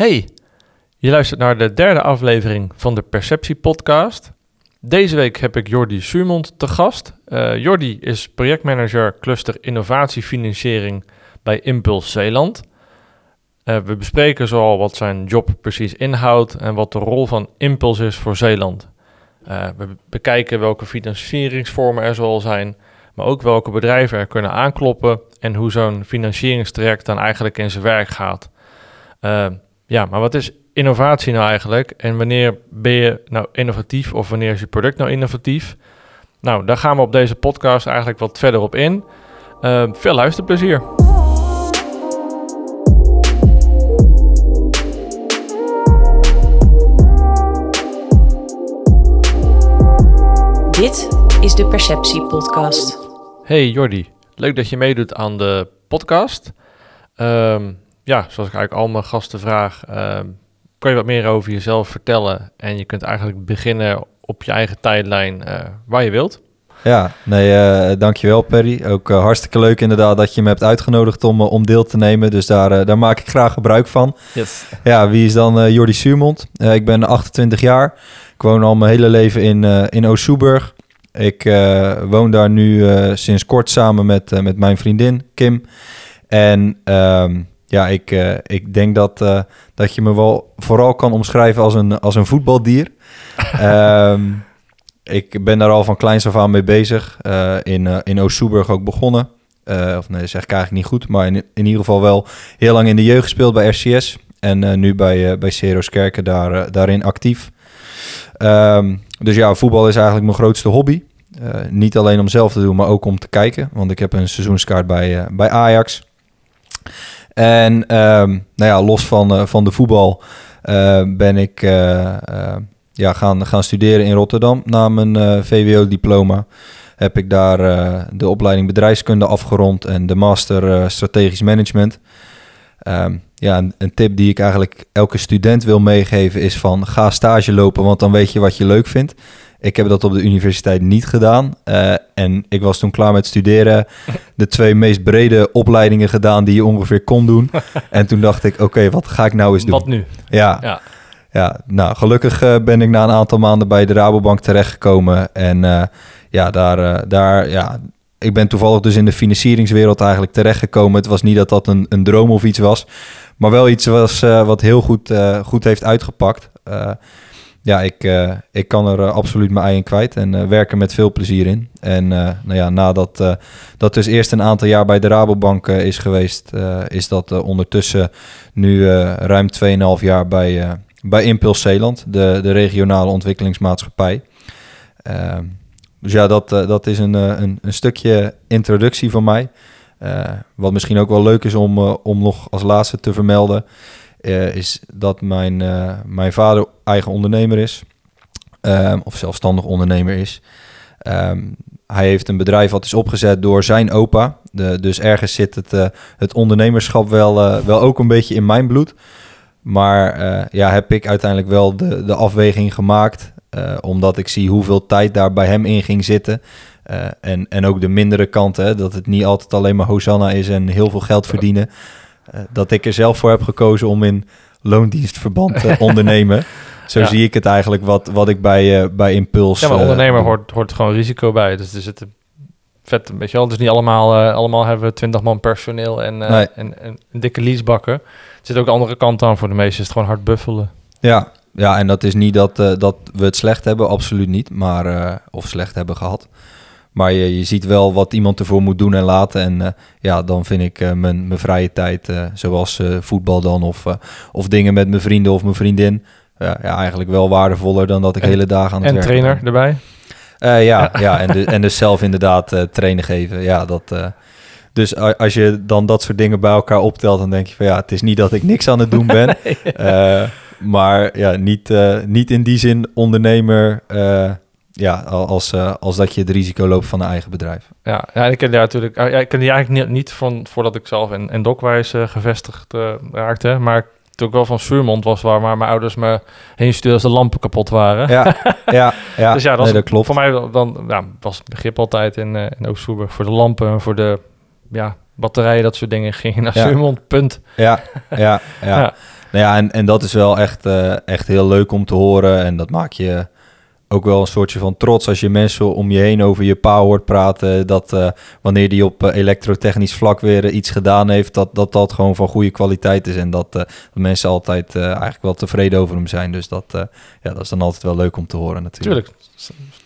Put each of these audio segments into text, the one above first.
Hey, je luistert naar de derde aflevering van de Perceptie Podcast. Deze week heb ik Jordi Suurmond te gast. Uh, Jordi is projectmanager cluster innovatiefinanciering bij Impuls Zeeland. Uh, we bespreken zoal wat zijn job precies inhoudt en wat de rol van Impuls is voor Zeeland. Uh, we bekijken welke financieringsvormen er zoal zijn, maar ook welke bedrijven er kunnen aankloppen en hoe zo'n financieringstraject dan eigenlijk in zijn werk gaat. Ja, maar wat is innovatie nou eigenlijk? En wanneer ben je nou innovatief of wanneer is je product nou innovatief? Nou, daar gaan we op deze podcast eigenlijk wat verder op in. Uh, veel luisterplezier. Dit is de Perceptie Podcast. Hey Jordi, leuk dat je meedoet aan de podcast. Um, ja, zoals ik eigenlijk al mijn gasten vraag, uh, kan je wat meer over jezelf vertellen? En je kunt eigenlijk beginnen op je eigen tijdlijn uh, waar je wilt. Ja, nee, uh, dankjewel Perry. Ook uh, hartstikke leuk inderdaad dat je me hebt uitgenodigd om, om deel te nemen. Dus daar, daar maak ik graag gebruik van. Yes. Ja, wie is dan Jordi Suurmond? ik ben 28 jaar. Ik woon al mijn hele leven in, in Oost-Soeburg. Ik woon daar nu sinds kort samen met, met mijn vriendin Kim. En ehm, ja, ik, uh, ik denk dat, uh, dat je me wel vooral kan omschrijven als een, als een voetbaldier. um, ik ben daar al van kleins af aan mee bezig. Uh, in, in Oost-Soeburg ook begonnen. of nee, dat zeg ik eigenlijk niet goed. Maar in, in ieder geval wel heel lang in de jeugd gespeeld bij RCS. En nu bij, bij Ceros Kerken daar, daarin actief. Um, dus ja, voetbal is eigenlijk mijn grootste hobby. niet alleen om zelf te doen, maar ook om te kijken. Want ik heb een seizoenskaart bij, bij Ajax. En um, nou ja, los van, uh, van de voetbal uh, ben ik uh, ja, gaan, gaan studeren in Rotterdam na mijn VWO-diploma. Heb ik daar de opleiding bedrijfskunde afgerond en de master strategisch management. Um, ja, een, een, tip die ik eigenlijk elke student wil meegeven is van ga stage lopen, want dan weet je wat je leuk vindt. Ik heb dat op de universiteit niet gedaan. Uh, en ik was toen klaar met studeren. De twee meest brede opleidingen gedaan die je ongeveer kon doen. en toen dacht ik, oké, wat ga ik nou eens doen? Wat nu? Ja. ja. Ja, nou, gelukkig uh, ben ik na een aantal maanden bij de Rabobank terechtgekomen. En uh, ja, daar, daar, ja, ik ben toevallig dus in de financieringswereld eigenlijk terechtgekomen. Het was niet dat dat een, een droom of iets was, maar wel iets was wat heel goed, goed heeft uitgepakt ja, ik, uh, ik kan er uh, absoluut mijn ei in kwijt en uh, werk er met veel plezier in. En nou ja, nadat dat dus eerst een aantal jaar bij de Rabobank is geweest, is dat ondertussen nu ruim 2,5 jaar bij, bij Impuls Zeeland, de, de regionale ontwikkelingsmaatschappij. Ehm, dus ja, dat, dat is een, een, een, stukje introductie van mij. wat misschien ook wel leuk is om, om nog als laatste te vermelden. Uh, is dat mijn, uh, mijn vader eigen ondernemer is. Um, of zelfstandig ondernemer is. Um, hij heeft een bedrijf wat is opgezet door zijn opa. Dus ergens zit het, uh, het ondernemerschap wel, wel ook een beetje in mijn bloed. Maar ja, heb ik uiteindelijk wel de, de afweging gemaakt. omdat ik zie hoeveel tijd daar bij hem in ging zitten. en, en ook de mindere kanten. Dat het niet altijd alleen maar Hosanna is en heel veel geld verdienen. Eh, dat ik er zelf voor heb gekozen om in loondienstverband te ondernemen. Zo zie ik het eigenlijk wat, wat ik bij, uh, bij Impuls... Ja, maar eh, ondernemer hoort, hoort gewoon risico bij. Dus er zitten vet, weet je wel. Dus niet allemaal, uh, allemaal hebben we 20 man personeel en, uh, nee. en, en, dikke leasebakken. Er zit ook de andere kant aan voor de meesten. Is het gewoon hard buffelen. Ja, ja en dat is niet dat, uh, dat we het slecht hebben, absoluut niet. Maar, of slecht hebben gehad. Maar je, je ziet wel wat iemand ervoor moet doen en laten. En uh, ja, dan vind ik uh, mijn, mijn vrije tijd, uh, zoals voetbal dan, of, of dingen met mijn vrienden of mijn vriendin, ja, eigenlijk wel waardevoller dan dat ik en, hele dagen aan het werk ben. En trainer erbij? ja, ja, ja. En, de, en dus zelf inderdaad trainen geven. Ja, dat... Dus als je dan dat soort dingen bij elkaar optelt, dan denk je van ja, het is niet dat ik niks aan het doen ben. maar ja, niet, niet in die zin ondernemer ja, als, uh, als dat je het risico loopt van een eigen bedrijf. Ja, ja ik ken die natuurlijk. Ja, ik ken die eigenlijk niet, niet van voordat ik zelf in, in Dokwijs uh, gevestigd uh, raakte. Maar toen wel van Suurmond was waar, waar mijn ouders me heen stuurden als de lampen kapot waren. Ja, ja, ja. dus ja, dat, nee, dat klopt. Voor mij dan ja, was het begrip altijd in, uh, in voor de lampen, voor de ja, batterijen, dat soort dingen. Ging naar ja. Suurmond, punt. Ja, ja, ja. ja. Nou ja, en, en dat is wel echt, eh, echt heel leuk om te horen. En dat maakt je ook wel een soortje van trots als je mensen om je heen over je pa hoort praten. Dat eh, wanneer die op eh, elektrotechnisch vlak weer eh, iets gedaan heeft, dat, dat dat gewoon van goede kwaliteit is. En dat, dat mensen altijd eigenlijk wel tevreden over hem zijn. Dus dat, ja, dat is dan altijd wel leuk om te horen natuurlijk. Tuurlijk.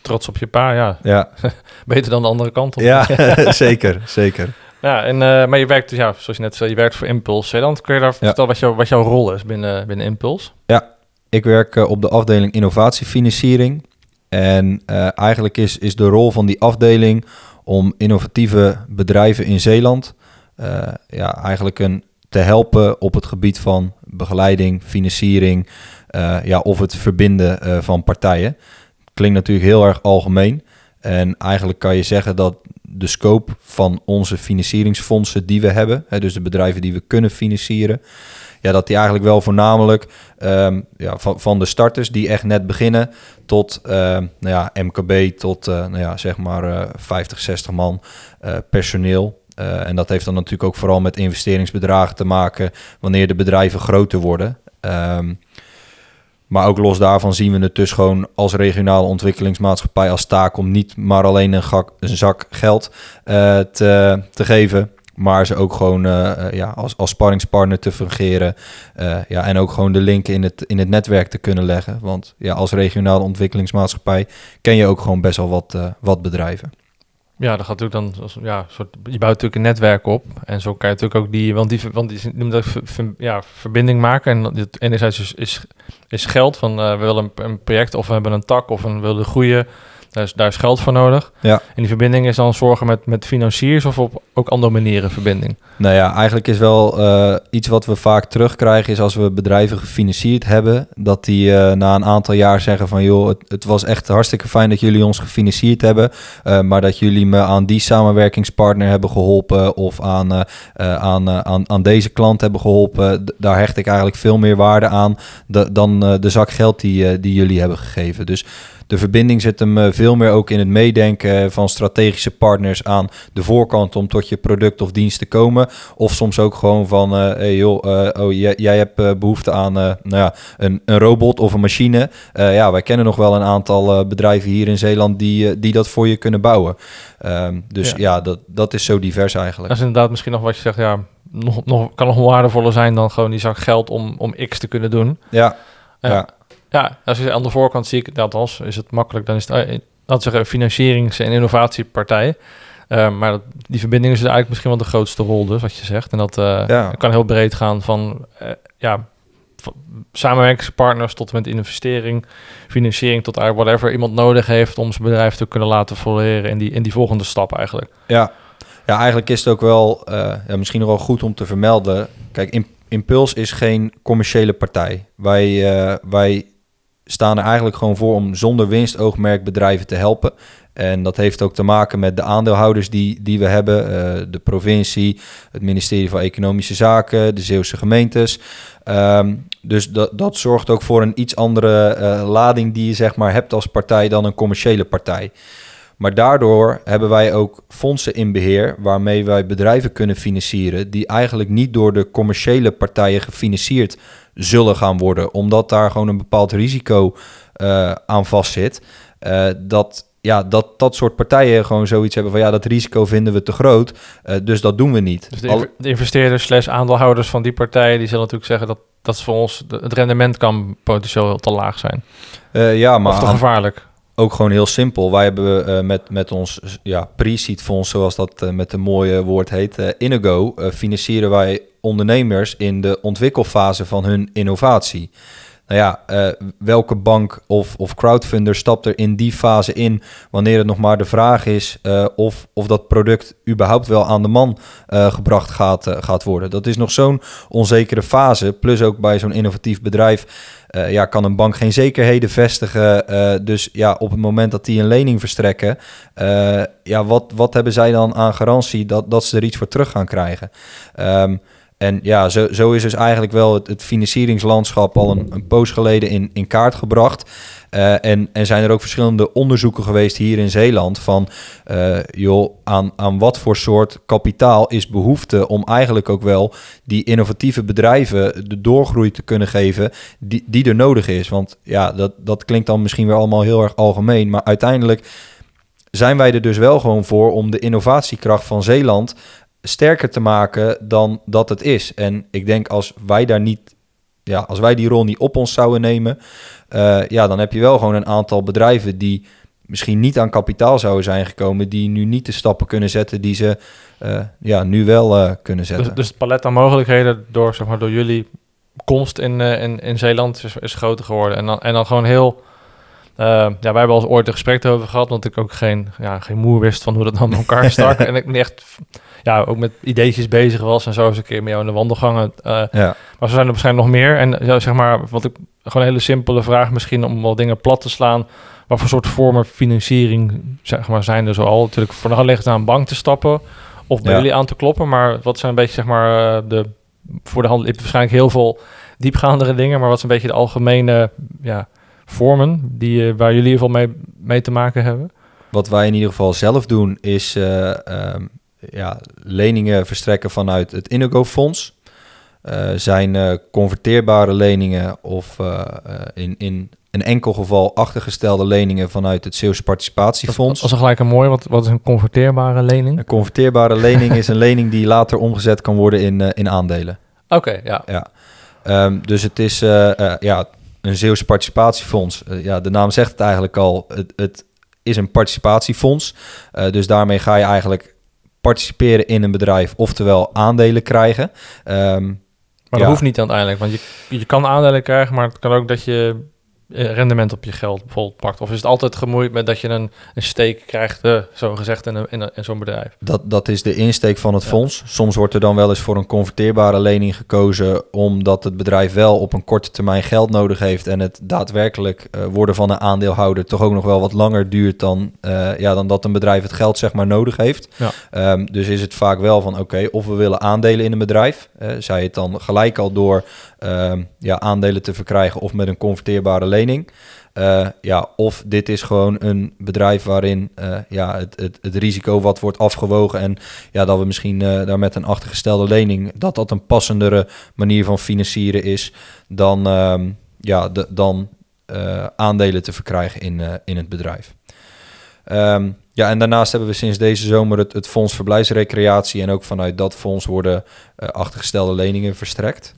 Trots op je pa, ja. Ja, Beter dan de andere kant op. ja zeker, zeker. Ja, en, maar je werkt dus, ja, zoals je net zei, je werkt voor Impulse Zeeland. Kun je daar vertellen wat, jou, wat jouw rol is binnen, binnen Impulse? Ik werk op de afdeling innovatiefinanciering. En eh, eigenlijk is, is de rol van die afdeling om innovatieve bedrijven in Zeeland eh, ja, eigenlijk een, te helpen op het gebied van begeleiding, financiering eh, ja, of het verbinden van partijen. Klinkt natuurlijk heel erg algemeen. En eigenlijk kan je zeggen dat de scope van onze financieringsfondsen die we hebben, hè, dus de bedrijven die we kunnen financieren, ja, dat die eigenlijk wel voornamelijk ehm, ja, van, van de starters die echt net beginnen tot ehm, nou ja, MKB, tot eh, nou ja, zeg maar eh 50, 60 man eh, personeel. Eh, en dat heeft dan natuurlijk ook vooral met investeringsbedragen te maken wanneer de bedrijven groter worden. Ehm, maar ook los daarvan zien we het dus gewoon als regionale ontwikkelingsmaatschappij als taak om niet maar alleen een, gak, een zak geld te, te geven, maar ze ook gewoon eh, eh, ja, als, als sparringspartner te fungeren. Eh, ja, en ook gewoon de link in het, in het netwerk te kunnen leggen. Want ja, als regionale ontwikkelingsmaatschappij ken je ook gewoon best wel wat, wat bedrijven. Ja, dat gaat natuurlijk dan, ja, een soort, je bouwt natuurlijk een netwerk op. En zo kan je natuurlijk ook die, want die, want die noemt dat ja, verbinding maken. En enerzijds is, is, is geld van, we willen een, een project of we hebben een tak of we willen groeien. Daar is, daar is geld voor nodig. Ja. En die verbinding is dan zorgen met, met financiers of op ook andere manieren verbinding. Nou ja, eigenlijk is wel eh, iets wat we vaak terugkrijgen, is als we bedrijven gefinancierd hebben, dat die eh, na een aantal jaar zeggen van joh, het, het was echt hartstikke fijn dat jullie ons gefinancierd hebben, eh, maar dat jullie me aan die samenwerkingspartner hebben geholpen of aan, aan, aan, aan deze klant hebben geholpen, daar hecht ik eigenlijk veel meer waarde aan da- dan de zak geld die, die jullie hebben gegeven. Dus de verbinding zit hem eh, veel meer ook in het meedenken van strategische partners aan de voorkant om tot je product of dienst te komen. Of soms ook gewoon van, eh hey joh, eh, oh, jij, jij hebt eh, behoefte aan nou ja, een, een robot of een machine. Ja, wij kennen nog wel een aantal bedrijven hier in Zeeland die, die dat voor je kunnen bouwen. Ehm, dus Ja. ja, dat, dat is zo divers eigenlijk. Dat is inderdaad misschien nog wat je zegt, ja, nog, nog, kan nog waardevoller zijn dan gewoon die zak geld om, om X te kunnen doen. Ja, Ja. Ja. Ja. als je aan de voorkant zie ik, althans is het makkelijk, dan is het, eh, laten we zeggen, een financierings- en innovatiepartij. Eh, maar dat, die verbinding is eigenlijk misschien wel de grootste rol, dus wat je zegt. En dat eh, Ja. kan heel breed gaan van, eh, ja, van samenwerkingspartners tot en met investering, financiering tot eigenlijk whatever iemand nodig heeft om zijn bedrijf te kunnen laten floreren in die, in die volgende stap eigenlijk. Ja, ja eigenlijk is het ook wel eh, ja, misschien nog wel goed om te vermelden. Kijk, Im- Impuls is geen commerciële partij. Wij, eh, wij staan er eigenlijk gewoon voor om zonder winstoogmerk bedrijven te helpen. En dat heeft ook te maken met de aandeelhouders die, die we hebben. eh, de provincie, het ministerie van Economische Zaken, de Zeeuwse gemeentes. Ehm, dus dat, dat zorgt ook voor een iets andere eh, lading die je zeg maar hebt als partij dan een commerciële partij. Maar daardoor hebben wij ook fondsen in beheer waarmee wij bedrijven kunnen financieren die eigenlijk niet door de commerciële partijen gefinancierd zullen gaan worden, omdat daar gewoon een bepaald risico eh, aan vastzit. Eh, dat, ja, dat dat soort partijen gewoon zoiets hebben van ja, dat risico vinden we te groot, eh, dus dat doen we niet. Dus de, Al- inv- de investeerders slash aandeelhouders van die partijen, die zullen natuurlijk zeggen dat dat voor ons de- het rendement kan potentieel heel te laag zijn. ja, maar of te gevaarlijk. Ook gewoon heel simpel. Wij hebben eh, met, met ons ja, pre-seed fonds, zoals dat eh, met een mooie woord heet, eh Inigo, financieren wij ondernemers in de ontwikkelfase van hun innovatie. Nou ja, eh, welke bank of, of crowdfunder stapt er in die fase in wanneer het nog maar de vraag is eh, of, of dat product überhaupt wel aan de man eh, gebracht gaat, gaat worden? Dat is nog zo'n onzekere fase. Plus ook bij zo'n innovatief bedrijf ja, kan een bank geen zekerheden vestigen. Dus ja, op het moment dat die een lening verstrekken, ja, wat, wat hebben zij dan aan garantie dat, dat ze er iets voor terug gaan krijgen? Ehm, En ja, zo, zo is dus eigenlijk wel het, financieringslandschap al een, een poos geleden in, in kaart gebracht. Uh, en, zijn er ook verschillende onderzoeken geweest hier in Zeeland van, uh, joh, aan, aan wat voor soort kapitaal is behoefte om eigenlijk ook wel die innovatieve bedrijven de doorgroei te kunnen geven die, die er nodig is. Want ja, dat, dat klinkt dan misschien weer allemaal heel erg algemeen, maar uiteindelijk zijn wij er dus wel gewoon voor om de innovatiekracht van Zeeland sterker te maken dan dat het is. En ik denk als wij daar niet, ja, als wij die rol niet op ons zouden nemen, uh, ja, dan heb je wel gewoon een aantal bedrijven die misschien niet aan kapitaal zouden zijn gekomen, die nu niet de stappen kunnen zetten die ze uh, ja, nu wel uh, kunnen zetten. Dus, dus, het palet aan mogelijkheden door, zeg maar, door jullie komst in, in, in Zeeland is, is groter geworden. En dan, en dan gewoon heel uh, ja, wij hebben al ooit een gesprek over gehad, want ik ook geen, ja, geen moer wist van hoe dat dan elkaar stak. en ik ben echt ja, ook met ideetjes bezig was en zo eens een keer met jou in de wandelgangen. Uh, ja. Maar zo zijn er waarschijnlijk nog meer. En ja, zeg maar, wat ik gewoon een hele simpele vraag misschien om wel dingen plat te slaan. Wat voor soort vormen financiering zeg maar, zijn er zoal? Natuurlijk voor de hand ligt aan een bank te stappen of bij jullie aan te kloppen. Maar wat zijn een beetje zeg maar de voor de hand waarschijnlijk heel veel diepgaandere dingen, maar wat zijn een beetje de algemene ja, vormen die, uh, waar jullie in ieder geval mee, mee te maken hebben? Wat wij in ieder geval zelf doen is uh, um, ja, leningen verstrekken vanuit het Inigo-fonds. Uh, zijn converteerbare leningen of in, in een enkel geval achtergestelde leningen vanuit het Zeeuws Participatiefonds. Dat is gelijk een mooi. Wat, wat is een converteerbare lening? Een converteerbare lening is een lening die later omgezet kan worden in, in aandelen. Oké, ja. ja. Um, dus het is ja, een Zeeuws participatiefonds. Ja, de naam zegt het eigenlijk al. Het, het is een participatiefonds. Dus daarmee ga je eigenlijk participeren in een bedrijf, oftewel aandelen krijgen. Um, maar dat ja. hoeft niet uiteindelijk, want je, je kan aandelen krijgen, maar het kan ook dat je rendement op je geld bijvoorbeeld pakt? Of is het altijd gemoeid met dat je een, een steek krijgt, uh, zo gezegd, in, een, in, in zo'n bedrijf? Dat, dat is de insteek van het ja. fonds. Soms wordt er dan wel eens voor een converteerbare lening gekozen, omdat het bedrijf wel op een korte termijn geld nodig heeft en het daadwerkelijk uh, worden van een aandeelhouder toch ook nog wel wat langer duurt dan, uh, ja, dan dat een bedrijf het geld zeg maar nodig heeft. Ja. Um, dus is het vaak wel van oké, okay, of we willen aandelen in een bedrijf, zij het dan gelijk al door ja, aandelen te verkrijgen of met een converteerbare lening. Uh, ja, of dit is gewoon een bedrijf waarin uh, ja, het, het, het, risico wat wordt afgewogen en ja, dat we misschien uh, daar met een achtergestelde lening, dat dat een passendere manier van financieren is dan, um, ja, dan aandelen te verkrijgen in, in het bedrijf. Um, ja, en daarnaast hebben we sinds deze zomer het, het Fonds Verblijfsrecreatie en ook vanuit dat fonds worden achtergestelde leningen verstrekt.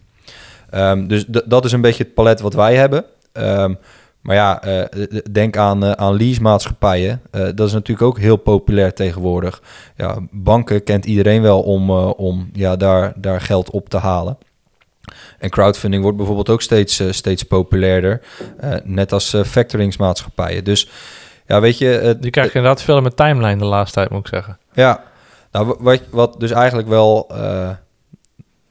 Um, dus dat is een beetje het palet wat wij hebben. Um, maar ja, uh, denk aan, uh, aan leasemaatschappijen. Uh, dat is natuurlijk ook heel populair tegenwoordig. Ja, banken kent iedereen wel om, om ja, daar, daar geld op te halen. En crowdfunding wordt bijvoorbeeld ook steeds, steeds populairder. net als factoringsmaatschappijen. Dus ja, weet je... Die krijg je inderdaad veel met timeline de laatste tijd, moet ik zeggen. Ja, nou, wat, wat dus eigenlijk wel...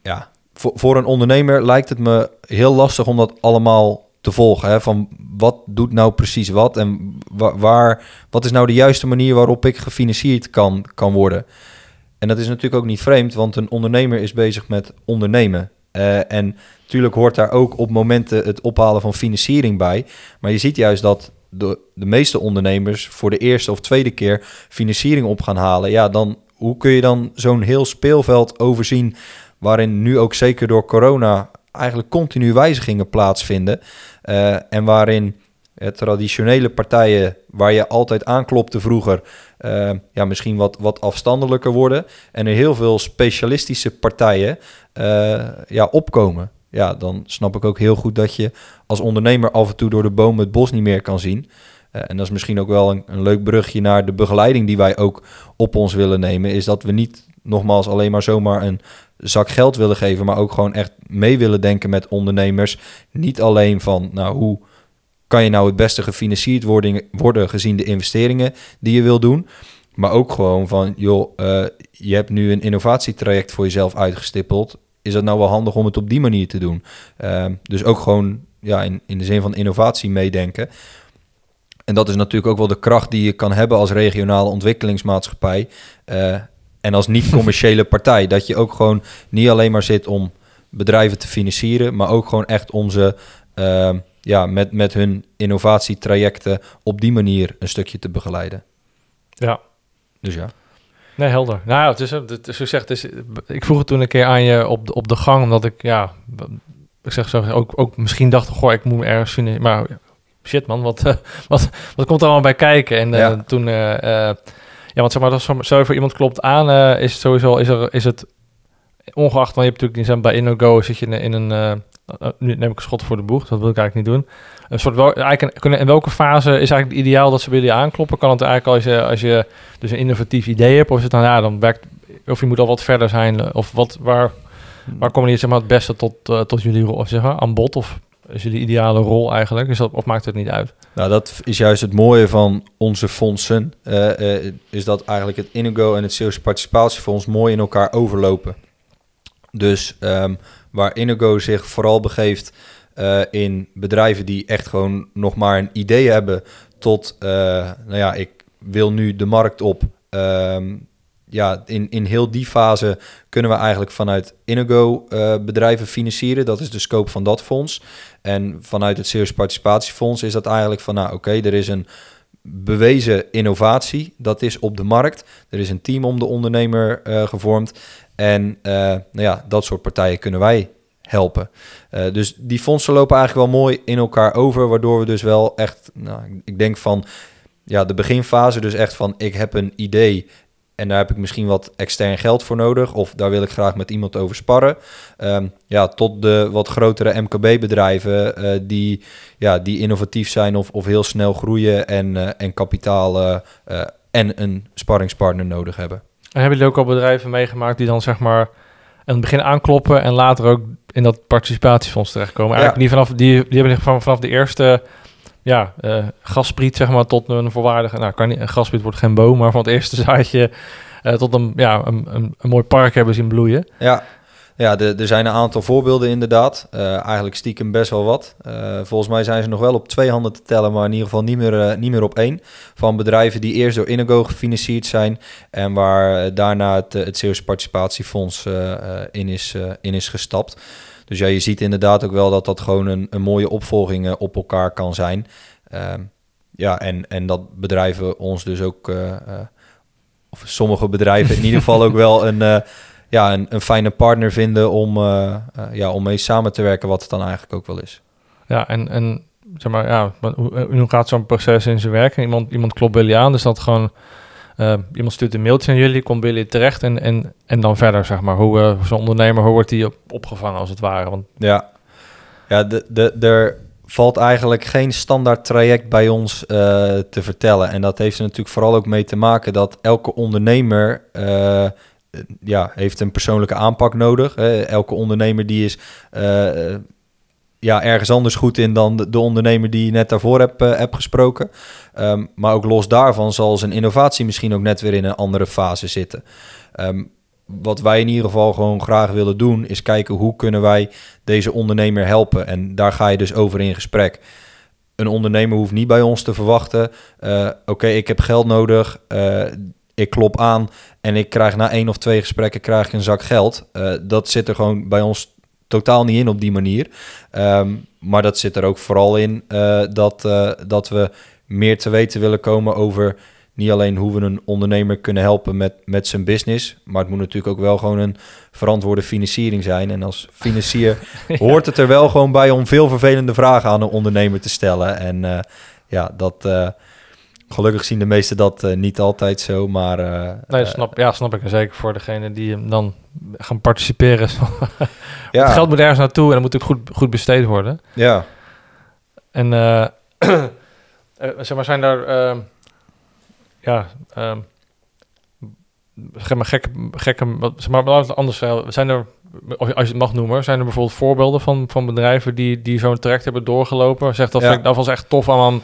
ja, voor, een ondernemer lijkt het me heel lastig om dat allemaal te volgen. Hè? Van wat doet nou precies wat en waar, wat is nou de juiste manier waarop ik gefinancierd kan, kan worden. En dat is natuurlijk ook niet vreemd, want een ondernemer is bezig met ondernemen. Uh, en natuurlijk hoort daar ook op momenten het ophalen van financiering bij. Maar je ziet juist dat de, de meeste ondernemers voor de eerste of tweede keer financiering op gaan halen. Ja, dan hoe kun je dan zo'n heel speelveld overzien waarin nu ook zeker door corona eigenlijk continu wijzigingen plaatsvinden. Uh, en waarin uh, traditionele partijen waar je altijd aanklopte vroeger, uh, ja, misschien wat, wat afstandelijker worden. En er heel veel specialistische partijen ja, opkomen. Ja, dan snap ik ook heel goed dat je als ondernemer af en toe door de bomen het bos niet meer kan zien. en dat is misschien ook wel een, een leuk brugje naar de begeleiding die wij ook op ons willen nemen. Is dat we niet nogmaals alleen maar zomaar een zak geld willen geven, maar ook gewoon echt mee willen denken met ondernemers. Niet alleen van, nou, hoe kan je nou het beste gefinancierd worden, gezien de investeringen die je wil doen. Maar ook gewoon van, joh, uh, je hebt nu een innovatietraject voor jezelf uitgestippeld. Is het nou wel handig om het op die manier te doen? Uh, dus ook gewoon ja, in, in de zin van innovatie meedenken. En dat is natuurlijk ook wel de kracht die je kan hebben als regionale ontwikkelingsmaatschappij. Uh, en als niet-commerciële partij. Dat je ook gewoon niet alleen maar zit om bedrijven te financieren, maar ook gewoon echt om ze ehm, ja, met, met hun innovatietrajecten op die manier een stukje te begeleiden. Ja. Dus ja. Nee, helder. Nou ja, het is, het is, het is, ik vroeg het toen een keer aan je op de, op de gang, omdat ik, ja, ik zeg zo, ook, ook misschien dacht, goh, ik moet ergens vinden, maar shit man, wat, wat, wat komt er allemaal bij kijken? En uh, toen, uh, uh, ja, want zeg maar, als zo voor iemand klopt aan, is het sowieso, is, er, is het, ongeacht, want je hebt natuurlijk niet bij InnoGo zit je in, in een, nu neem ik een schot voor de boeg, dat wil ik eigenlijk niet doen. Een soort wel, eigenlijk, in welke fase is eigenlijk ideaal dat ze bij je aankloppen? Kan het eigenlijk als je, als je dus een innovatief idee hebt, of is het dan, ja, dan werkt, of je moet al wat verder zijn, of wat, waar, waar komen je zeg maar, het beste tot, uh, tot jullie zeg maar, aan bod? Of is jullie ideale rol eigenlijk? Is dat, of maakt het niet uit? Nou, dat is juist het mooie van onze fondsen. Uh, uh, is dat eigenlijk het Inigo en het Sales Participatiefonds mooi in elkaar overlopen. Dus um, waar Inigo zich vooral begeeft uh, in bedrijven die echt gewoon nog maar een idee hebben tot, nou ja, ik wil nu de markt op. Um, ja, in, in heel die fase kunnen we eigenlijk vanuit Inigo uh, bedrijven financieren. Dat is de scope van dat fonds. En vanuit het Serious Participatiefonds is dat eigenlijk van, nou oké, er is een bewezen innovatie. Dat is op de markt. Er is een team om de ondernemer uh, gevormd. En uh, nou ja, dat soort partijen kunnen wij helpen. Dus die fondsen lopen eigenlijk wel mooi in elkaar over, waardoor we dus wel echt, nou, ik denk van ja, de beginfase, dus echt van ik heb een idee en daar heb ik misschien wat extern geld voor nodig. Of daar wil ik graag met iemand over sparren. Um, ja, tot de wat grotere MKB-bedrijven uh, die, ja, die innovatief zijn of, of heel snel groeien en, uh, en kapitaal uh, en een sparringspartner nodig hebben. En hebben jullie ook al bedrijven meegemaakt die dan zeg maar aan het begin aankloppen en later ook in dat participatiefonds terechtkomen? Eigenlijk ja. die vanaf die, die hebben van, vanaf de eerste ja, uh, gaspriet zeg maar tot een volwaardige, nou kan niet, een gaspriet wordt geen boom, maar van het eerste zaadje uh, tot een, ja, een, een, mooi park hebben zien bloeien. Ja, ja er zijn een aantal voorbeelden inderdaad. Uh, eigenlijk stiekem best wel wat. volgens mij zijn ze nog wel op twee handen te tellen, maar in ieder geval niet meer, niet meer op één. Van bedrijven die eerst door Inigo gefinancierd zijn en waar daarna het, het Zeeuwse Participatiefonds in, is, in is gestapt. Dus ja, je ziet inderdaad ook wel dat dat gewoon een, een mooie opvolging uh, op elkaar kan zijn. Uh, ja, en, en dat bedrijven ons dus ook, uh, of sommige bedrijven in ieder geval ook wel een, ja, een, een, fijne partner vinden om, ja, om mee samen te werken, wat het dan eigenlijk ook wel is. Ja, en, en zeg maar, ja, hoe, hoe gaat zo'n proces in zijn werk? Iemand, iemand klopt bij jullie aan, dus dat gewoon uh, iemand stuurt een mailtje aan jullie, komt bij jullie terecht en, en, en dan verder, zeg maar. Hoe uh, zo'n ondernemer, hoe wordt die op, opgevangen als het ware? Want... Ja, ja de, de, er valt eigenlijk geen standaard traject bij ons uh, te vertellen. En dat heeft er natuurlijk vooral ook mee te maken dat elke ondernemer ja, heeft een persoonlijke aanpak nodig. elke ondernemer die is ja, ergens anders goed in dan de, de ondernemer die je net daarvoor hebt, uh, heb gesproken. Um, maar ook los daarvan zal zijn innovatie misschien ook net weer in een andere fase zitten. Um, wat wij in ieder geval gewoon graag willen doen, is kijken hoe kunnen wij deze ondernemer helpen. En daar ga je dus over in gesprek. Een ondernemer hoeft niet bij ons te verwachten. Uh, Oké, ik heb geld nodig. Uh, ik klop aan en ik krijg na één of twee gesprekken krijg ik een zak geld. Dat zit er gewoon bij ons totaal niet in op die manier. Um, maar dat zit er ook vooral in uh, dat, uh, dat we meer te weten willen komen over niet alleen hoe we een ondernemer kunnen helpen met, met zijn business, maar het moet natuurlijk ook wel gewoon een verantwoorde financiering zijn. En als financier ja. hoort het er wel gewoon bij om veel vervelende vragen aan een ondernemer te stellen. En uh, ja, dat Gelukkig zien de meesten dat uh, niet altijd zo, maar... Uh, nee, snap, ja, snap ik. En zeker voor degene die hem dan gaan participeren. ja. Het geld moet ergens naartoe en dan moet natuurlijk goed, goed besteed worden. Ja. En zeg maar, zijn daar... Ehm, ja, um, zeg maar gekke... gekke wat, zeg maar, anders zijn er... Als je het mag noemen, zijn er bijvoorbeeld voorbeelden van, van bedrijven die, die zo'n traject hebben doorgelopen? Zegt dat, ja. dat was echt tof aan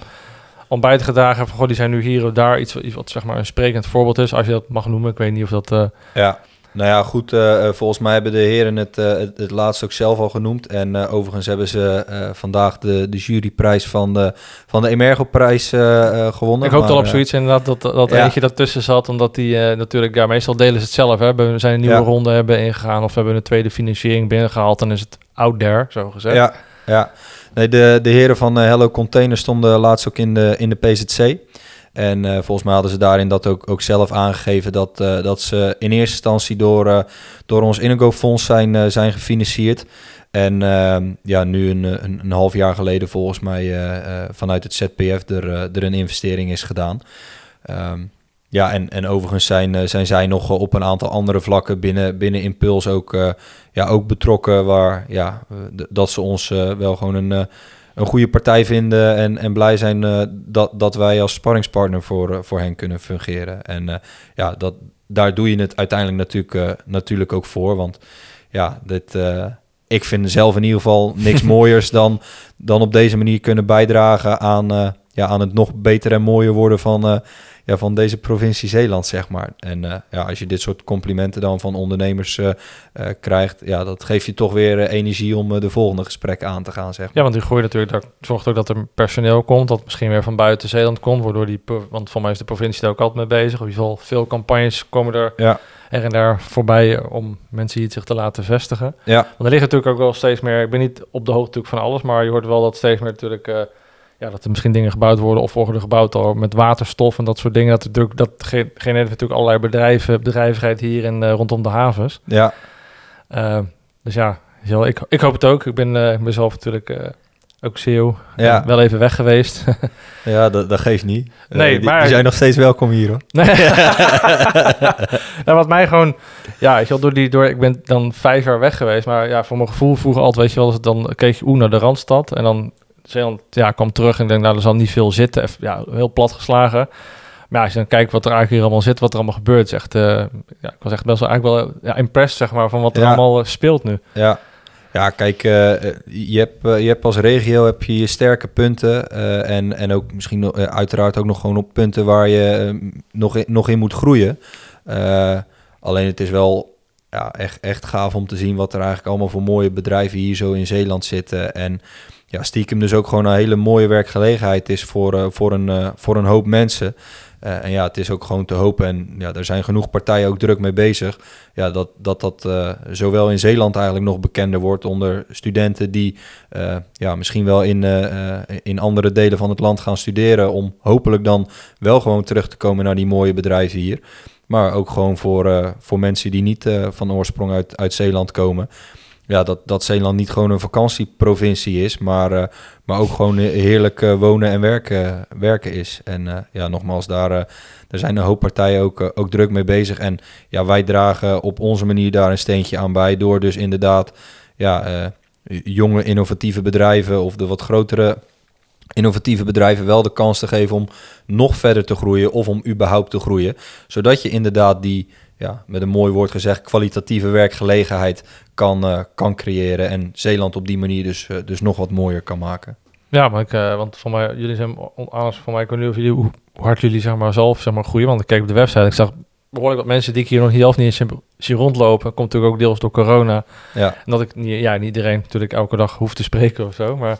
om bij te gedragen van, goh, die zijn nu hier of daar iets, iets wat zeg maar een sprekend voorbeeld is, als je dat mag noemen. Ik weet niet of dat... Uh, ja. Nou ja, goed. eh, eh, volgens mij hebben de heren het, eh, het, het laatst ook zelf al genoemd. En eh, overigens hebben ze eh, vandaag de, de juryprijs van de, van de Emergo-prijs eh, eh, gewonnen. Ik hoop al op zoiets inderdaad dat, dat ja. eentje daartussen zat. Omdat die eh, natuurlijk, ja, meestal delen ze het zelf. Hè. We zijn een nieuwe Ja. ronde hebben ingegaan of we hebben een tweede financiering binnengehaald. Dan is het out there, zo eh, gezegd. Ja, ja. Nee, de, de heren van eh, Hello Container stonden laatst ook in de, in de PZC. En eh, volgens mij hadden ze daarin dat ook, ook zelf aangegeven dat, eh, dat ze in eerste instantie door, door ons Indigo-fonds zijn, zijn gefinancierd. En ehm, ja, nu een, een, half jaar geleden volgens mij vanuit het ZPF er, er een investering is gedaan. Ehm, ja, en, en overigens zijn, eh, zijn zij nog eh, op een aantal andere vlakken binnen, binnen Impuls ook, eh, ja, ook betrokken. Waar ja, dat ze ons wel gewoon een, een goede partij vinden. En, en blij zijn dat, dat wij als sparringspartner voor, voor hen kunnen fungeren. En ja, dat, daar doe je het uiteindelijk natuurlijk, natuurlijk ook voor. Want ja, dit, ik vind zelf in ieder geval niks mooiers dan, dan op deze manier kunnen bijdragen aan, ja, aan het nog beter en mooier worden van, ja, van deze provincie Zeeland, zeg maar. En eh, ja, als je dit soort complimenten dan van ondernemers eh, eh, krijgt, ja, dat geeft je toch weer energie om de volgende gesprekken aan te gaan, zeg maar. Ja, want die groei natuurlijk, dat zorgt ook dat er personeel komt, dat misschien weer van buiten Zeeland komt, waardoor die, want voor mij is de provincie daar ook altijd mee bezig. Of in ieder geval veel campagnes komen er Ja, er en daar voorbij om mensen hier zich te laten vestigen. ja, Want er ligt natuurlijk ook wel steeds meer, ik ben niet op de hoogte van alles, maar je hoort wel dat steeds meer natuurlijk, ja, dat er misschien dingen gebouwd worden of worden gebouwd al met waterstof en dat soort dingen. Dat, er natuurlijk, dat ge- genereert natuurlijk allerlei bedrijven, bedrijvigheid hier en eh, rondom de havens. ja, Eh, dus ja, ik, ik hoop het ook. Ik ben, eh, ik ben zelf natuurlijk eh, ook CEO. Ja. Eh, wel even weg geweest. ja dat, dat geeft niet. Eh, Nee, die, maar- die zijn nog steeds welkom hier, hoor. nee. nou, wat mij gewoon... Ja, weet je wel, door die, door, ik ben dan vijf jaar weg geweest. Maar ja, voor mijn gevoel vroeger altijd, weet je wel, dan keek je oeh naar de Randstad. En dan Zeeland, ja, kwam terug en ik denk, nou, er zal niet veel zitten. Even, ja, heel plat geslagen. Maar ja, als je dan kijkt wat er eigenlijk hier allemaal zit, wat er allemaal gebeurt, is echt... ja, ik was echt best wel eigenlijk wel ja, impressed, zeg maar, van wat er Ja. allemaal eh, speelt nu. Ja, ja kijk, eh, je, hebt, eh, je hebt als regio heb je je sterke punten. en, en ook misschien uiteraard ook nog gewoon op punten waar je eh, nog, in, nog in moet groeien. Alleen het is wel ja, echt, echt gaaf om te zien wat er eigenlijk allemaal voor mooie bedrijven hier zo in Zeeland zitten. En ja, stiekem dus ook gewoon een hele mooie werkgelegenheid is voor, eh, voor, een, eh, voor een hoop mensen. Eh, en ja, het is ook gewoon te hopen. En ja, er zijn genoeg partijen ook druk mee bezig ja, dat dat, dat zowel in Zeeland eigenlijk nog bekender wordt onder studenten die ja, misschien wel in, in andere delen van het land gaan studeren. Om hopelijk dan wel gewoon terug te komen naar die mooie bedrijven hier. Maar ook gewoon voor, voor mensen die niet van oorsprong uit, uit Zeeland komen. Ja, dat, dat Zeeland niet gewoon een vakantieprovincie is, maar, eh, maar ook gewoon heerlijk eh, wonen en werken, werken is. En eh, ja, nogmaals, daar, daar zijn een hoop partijen ook, ook druk mee bezig. En ja, wij dragen op onze manier daar een steentje aan bij. Door dus inderdaad ja, jonge innovatieve bedrijven of de wat grotere innovatieve bedrijven wel de kans te geven om nog verder te groeien of om überhaupt te groeien. Zodat je inderdaad die, ja, met een mooi woord gezegd, kwalitatieve werkgelegenheid kan, eh, kan creëren. En Zeeland op die manier dus, eh, dus nog wat mooier kan maken. Ja, maar ik, eh, want voor mij, jullie zijn anders voor mij, ik weet niet of jullie, hoe, hard jullie zeg maar zelf zeg maar groeien. Want ik keek op de website, ik zag behoorlijk wat mensen die ik hier nog zelf niet eens zie- rondlopen. Komt natuurlijk ook deels door corona. Ja, En dat ik niet, ja, niet iedereen natuurlijk elke dag hoeft te spreken of zo. Maar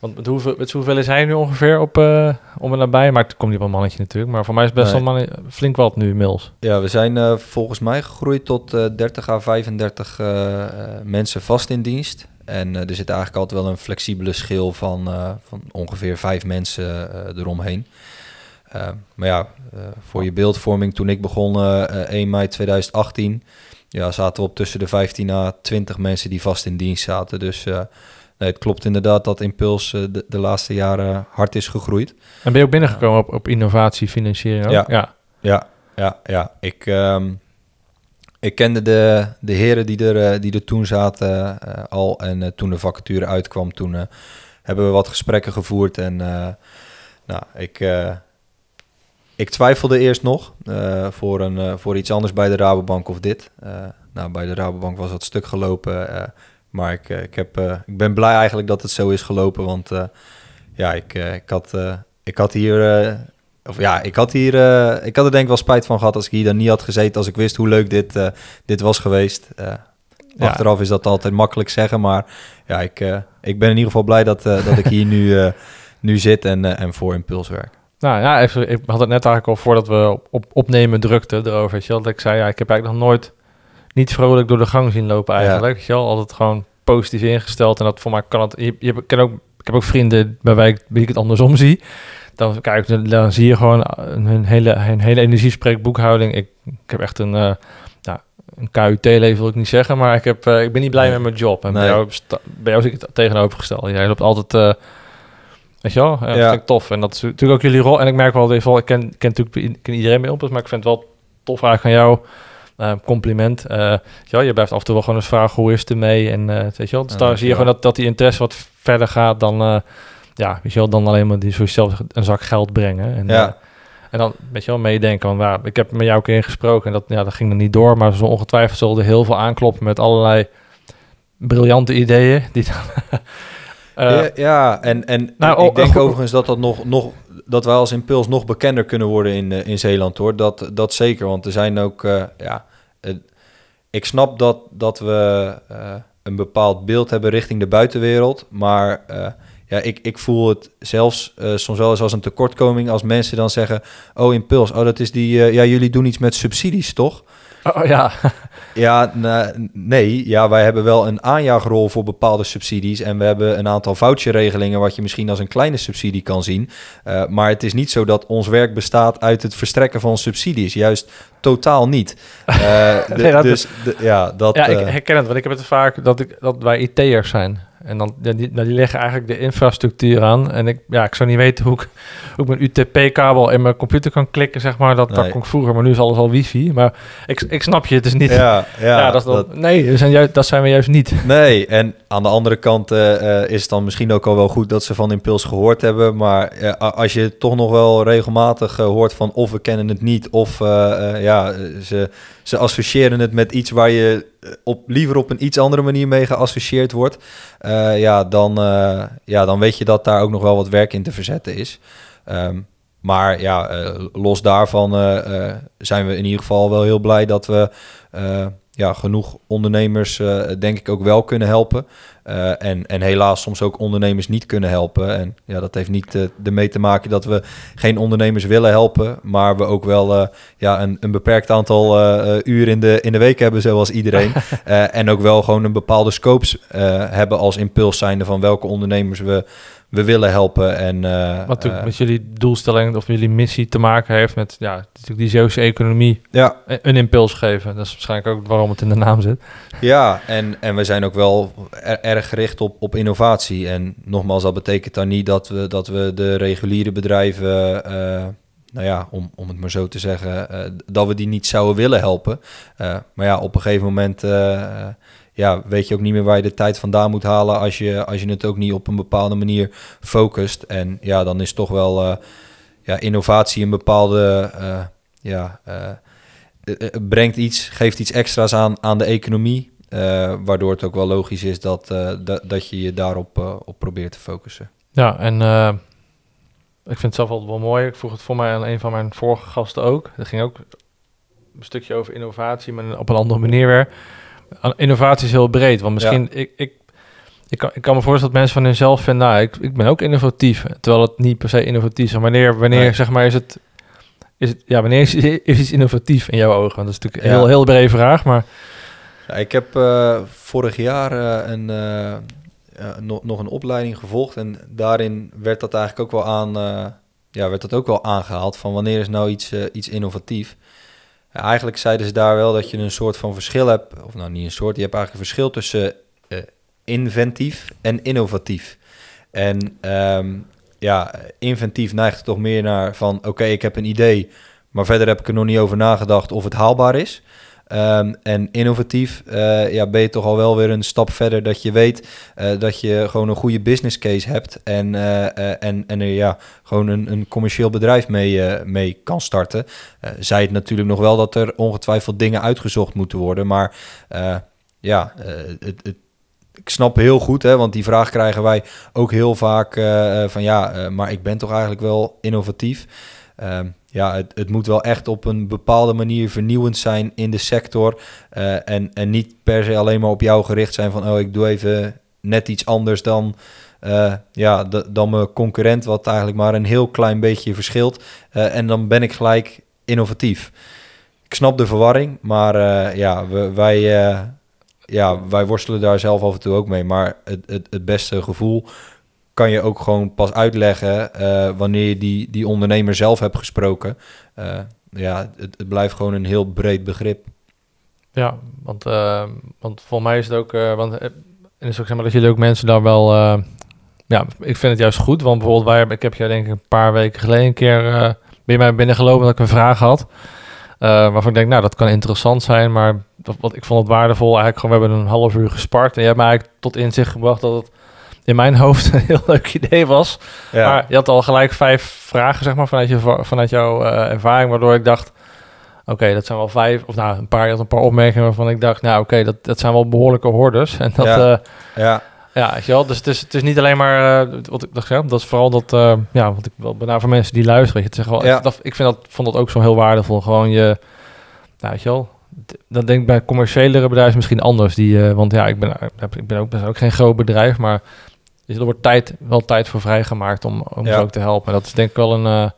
want met hoeveel, met hoeveel is hij nu ongeveer op eh, om en nabij? Maar het komt niet op een mannetje natuurlijk. Maar voor mij is het best Nee. wel flink wat nu inmiddels. ja we zijn eh, volgens mij gegroeid tot eh 30 à 35 eh, eh, mensen vast in dienst. En er zit eigenlijk altijd wel een flexibele schil van, van ongeveer vijf mensen eromheen. Maar ja, voor je beeldvorming, toen ik begon eh, eh, 1 mei 2018, ja, zaten we op tussen de 15 à 20 mensen die vast in dienst zaten. Dus nee, het klopt inderdaad dat Impuls eh, de, de laatste jaren hard is gegroeid. En ben je ook binnengekomen op, op innovatie, financiering ook? Ja. ja. Ja, ja, ja. Ik, ehm, ik kende de, de heren die er, eh, die er toen zaten eh, al. En toen de vacature uitkwam, toen hebben we wat gesprekken gevoerd. En nou, ik, ik twijfelde eerst nog voor, een, voor iets anders bij de Rabobank of dit. Nou, bij de Rabobank was dat stuk gelopen. Maar ik, eh, ik, heb, eh, ik ben blij eigenlijk dat het zo is gelopen. Want eh, ja, ik, ik, had, ik had hier... of ja, ik had hier, ik had er denk ik wel spijt van gehad als ik hier dan niet had gezeten, als ik wist hoe leuk dit, dit was geweest. Ja. Achteraf is dat altijd makkelijk zeggen, maar ja, ik, ik ben in ieder geval blij dat, dat ik hier nu, nu zit en, en voor Impuls werk. Nou ja, even, ik had het net eigenlijk al voordat we op, op opnemen drukten erover. Weet je dat ik zei, ja, ik heb eigenlijk nog nooit niet vrolijk door de gang zien lopen eigenlijk. Weet je wel, altijd gewoon positief ingesteld. En dat voor mij kan het... Je, je kan ook, ik heb ook vrienden bij wie ik, wie ik het andersom zie. Dan, kijk, dan, dan zie je gewoon een hele, een hele energiespreek boekhouding. Ik, ik heb echt een, eh ja, een KUT-leven wil ik niet zeggen, maar ik, heb, eh, ik ben niet blij Nee. met mijn job. En bij, Nee. jou, sta- bij jou ik het tegenovergesteld. Jij loopt altijd... eh, Weet je wel? Ja, dat Ja. vind ik tof. En dat is natuurlijk ook jullie rol. En ik merk wel, ik ken, ken natuurlijk ik ken iedereen bij Ompus, maar ik vind het wel tof eigenlijk aan jou. Eh, compliment. Eh, weet je, blijft af en toe wel gewoon eens vragen hoe is het ermee. En eh, weet je wel, dus Ja, daar zie je gewoon dat, dat die interesse wat verder gaat dan, ja, weet je wel, dan alleen maar die zelf een zak geld brengen. En, Ja. en dan, weet je wel, meedenken. Want ja, ik heb met jou een keer gesproken en dat, ja, dat ging er niet door. Maar zo ongetwijfeld zullen er heel veel aankloppen met allerlei briljante ideeën. Die dan, ja, ja, en, en nou, ik oh, denk goed. overigens dat, dat, nog, nog, dat wij als Impuls nog bekender kunnen worden in, in Zeeland hoor. Dat, dat zeker, want er zijn ook, ja, ik snap dat, dat we eh, een bepaald beeld hebben richting de buitenwereld, maar eh, ja, ik, ik voel het zelfs eh, soms wel eens als een tekortkoming als mensen dan zeggen, oh Impuls, oh dat is die, ja jullie doen iets met subsidies toch? Oh, ja. Ja, na- nee. Ja, wij hebben wel een aanjaagrol voor bepaalde subsidies. En we hebben een aantal voucherregelingen wat je misschien als een kleine subsidie kan zien. Eh, maar het is niet zo dat ons werk bestaat uit het verstrekken van subsidies. Juist totaal niet. Eh, de- Nee, dat dus ja, dat... Ja, ik eh, herken het, want ik heb het vaak dat, ik, dat wij IT'ers zijn. En dan, ja, die, nou, die leggen eigenlijk de infrastructuur aan. En ik, ja, ik zou niet weten hoe ik, hoe ik mijn UTP-kabel in mijn computer kan klikken, zeg maar. Dat, dat kon ik vroeger, maar nu is alles al wifi. Maar ik, ik snap je, het is niet... ja, ja, Ja, dat, nee, dat zijn, juist, dat zijn we juist niet. Nee, en aan de andere kant eh, eh, is het dan misschien ook al wel goed dat ze van Impuls gehoord hebben. Maar eh, als je toch nog wel regelmatig hoort van of we kennen het niet, of ja, ze, ze associëren het met iets waar je op, liever op een iets andere manier mee geassocieerd wordt. eh, ja, dan, eh, ja, dan weet je dat daar ook nog wel wat werk in te verzetten is. Ehm, maar ja, eh, los daarvan eh, eh, zijn we in ieder geval wel heel blij dat we eh, ja, genoeg ondernemers, eh, denk ik, ook wel kunnen helpen. Eh, en, en helaas soms ook ondernemers niet kunnen helpen. En ja, dat heeft niet eh, ermee te maken dat we geen ondernemers willen helpen, maar we ook wel ja, een, een beperkt aantal uur in de, in de week hebben, zoals iedereen. En ook wel gewoon een bepaalde scopes hebben als impuls zijnde van welke ondernemers we, we willen helpen. En, eh, Wat natuurlijk eh, met jullie doelstelling of jullie missie te maken heeft met ja, natuurlijk die Zeeuwse economie ja, een impuls geven. Dat is waarschijnlijk ook waarom het in de naam zit. Ja, en, en we zijn ook wel er- erg gericht op, op innovatie. En nogmaals, dat betekent dan niet dat we, dat we de reguliere bedrijven, eh, nou ja, om, om het maar zo te zeggen, dat we die niet zouden willen helpen. Maar ja, op een gegeven moment ja, weet je ook niet meer waar je de tijd vandaan moet halen als je, als je het ook niet op een bepaalde manier focust. En ja, dan is toch wel eh, ja, innovatie een bepaalde, eh, ja... eh, brengt iets, geeft iets extra's aan, aan de economie. waardoor het ook wel logisch is dat, dat, je je daarop op probeert te focussen. Ja, en ik vind het zelf altijd wel mooi. Ik vroeg het voor mij aan een van mijn vorige gasten ook. Dat ging ook een stukje over innovatie, maar op een andere manier weer. Innovatie is heel breed, want misschien... Ik, ik, ik, kan, ik kan me voorstellen dat mensen van hunzelf vinden... Nou, ik, ik ben ook innovatief, terwijl het niet per se innovatief is. Wanneer, wanneer Nee. zeg maar, is het... Is het ja, wanneer is, is iets innovatief in jouw ogen? Want dat is natuurlijk een Ja. heel, heel brede vraag, maar... Ja, ik heb eh, vorig jaar eh, een, eh, nog, nog een opleiding gevolgd. En daarin werd dat eigenlijk ook wel aan, ja, werd dat ook wel aangehaald. Van wanneer is nou iets, iets innovatief? Eigenlijk zeiden ze daar wel dat je een soort van verschil hebt. Of nou niet een soort. Je hebt eigenlijk een verschil tussen eh, inventief en innovatief. En ehm, ja, inventief neigt toch meer naar van... oké, ik heb een idee, maar verder heb ik er nog niet over nagedacht of het haalbaar is. Ehm, en innovatief eh, ja, ben je toch al wel weer een stap verder dat je weet eh, dat je gewoon een goede business case hebt en, eh, en, en er ja, gewoon een, een commercieel bedrijf mee, mee kan starten. Zij het natuurlijk nog wel dat er ongetwijfeld dingen uitgezocht moeten worden, maar ja, het, het, ik snap heel goed, hè, want die vraag krijgen wij ook heel vaak van ja, maar ik ben toch eigenlijk wel innovatief. Ehm, ja, het, het moet wel echt op een bepaalde manier vernieuwend zijn in de sector. eh, en, en niet per se alleen maar op jou gericht zijn van... oh, ik doe even net iets anders dan, eh, ja, dan mijn concurrent... wat eigenlijk maar een heel klein beetje verschilt. Eh, en dan ben ik gelijk innovatief. Ik snap de verwarring, maar ja, we, wij, ja, wij worstelen daar zelf af en toe ook mee. Maar het, het, het beste gevoel kan je ook gewoon pas uitleggen eh, wanneer je die, die ondernemer zelf hebt gesproken. Eh, ja, het, het blijft gewoon een heel breed begrip. Ja, want, eh, want voor mij is het ook... want, en is ook zeg maar dat jullie ook mensen daar wel... ja, ik vind het juist goed. Want bijvoorbeeld wij, ik heb jou denk ik een paar weken geleden een keer... ben je mij binnengelopen dat ik een vraag had. waarvan ik denk, nou, dat kan interessant zijn. Maar dat, wat, ik vond het waardevol. Eigenlijk gewoon, we hebben een half uur gespart. En je hebt mij eigenlijk tot inzicht gebracht dat het in mijn hoofd een heel leuk idee was. Ja, Maar je had al gelijk vijf vragen, zeg maar, vanuit, je, vanuit jouw eh, ervaring, waardoor ik dacht, oké, dat zijn wel vijf, of nou, een paar, je had een paar opmerkingen waarvan ik dacht, nou, oké, dat, dat zijn wel behoorlijke hordes. En dat, Ja. ja, ja, ja weet je wel, dus het is, het is niet alleen maar, eh, wat ik dacht, ja, dat is vooral dat, eh, ja, wat ik wel benadeel voor mensen die luisteren, weet je, het is Ja. ik, dat, ik vind dat, vond dat ook zo heel waardevol, gewoon je, nou, weet je wel, dat denk ik bij commerciëlere bedrijven misschien anders, die, eh, want ja, ik ben, ik ben ook, ben ook geen groot bedrijf, maar dus er wordt tijd, wel tijd voor vrijgemaakt om, om Ja. ze ook te helpen. Dat is denk ik wel een... eh,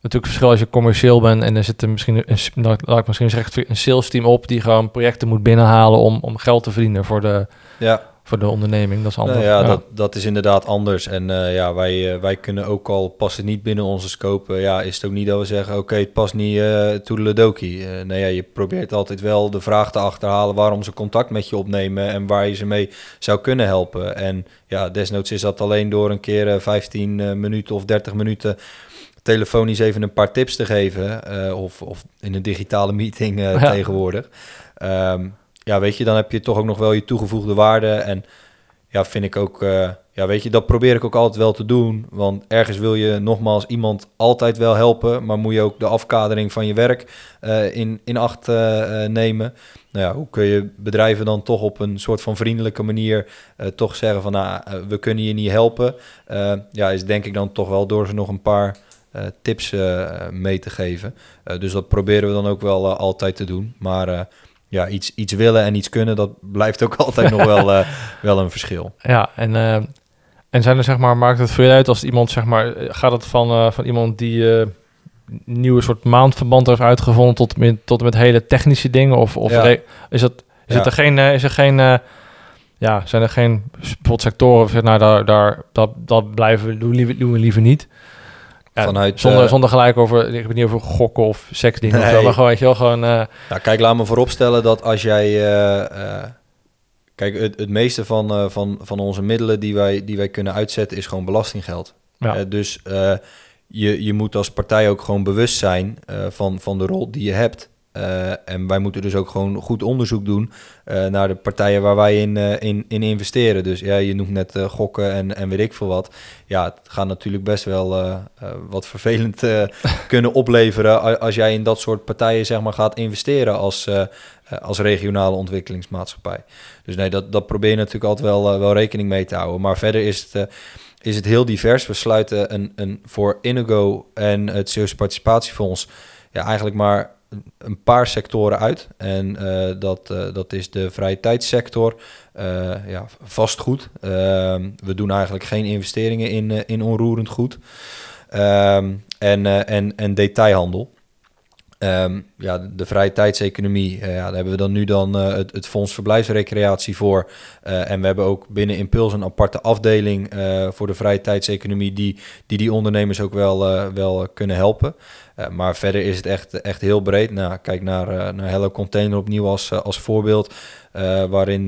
natuurlijk verschil als je commercieel bent en er zit er misschien een, laat ik misschien zeggen, een sales team op die gewoon projecten moet binnenhalen om, om geld te verdienen voor de, ja. Voor de onderneming. Dat is anders. Nou ja, Dat, dat is inderdaad anders. En eh, ja, wij, eh, wij kunnen ook al, past het niet binnen onze scope, eh, ja, is het ook niet dat we zeggen, oké, het past niet uh, toedeledokie. Uh, nee, ja, je probeert altijd wel de vraag te achterhalen waarom ze contact met je opnemen en waar je ze mee zou kunnen helpen. En ja, desnoods is dat alleen door een keer uh, 15 uh, minuten of 30 minuten telefonisch even een paar tips te geven. Of, of in een digitale meeting ja. tegenwoordig. Um, ja, weet je, dan heb je toch ook nog wel je toegevoegde waarde. En ja, vind ik ook, uh, ja, weet je, dat probeer ik ook altijd wel te doen. Want ergens wil je nogmaals iemand altijd wel helpen, maar moet je ook de afkadering van je werk uh, in, in acht uh, nemen. Nou ja, hoe kun je bedrijven dan toch op een soort van vriendelijke manier toch zeggen van, nou, we kunnen je niet helpen. Ja, is denk ik dan toch wel door ze nog een paar tips mee te geven. dus dat proberen we dan ook wel altijd te doen. Maar ja, iets, iets willen en iets kunnen, dat blijft ook altijd nog wel, uh, wel een verschil. Ja, en, uh, en zijn er zeg maar, maakt het voor je uit als iemand zeg maar, gaat het van, uh, van iemand die een nieuwe soort maandverband heeft uitgevonden tot met, tot met hele technische dingen? Of, of ja. is, het, is, ja. het er geen, eh, is er geen, ja, zijn er geen bijvoorbeeld sectoren of nou, daar, daar, dat, dat blijven we, doen, liever, doen we liever niet? Ja, Vanuit, zonder, uh, zonder gelijk over, ik ben niet over gokken of seksdingen nee. of zo, maar gewoon, weet je wel, gewoon... Uh... Nou, kijk, laat me vooropstellen dat als jij... Uh, kijk, het, het meeste van, van, van onze middelen die wij, die wij kunnen uitzetten is gewoon belastinggeld. Ja. dus je, je moet als partij ook gewoon bewust zijn van, van de rol die je hebt. Uh, en wij moeten dus ook gewoon goed onderzoek doen uh, naar de partijen waar wij in, uh, in, in investeren. Dus ja, je noemt net gokken en, en weet ik veel wat. Ja, het gaat natuurlijk best wel wat vervelend kunnen opleveren als jij in dat soort partijen zeg maar, gaat investeren als, als regionale ontwikkelingsmaatschappij. Dus nee, dat, dat probeer je natuurlijk altijd wel, wel rekening mee te houden. Maar verder is het is het heel divers. We sluiten een, een, voor Inigo en het Zeeuwse Participatiefonds ja, eigenlijk maar een paar sectoren uit. En uh, dat, uh, dat is de vrije tijdssector, uh, ja, vastgoed. Ehm, we doen eigenlijk geen investeringen in, in onroerend goed. Um, en, en, en detailhandel. Um, ja, de vrije tijdseconomie, ja, daar hebben we dan nu dan het, het Fonds Verblijfsrecreatie voor. en we hebben ook binnen Impuls een aparte afdeling voor de vrije tijdseconomie... die die, die ondernemers ook wel, wel kunnen helpen. Maar verder is het echt, echt heel breed. Nou, kijk naar, naar Hello Container opnieuw als, als voorbeeld. waarin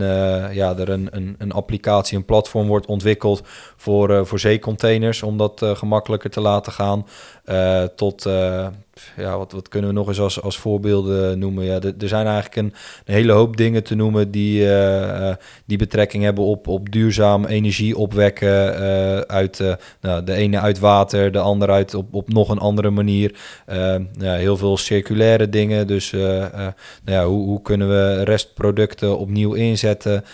ja, er een, een, een, applicatie, een platform wordt ontwikkeld voor, voor zeecontainers. Om dat gemakkelijker te laten gaan. tot, ja, wat, wat kunnen we nog eens als, als voorbeelden noemen? Ja, er zijn eigenlijk een, een, hele hoop dingen te noemen die, die betrekking hebben op, op duurzaam energie opwekken. uit, nou, de ene uit water, de andere uit op, op nog een andere manier. Ja, heel veel circulaire dingen. Dus nou ja, hoe, hoe, kunnen we restproducten opnieuw inzetten?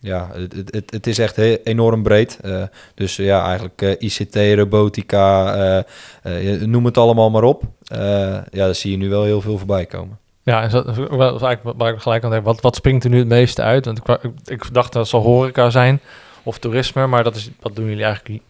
Ja, het, het- het, is echt he- enorm breed. Eh, dus ja, eigenlijk eh, ICT, robotica, eh, noem het allemaal maar op. Ja, daar zie je nu wel heel veel voorbij komen. Ja, en dat is eigenlijk waar ik gelijk aan denk. Wat, wat springt er nu het meeste uit? Want ik, ik, dacht dat het zal horeca zijn of toerisme, maar dat, is, dat doen jullie eigenlijk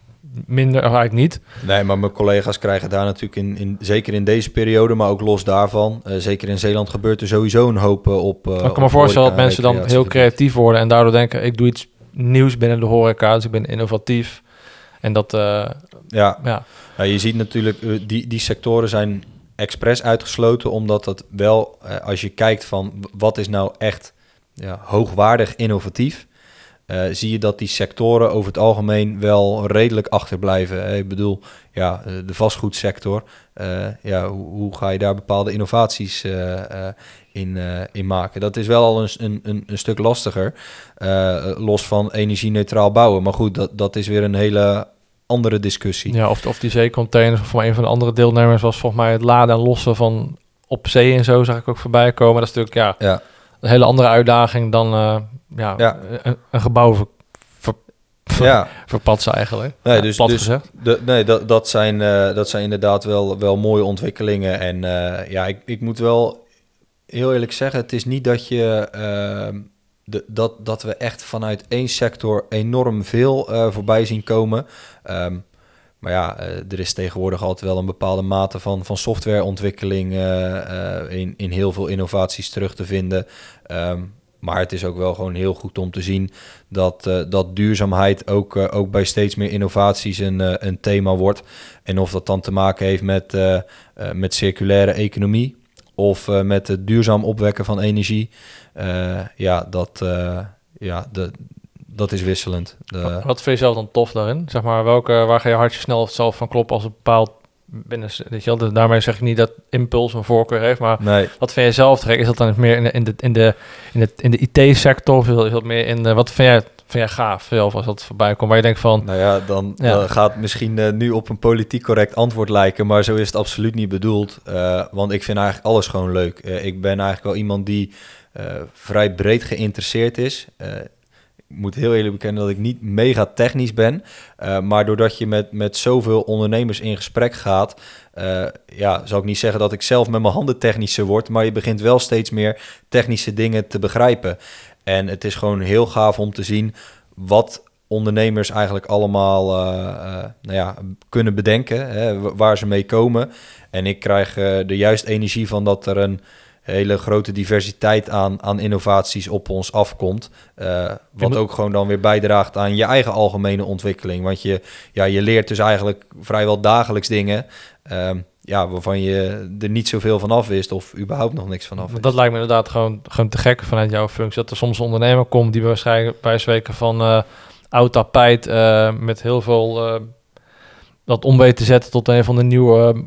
minder, eigenlijk niet. Nee, maar mijn collega's krijgen daar natuurlijk in, in zeker in deze periode, maar ook los daarvan. eh, zeker in Zeeland gebeurt er sowieso een hoop eh, op. eh, Maar ik kan op me voorstellen dat mensen dan heel creatief worden en daardoor denken, ik doe iets nieuws binnen de horeca, dus ik ben innovatief. En dat, Ja, ja, Nou, je ziet natuurlijk, die, die sectoren zijn expres uitgesloten, omdat dat wel, als je kijkt van wat is nou echt ja, hoogwaardig innovatief, eh, zie je dat die sectoren over het algemeen wel redelijk achterblijven. Eh, Ik bedoel, ja, eh, de vastgoedsector, ja, hoe, hoe ga je daar bepaalde innovaties in, in maken? Dat is wel al een, een, een, stuk lastiger, los van energie-neutraal bouwen. Maar goed, dat, dat is weer een hele andere discussie. ja of, of die zeecontainers, of voor een van de andere deelnemers was volgens mij het laden en lossen van op zee en zo, zag ik ook voorbij komen. Dat is natuurlijk, ja, Ja. Een hele andere uitdaging dan eh, ja, Ja. Een, een gebouw ver, ver, ver- Ja, verpatsen eigenlijk. Nee, dus- dus- de, nee, dat, dat, zijn, eh, dat zijn inderdaad wel, wel mooie ontwikkelingen. En eh, ja, ik, ik moet wel heel eerlijk zeggen, het is niet dat je ehm, de, dat, dat we echt vanuit één sector enorm veel voorbij zien komen. Ehm, maar ja, eh, er is tegenwoordig altijd wel een bepaalde mate van, van softwareontwikkeling eh, eh, in, in heel veel innovaties terug te vinden. Ehm, maar het is ook wel gewoon heel goed om te zien dat, dat duurzaamheid ook, ook bij steeds meer innovaties een, een thema wordt. En of dat dan te maken heeft met, met circulaire economie of met het duurzaam opwekken van energie. ja, dat, ja de, dat is wisselend. De, Wat vind je zelf dan tof daarin? Zeg maar, welke, waar ga je hartje snel zelf van kloppen als een bepaald binnen, weet je wel, dus daarmee zeg ik niet dat impuls een voorkeur heeft, maar nee, wat vind je zelf trek? Is dat dan meer in de, in de, in de, in de, in de IT-sector of is dat, is dat meer in de, wat vind jij, vind jij gaaf zelf als dat voorbij komt? Waar je denkt van, Nou ja, dan, Ja. gaat misschien eh, nu op een politiek correct antwoord lijken, maar zo is het absoluut niet bedoeld. Eh, want ik vind eigenlijk alles gewoon leuk. Eh, ik ben eigenlijk wel iemand die vrij breed geïnteresseerd is. Moet heel eerlijk bekennen dat ik niet mega technisch ben. eh, maar doordat je met, met zoveel ondernemers in gesprek gaat, eh, ja, zou ik niet zeggen dat ik zelf met mijn handen technischer word, maar je begint wel steeds meer technische dingen te begrijpen. En het is gewoon heel gaaf om te zien wat ondernemers eigenlijk allemaal eh, nou ja, kunnen bedenken, hè, wa- waar ze mee komen. En ik krijg eh er juist energie van dat er een hele grote diversiteit aan, aan innovaties op ons afkomt. eh, wat ook gewoon dan weer bijdraagt aan je eigen algemene ontwikkeling. Want je, ja, je leert dus eigenlijk vrijwel dagelijks dingen... ehm, ja, waarvan je er niet zoveel van af wist of überhaupt nog niks van af wist. dat lijkt me inderdaad gewoon, gewoon te gek vanuit jouw functie, dat er soms een ondernemer komt die waarschijnlijk bij spreken van eh oud tapijt eh, met heel veel dat om weet te zetten tot een van de nieuwe eh,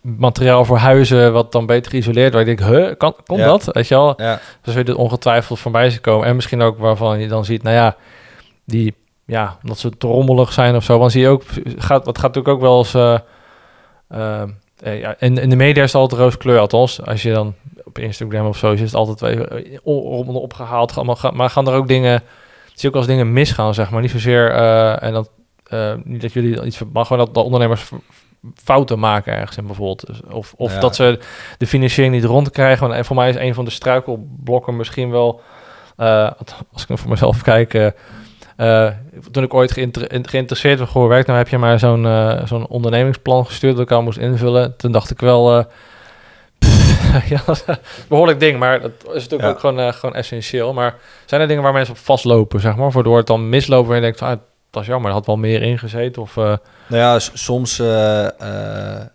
materiaal voor huizen, wat dan beter geïsoleerd wordt. Ik denk, huh, kan, kon Ja. dat? Weet je wel? Ja, Dus weer dit ongetwijfeld voorbij zien komen. En misschien ook waarvan je dan ziet, nou ja, die, ja, omdat ze te rommelig zijn of zo. Want zie je ook, gaat, dat gaat natuurlijk ook wel eens, ja, in, in de media is het altijd roze kleur, althans. Als je dan op Instagram of zo is het altijd rommel opgehaald. Maar, ga- maar gaan er ook dingen, zie je ook als dingen misgaan, zeg maar. Niet zozeer, en dat, eh, niet dat jullie iets, maar gewoon dat de ondernemers fouten maken ergens in bijvoorbeeld. Dus Of, of Ja. dat ze de financiering niet rondkrijgen. Want voor mij is een van de struikelblokken misschien wel, eh, als ik voor mezelf kijk, eh, eh, toen ik ooit geïnter- geïnteresseerd werd voor werk, nou heb je maar zo'n eh, zo'n ondernemingsplan gestuurd dat ik al moest invullen. Toen dacht ik wel, eh, pff, ja, dat is een behoorlijk ding, maar dat is natuurlijk Ja. ook gewoon, eh, gewoon essentieel. Maar zijn er dingen waar mensen op vastlopen, zeg maar, waardoor het dan mislopen en je denkt van, ah, dat jammer, er had wel meer ingezeten of... eh, Nou ja, soms eh, eh,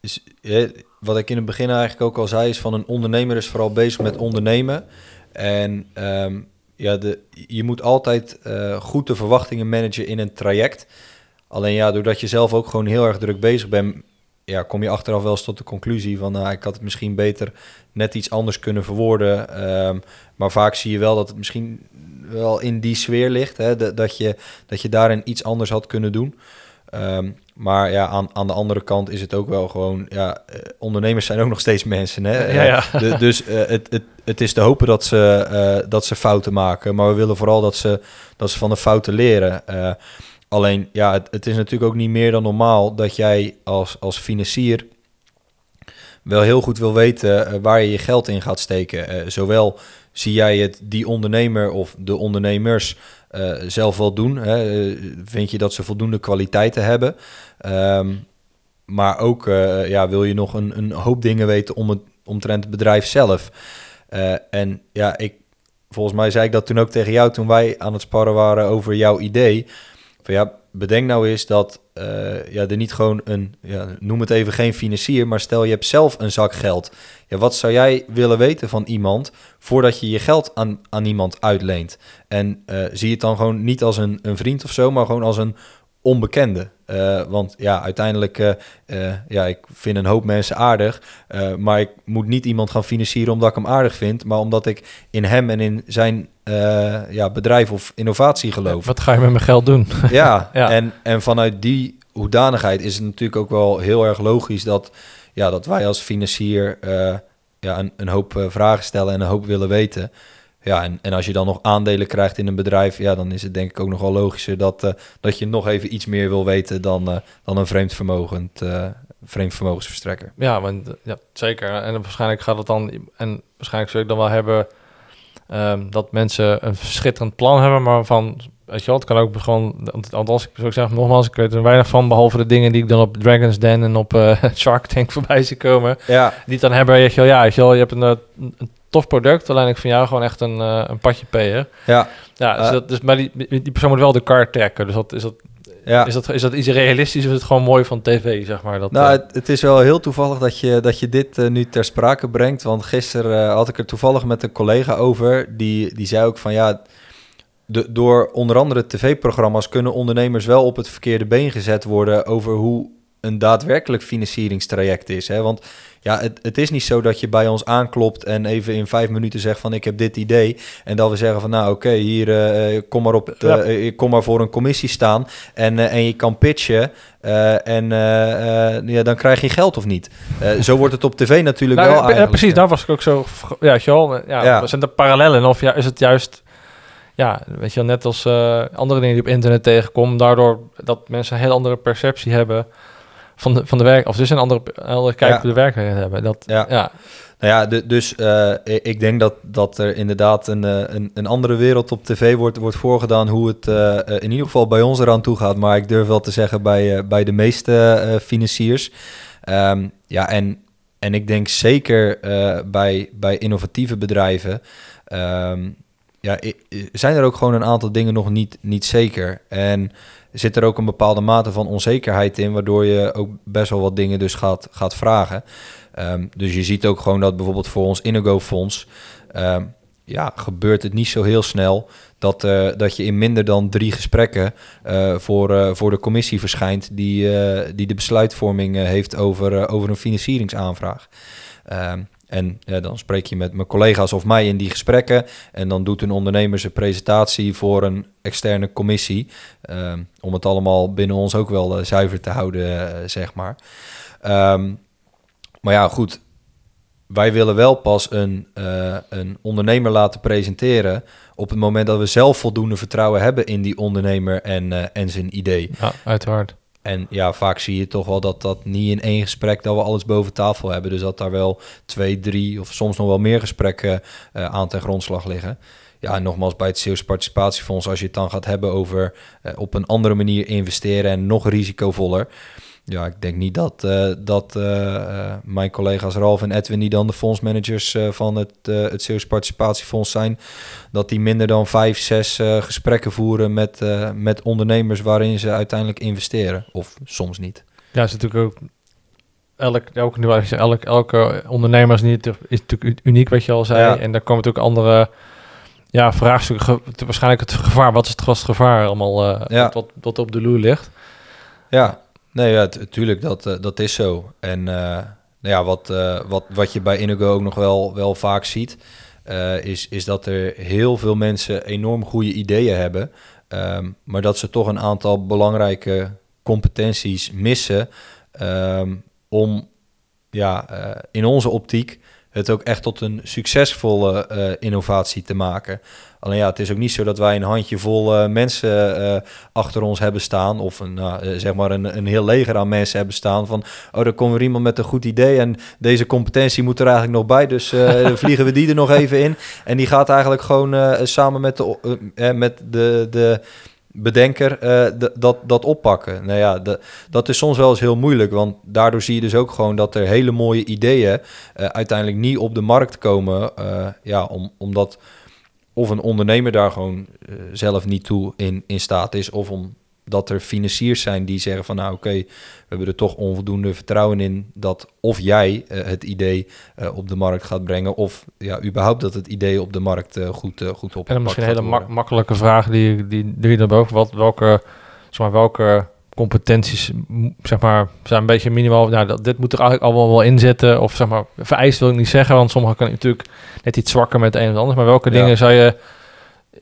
is, wat ik in het begin eigenlijk ook al zei, is van een ondernemer is vooral bezig met ondernemen. En ehm, ja, de, je moet altijd goed de verwachtingen managen in een traject. Alleen ja, doordat je zelf ook gewoon heel erg druk bezig bent, ja, kom je achteraf wel eens tot de conclusie van, nou, ik had het misschien beter net iets anders kunnen verwoorden. Ehm, maar vaak zie je wel dat het misschien wel in die sfeer ligt, hè, dat, je, dat je daarin iets anders had kunnen doen. Ehm, maar ja, aan, aan de andere kant is het ook wel gewoon... Ja, eh, ondernemers zijn ook nog steeds mensen, hè? Ja, ja. Eh, de- dus eh, het, het, het is te hopen dat ze, dat ze fouten maken. Maar we willen vooral dat ze, dat ze van de fouten leren. Alleen, ja, het, het is natuurlijk ook niet meer dan normaal... dat jij als, als financier wel heel goed wil weten waar je je geld in gaat steken. Zowel zie jij het die ondernemer of de ondernemers eh, zelf wel doen. Hè? Eh, vind je dat ze voldoende kwaliteiten hebben? Ehm, maar ook eh, ja, wil je nog een, een hoop dingen weten om het, omtrent het bedrijf zelf. En ja, ik, volgens mij zei ik dat toen ook tegen jou toen wij aan het sparren waren over jouw idee. Van ja, bedenk nou eens dat eh, ja, er niet gewoon een, ja, noem het even geen financier, maar stel je hebt zelf een zak geld. Ja, wat zou jij willen weten van iemand voordat je je geld aan, aan iemand uitleent? En eh, zie het dan gewoon niet als een, een vriend of zo, maar gewoon als een onbekende. Eh, want ja, uiteindelijk, eh, eh, ja, ik vind een hoop mensen aardig, maar ik moet niet iemand gaan financieren omdat ik hem aardig vind, maar omdat ik in hem en in zijn ja, bedrijf of innovatie geloof. Wat ga je met mijn geld doen? Ja, Ja. En, en vanuit die hoedanigheid is het natuurlijk ook wel heel erg logisch dat, ja, dat wij als financier ja, een, een hoop vragen stellen en een hoop willen weten. Ja, en, en als je dan nog aandelen krijgt in een bedrijf, ja, dan is het denk ik ook nogal logischer dat, eh, dat je nog even iets meer wil weten dan, eh, dan een vreemd, vermogend, eh, vreemd vermogensverstrekker. Ja, want, ja, zeker. En waarschijnlijk gaat het dan... En waarschijnlijk zul ik dan wel hebben... ehm, dat mensen een schitterend plan hebben, maar van... Weet je wel, het kan ook gewoon... Althans, ik zou zeggen, nogmaals, ik weet er weinig van... behalve de dingen die ik dan op Dragon's Den en op Shark Tank voorbij zie komen... Ja, die dan hebben, weet je wel, ja, weet je wel, je hebt een, een tof product, alleen ik vind jou gewoon echt een, eh, een patje peer. ja, Ja, dus Eh. dat, dus, maar die, die persoon moet wel de kar trekken. Dus dat, is, dat, ja. is, dat, is dat iets realistisch of is het gewoon mooi van tv, zeg maar? Dat, Nou, eh, het, het is wel heel toevallig dat je, dat je dit nu ter sprake brengt. Want gisteren had ik er toevallig met een collega over. Die, die zei ook van ja. De, door onder andere tv-programma's kunnen ondernemers wel op het verkeerde been gezet worden over hoe een daadwerkelijk financieringstraject is. Hè? Want ja, het, het is niet zo dat je bij ons aanklopt en even in vijf minuten zegt van ik heb dit idee. En dat we zeggen van nou oké, hier eh, kom, maar op, Ja. eh, kom maar voor een commissie staan en, eh, en je kan pitchen. eh, en eh, eh, ja, dan krijg je geld of niet. Eh, zo wordt het op tv natuurlijk nou, wel ja, eigenlijk. precies, daar was ik ook zo... Ja, weet je wel, ja, zijn er parallellen? Of ja, is het juist... Ja, weet je wel, net als eh, andere dingen die op internet tegenkomen... daardoor dat mensen een heel andere perceptie hebben van de, van de werk... of dus een andere, andere kijk Ja. op de werkelijkheid hebben. Dat, Ja. ja. Nou ja, de- dus eh, ik denk dat, dat er inderdaad een, eh, een, een andere wereld op tv wordt, wordt voorgedaan hoe het eh, in ieder geval bij ons eraan toe gaat. Maar ik durf wel te zeggen bij, bij de meeste financiers. Ehm, ja, en, en ik denk zeker bij, bij innovatieve bedrijven. ehm, ja, zijn er ook gewoon een aantal dingen nog niet, niet zeker. En zit er ook een bepaalde mate van onzekerheid in, waardoor je ook best wel wat dingen dus gaat, gaat vragen. Ehm, dus je ziet ook gewoon dat bijvoorbeeld voor ons Inigo-fonds... ehm, ja, gebeurt het niet zo heel snel dat, eh, dat je in minder dan drie gesprekken eh, voor, eh, voor de commissie verschijnt die, die de besluitvorming heeft over, over een financieringsaanvraag. Ehm, en dan spreek je met mijn collega's of mij in die gesprekken. En dan doet een ondernemer zijn presentatie voor een externe commissie. ehm, om het allemaal binnen ons ook wel eh, zuiver te houden, eh, zeg maar. Ehm, maar ja, goed. Wij willen wel pas een, eh, een ondernemer laten presenteren op het moment dat we zelf voldoende vertrouwen hebben in die ondernemer en, en zijn idee. ja, uiteraard. En ja, vaak zie je toch wel dat dat niet in één gesprek dat we alles boven tafel hebben. Dus dat daar wel twee, drie of soms nog wel meer gesprekken eh, aan ten grondslag liggen. Ja, en nogmaals, bij het Zeeuws Participatiefonds, als je het dan gaat hebben over eh, op een andere manier investeren en nog risicovoller. Ja, ik denk niet dat, eh, dat eh, eh, mijn collega's Ralf en Edwin, die dan de fondsmanagers eh, van het, het Zeeuws Participatiefonds zijn, dat die minder dan vijf, zes gesprekken voeren met, met ondernemers waarin ze uiteindelijk investeren. Of soms niet. Ja, is natuurlijk ook... Elk, elk, elk, elke ondernemer is, niet, is natuurlijk uniek, wat je al zei. Ja. En daar komen natuurlijk andere ja, vraagstukken. Waarschijnlijk het gevaar. Wat is het, het gevaar allemaal Ja. wat, wat op de loer ligt? Ja, nee, ja, tu- tuurlijk, dat, eh, dat is zo. En eh, nou ja, wat, eh, wat, wat je bij Inigo ook nog wel, wel vaak ziet, is, is dat er heel veel mensen enorm goede ideeën hebben, ehm, maar dat ze toch een aantal belangrijke competenties missen ehm, om ja, in onze optiek het ook echt tot een succesvolle eh, innovatie te maken. Alleen ja, het is ook niet zo dat wij een handjevol uh, mensen uh, achter ons hebben staan. Of een, uh, zeg maar een, een heel leger aan mensen hebben staan. Van, oh, er komt weer iemand met een goed idee. En deze competentie moet er eigenlijk nog bij. Dus vliegen we die er nog even in. En die gaat eigenlijk gewoon samen met de, met de, de bedenker dat, dat oppakken. Nou ja, de, dat is soms wel eens heel moeilijk. Want daardoor zie je dus ook gewoon dat er hele mooie ideeën uiteindelijk niet op de markt komen. ja, om, omdat of een ondernemer daar gewoon zelf niet toe in, in staat is, of omdat er financiers zijn die zeggen van nou oké, we hebben er toch onvoldoende vertrouwen in dat of jij uh, het idee uh, op de markt gaat brengen, of ja, überhaupt dat het idee op de markt goed, goed op. En misschien een hele mak makkelijke vraag die, die, die je daarboven, wat, welke, zeg maar, welke competenties, zeg maar, zijn een beetje minimaal. Nou, dat, dit moet er eigenlijk allemaal wel in zitten. Of zeg maar, vereist wil ik niet zeggen, want sommigen kunnen natuurlijk net iets zwakker met een of ander. Maar welke ja. dingen zou je,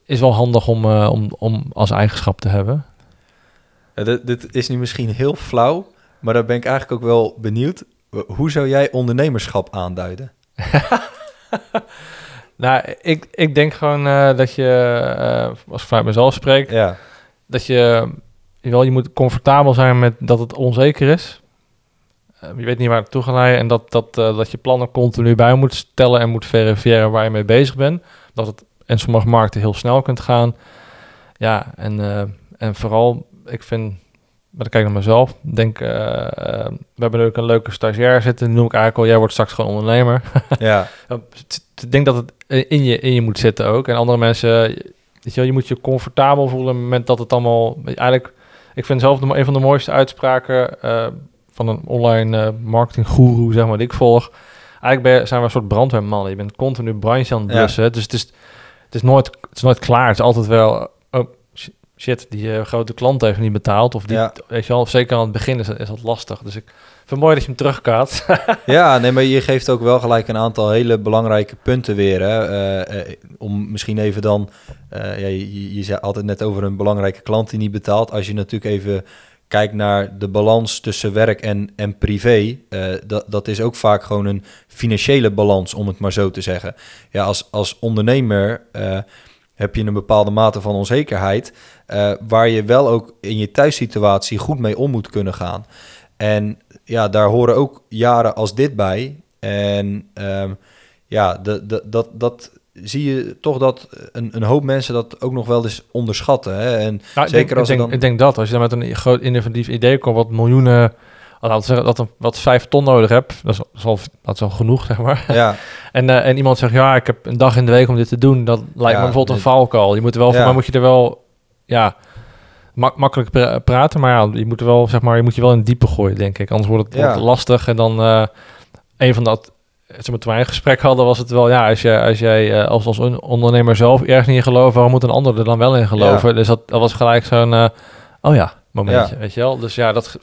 is wel handig om, om, om als eigenschap te hebben? Ja, dit, dit is nu misschien heel flauw, maar daar ben ik eigenlijk ook wel benieuwd. Hoe zou jij ondernemerschap aanduiden? nou, ik, ik denk gewoon uh, dat je, uh, als ik vanuit mezelf spreek, ja. dat je wel, je moet comfortabel zijn met dat het onzeker is. Uh, je weet niet waar het toe gaat leiden en dat, dat, dat je plannen continu bij moet stellen en moet verifiëren waar je mee bezig bent. Dat het in sommige markten heel snel kunt gaan. Ja, en, en vooral, ik vind, maar ik kijk naar mezelf, denk, we hebben ook een leuke stagiair zitten, noem ik eigenlijk al, jij wordt straks gewoon ondernemer. Ja. ik denk dat het in je, in je moet zitten ook. En andere mensen, weet je, wel, je moet je comfortabel voelen op het moment dat het allemaal eigenlijk ik vind zelf de, een van de mooiste uitspraken uh, van een online uh, marketing guru, zeg maar, die ik volg. Eigenlijk ben, zijn we een soort brandweermannen. Je bent continu brandje aan het blussen. Ja. Dus het is, het, is nooit, het is nooit klaar. Het is altijd wel... Shit, die uh, grote klant heeft niet betaald. Of die, ja. weet je wel, zeker aan het begin is, is dat lastig. Dus ik vind mooi dat je hem terugkaat. ja, nee, maar je geeft ook wel gelijk een aantal hele belangrijke punten weer. Hè? Uh, uh, om misschien even dan, ja, je, je zei altijd net over een belangrijke klant die niet betaalt. Als je natuurlijk even kijkt naar de balans tussen werk en, en privé, dat, dat is ook vaak gewoon een financiële balans, om het maar zo te zeggen. Ja, als, als ondernemer heb je een bepaalde mate van onzekerheid, uh, waar je wel ook in je thuissituatie goed mee om moet kunnen gaan. En ja, daar horen ook jaren als dit bij. En um, ja, de, de, dat, dat zie je toch dat een, een hoop mensen dat ook nog wel eens onderschatten. Hè? En nou, zeker ik denk, als ik denk, dan... ik denk dat als je dan met een groot innovatief idee komt, wat miljoenen laten zeggen dat een, wat vijf ton nodig heb, dat is al, dat is al genoeg, zeg maar. Ja. en, uh, en iemand zegt, ja, ik heb een dag in de week om dit te doen, dat lijkt ja, me bijvoorbeeld een valkuil. Je moet er wel, ja. maar moet je er wel, ja, mak makkelijk pra praten, maar ja, je moet er wel, zeg maar, je moet je wel in diepe gooien, denk ik. Anders wordt het, lastig. En dan uh, een van dat, zeg maar, toen wij een gesprek hadden, was het wel, ja, als, je, als jij uh, als, als ondernemer zelf ergens niet gelooft, waarom moet een ander er dan wel in geloven? Dus dat, dat was gelijk zo'n, oh ja, momentje, weet je wel. Dus ja, dat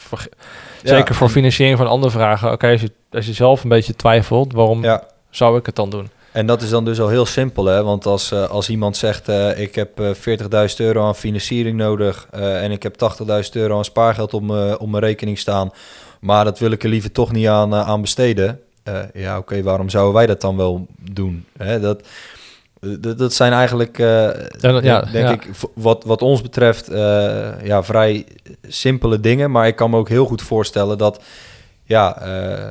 zeker voor financiering van andere vragen. Oké, okay, als, je, als je zelf een beetje twijfelt, waarom zou ik het dan doen? En dat is dan dus al heel simpel, hè? Want als, uh, als iemand zegt, uh, ik heb uh, 40.000 euro aan financiering nodig en ik heb 80.000 euro aan spaargeld op, op mijn rekening staan, maar dat wil ik er liever toch niet aan, aan besteden. ja, oké, okay, waarom zouden wij dat dan wel doen? Hè? Dat, dat, dat zijn eigenlijk, ja, denk ja. ik, wat, wat ons betreft, ja, vrij simpele dingen. Maar ik kan me ook heel goed voorstellen dat ja, uh,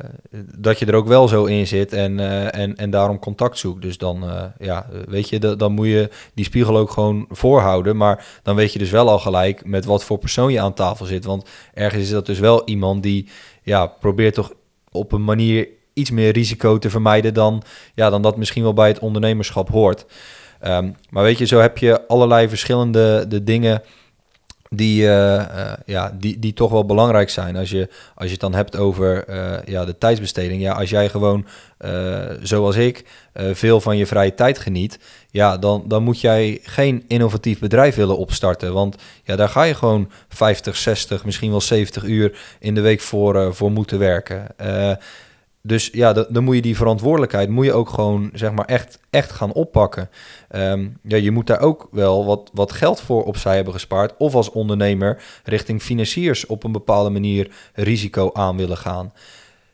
dat je er ook wel zo in zit en, en, en daarom contact zoekt. Dus dan, ja, weet je, dan moet je die spiegel ook gewoon voorhouden. Maar dan weet je dus wel al gelijk met wat voor persoon je aan tafel zit. Want ergens is dat dus wel iemand die, ja, probeert toch op een manier iets meer risico te vermijden dan, ja, dan dat misschien wel bij het ondernemerschap hoort. Um, maar weet je, zo heb je allerlei verschillende de dingen die, uh, uh, ja, die, die toch wel belangrijk zijn. Als je, als je het dan hebt over uh, ja, de tijdsbesteding. Ja, als jij gewoon, zoals ik, veel van je vrije tijd geniet... ja, dan, dan moet jij geen innovatief bedrijf willen opstarten. Want ja, daar ga je gewoon 50, 60, misschien wel 70 uur in de week voor, voor moeten werken. Dus ja, dan, moet je die verantwoordelijkheid moet je ook gewoon zeg maar echt, echt gaan oppakken. Ehm, ja, je moet daar ook wel wat, wat geld voor opzij hebben gespaard. Of als ondernemer richting financiers op een bepaalde manier risico aan willen gaan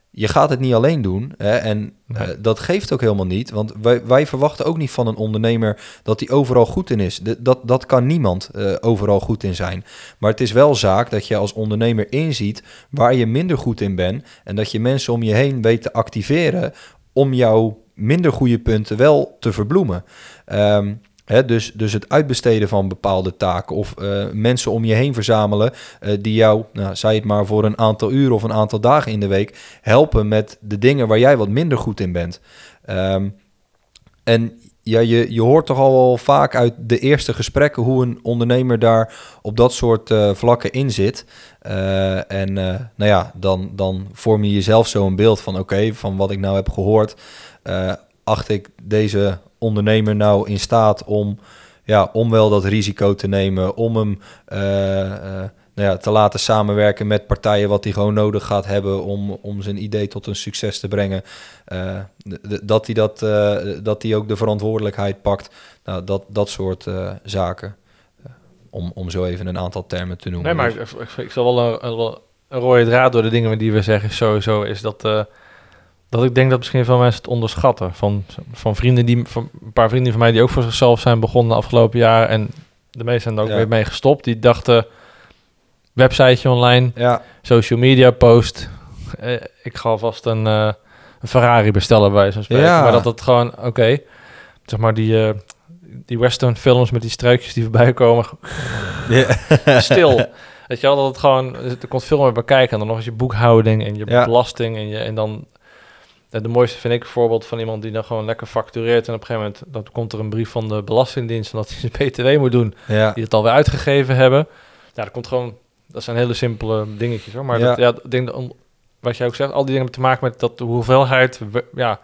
je gaat het niet alleen doen. Hè, en eh, dat geeft ook helemaal niet. Want wij, wij verwachten ook niet van een ondernemer dat hij overal goed in is. dat, dat kan niemand uh, overal goed in zijn. Maar het is wel zaak dat je als ondernemer inziet waar je minder goed in bent. En dat je mensen om je heen weet te activeren om jouw minder goede punten wel te verbloemen. Um, dus, dus het uitbesteden van bepaalde taken of uh, mensen om je heen verzamelen uh, die jou, nou, zei het maar voor een aantal uren of een aantal dagen in de week, helpen met de dingen waar jij wat minder goed in bent. Um, en ja, je, je hoort toch al vaak uit de eerste gesprekken hoe een ondernemer daar op dat soort uh, vlakken in zit. en nou ja, dan, dan vorm je jezelf zo een beeld van oké, van wat ik nou heb gehoord, acht ik deze ondernemer nou in staat om, ja, om wel dat risico te nemen, om hem uh, uh, nou ja, te laten samenwerken met partijen wat hij gewoon nodig gaat hebben om, om zijn idee tot een succes te brengen. Uh, dat hij dat, dat hij ook de verantwoordelijkheid pakt. Nou, dat, dat soort zaken. om, om zo even een aantal termen te noemen. Nee, maar ik, ik, zal wel een, een, een rode draad door de dingen die we zeggen, sowieso is dat dat ik denk dat misschien veel mensen het onderschatten. Van, van vrienden die, van een paar vrienden van mij die ook voor zichzelf zijn begonnen de afgelopen jaar. En de meesten zijn er ook weer mee gestopt. Die dachten, websiteje online, ja. social media post. Eh, ik ga vast een, uh, een Ferrari bestellen bij zo'n spreken. Ja. Maar dat het gewoon, oké, zeg maar die, uh, die western films met die struikjes die voorbij komen. Stil. Weet je wel, dat het gewoon, er komt veel meer bij kijken. En dan nog eens je boekhouding en je belasting en, je, en dan de mooiste vind ik een voorbeeld van iemand die dan gewoon lekker factureert. En op een gegeven moment dan komt er een brief van de Belastingdienst dat hij zijn BTW moet doen. Ja. Die het alweer uitgegeven hebben. Ja, dat komt gewoon. Dat zijn hele simpele dingetjes hoor. Maar ja. Dat, ja, denk dat, wat jij ook zegt, al die dingen te maken met dat de hoeveelheid. Ja,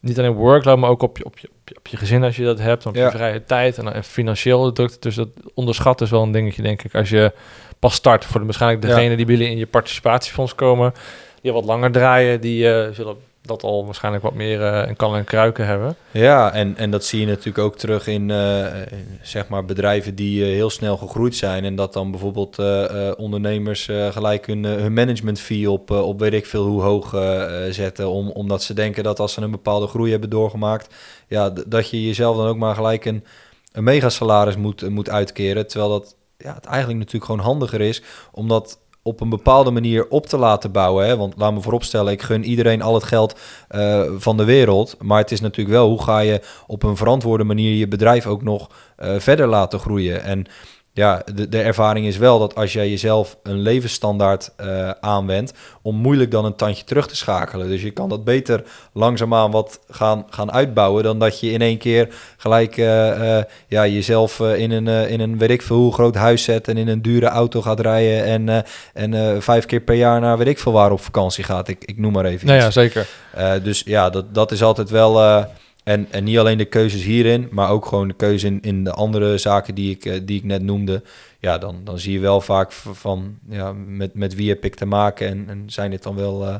niet alleen workload, maar ook op je, op je, op je, gezin als je dat hebt. Op je vrije tijd en, en financieel drukte. Dus dat onderschat is wel een dingetje, denk ik. Als je pas start voor de, waarschijnlijk degene die willen in je participatiefonds komen die wat langer draaien, die uh, zullen dat al waarschijnlijk wat meer uh, in kan en kruiken hebben. Ja, en, en dat zie je natuurlijk ook terug in uh, zeg maar bedrijven die heel snel gegroeid zijn. En dat dan bijvoorbeeld ondernemers gelijk hun, hun management fee op, op weet ik veel hoe hoog zetten. Om, omdat ze denken dat als ze een bepaalde groei hebben doorgemaakt, ja, dat je jezelf dan ook maar gelijk een, een megasalaris moet, moet uitkeren. Terwijl dat ja, het eigenlijk natuurlijk gewoon handiger is, omdat op een bepaalde manier op te laten bouwen. Hè? Want laat me vooropstellen, ik gun iedereen al het geld uh, van de wereld. Maar het is natuurlijk wel, hoe ga je op een verantwoorde manier je bedrijf ook nog uh, verder laten groeien? En ja, de, de ervaring is wel dat als jij jezelf een levensstandaard uh, aanwendt, om moeilijk dan een tandje terug te schakelen. Dus je kan dat beter langzaamaan wat gaan, gaan uitbouwen dan dat je in één keer gelijk uh, uh, ja, jezelf in, een, in een weet ik veel hoe groot huis zet en in een dure auto gaat rijden en, en vijf keer per jaar naar weet ik veel waar op vakantie gaat. Ik, ik noem maar even. Nou ja, zeker. dus ja, dat, dat is altijd wel en, en niet alleen de keuzes hierin, maar ook gewoon de keuze in, in de andere zaken die ik, eh, die ik net noemde. Ja, dan, dan zie je wel vaak van ja, met, met wie heb ik te maken en, en zijn dit dan wel uh,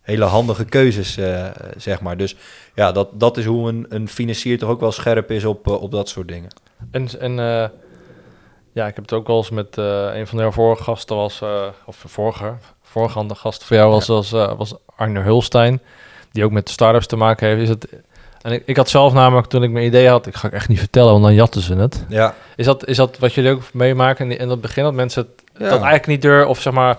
hele handige keuzes, uh, zeg maar. Dus ja, dat, dat is hoe een, een financier toch ook wel scherp is op, op dat soort dingen. En, en ja, ik heb het ook wel eens met een van jouw vorige gasten was, of vorige, voorgaande gast voor jou was, was, was Arne Hulstein, die ook met startups te maken heeft. Is het en ik, ik had zelf namelijk, toen ik mijn idee had, ik ga ik echt niet vertellen, want dan jatten ze het. Ja. Is dat, is dat wat jullie ook meemaken in, in dat begin, dat mensen het, dat eigenlijk niet durven, of zeg maar,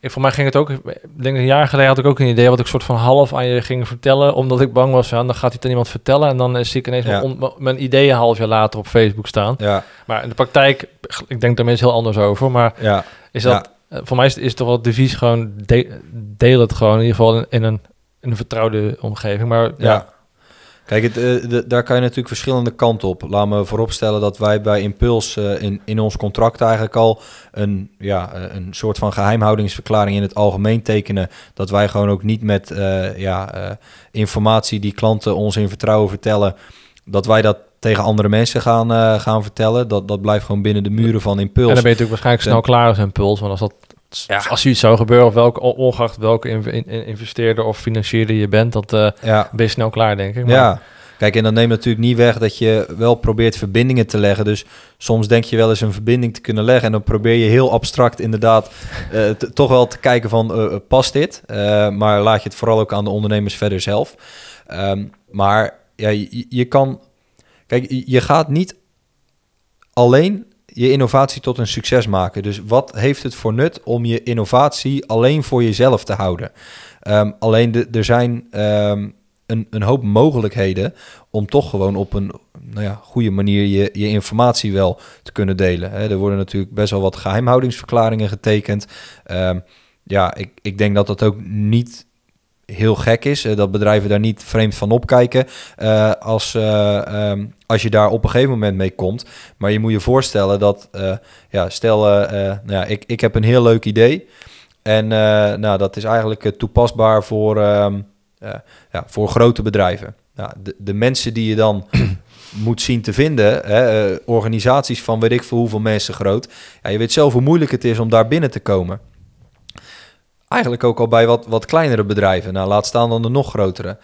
ik, voor mij ging het ook, ik denk een jaar geleden had ik ook een idee wat ik soort van half aan je ging vertellen, omdat ik bang was, ja, dan gaat hij het aan iemand vertellen en dan zie ik ineens ja. mijn, mijn ideeën half jaar later op Facebook staan. Ja. Maar in de praktijk, ik denk daar mensen heel anders over, maar ja. is dat, eh, voor mij is, is het toch wel devies gewoon, deel het gewoon in ieder geval in, in, een, in een vertrouwde omgeving, maar ja Kijk, het, uh, daar kan je natuurlijk verschillende kanten op. Laat me vooropstellen dat wij bij Impuls uh, in, in ons contract eigenlijk al een, ja, eh, een soort van geheimhoudingsverklaring in het algemeen tekenen. Dat wij gewoon ook niet met ja, informatie die klanten ons in vertrouwen vertellen, dat wij dat tegen andere mensen gaan, gaan vertellen. Dat, dat blijft gewoon binnen de muren van Impuls. En dan ben je natuurlijk waarschijnlijk snel klaar als Impuls. Want als dat ja. als iets zou gebeuren, of welke, ongeacht welke investeerder of financierder je bent, dat uh, ja. ben je snel klaar, denk ik. Maar... Ja, kijk, en dan neemt natuurlijk niet weg dat je wel probeert verbindingen te leggen. Dus soms denk je wel eens een verbinding te kunnen leggen en dan probeer je heel abstract inderdaad uh, toch wel te kijken van, uh, past dit? maar laat je het vooral ook aan de ondernemers verder zelf. Um, maar ja, je, je kan... Kijk, je gaat niet alleen je innovatie tot een succes maken. Dus wat heeft het voor nut om je innovatie alleen voor jezelf te houden? Um, alleen de, er zijn um, een, een hoop mogelijkheden om toch gewoon op een nou ja, goede manier je, je informatie wel te kunnen delen. Er worden natuurlijk best wel wat geheimhoudingsverklaringen getekend. Um, ja, ik, ik denk dat dat ook niet heel gek is. Uh, dat bedrijven daar niet vreemd van opkijken uh, als, uh, um, als je daar op een gegeven moment mee komt. Maar je moet je voorstellen dat, ja, stel, nou ja, ik, ik heb een heel leuk idee. En nou, dat is eigenlijk toepasbaar voor, um, ja, voor grote bedrijven. Nou, de, de mensen die je dan moet zien te vinden, hè, organisaties van weet ik veel hoeveel mensen groot. Ja, je weet zelf hoe moeilijk het is om daar binnen te komen. Eigenlijk ook al bij wat, wat kleinere bedrijven. Nou, laat staan dan de nog grotere.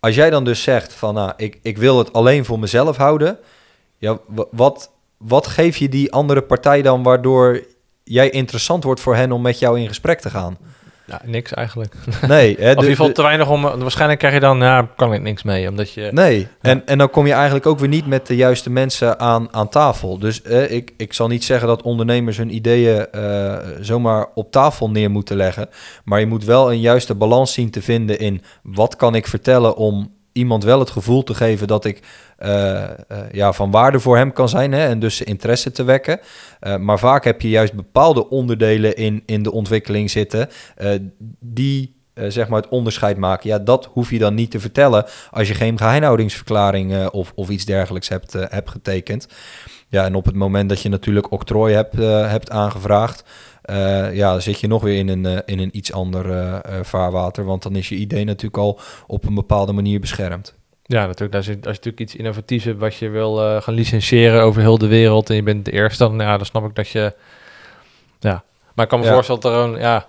Als jij dan dus zegt van, nou, ik, ik wil het alleen voor mezelf houden. Ja, wat, wat geef je die andere partij dan waardoor jij interessant wordt voor hen om met jou in gesprek te gaan? Ja, niks eigenlijk. Nee. Hè, of in ieder geval te weinig om... Waarschijnlijk krijg je dan, ja, kan ik niks mee, omdat je... Nee, en, en dan kom je eigenlijk ook weer niet met de juiste mensen aan, aan tafel. Dus eh, ik, ik zal niet zeggen dat ondernemers hun ideeën uh, zomaar op tafel neer moeten leggen. Maar je moet wel een juiste balans zien te vinden in... wat kan ik vertellen om iemand wel het gevoel te geven dat ik uh, ja, van waarde voor hem kan zijn hè, en dus interesse te wekken. Uh, maar vaak heb je juist bepaalde onderdelen in, in de ontwikkeling zitten die zeg maar het onderscheid maken. Ja, dat hoef je dan niet te vertellen als je geen geheimhoudingsverklaring of, of iets dergelijks hebt, hebt getekend. Ja, en op het moment dat je natuurlijk octrooi hebt, hebt aangevraagd, uh, ja, zit je nog weer in een, uh, in een iets ander uh, vaarwater. Want dan is je idee natuurlijk al op een bepaalde manier beschermd. Ja, natuurlijk. Als je, als je natuurlijk iets innovatiefs hebt wat je wil gaan licentiëren over heel de wereld en je bent de eerste, dan, ja, dan snap ik dat je. Ja, maar ik kan me ja. voorstellen dat er een. Ja,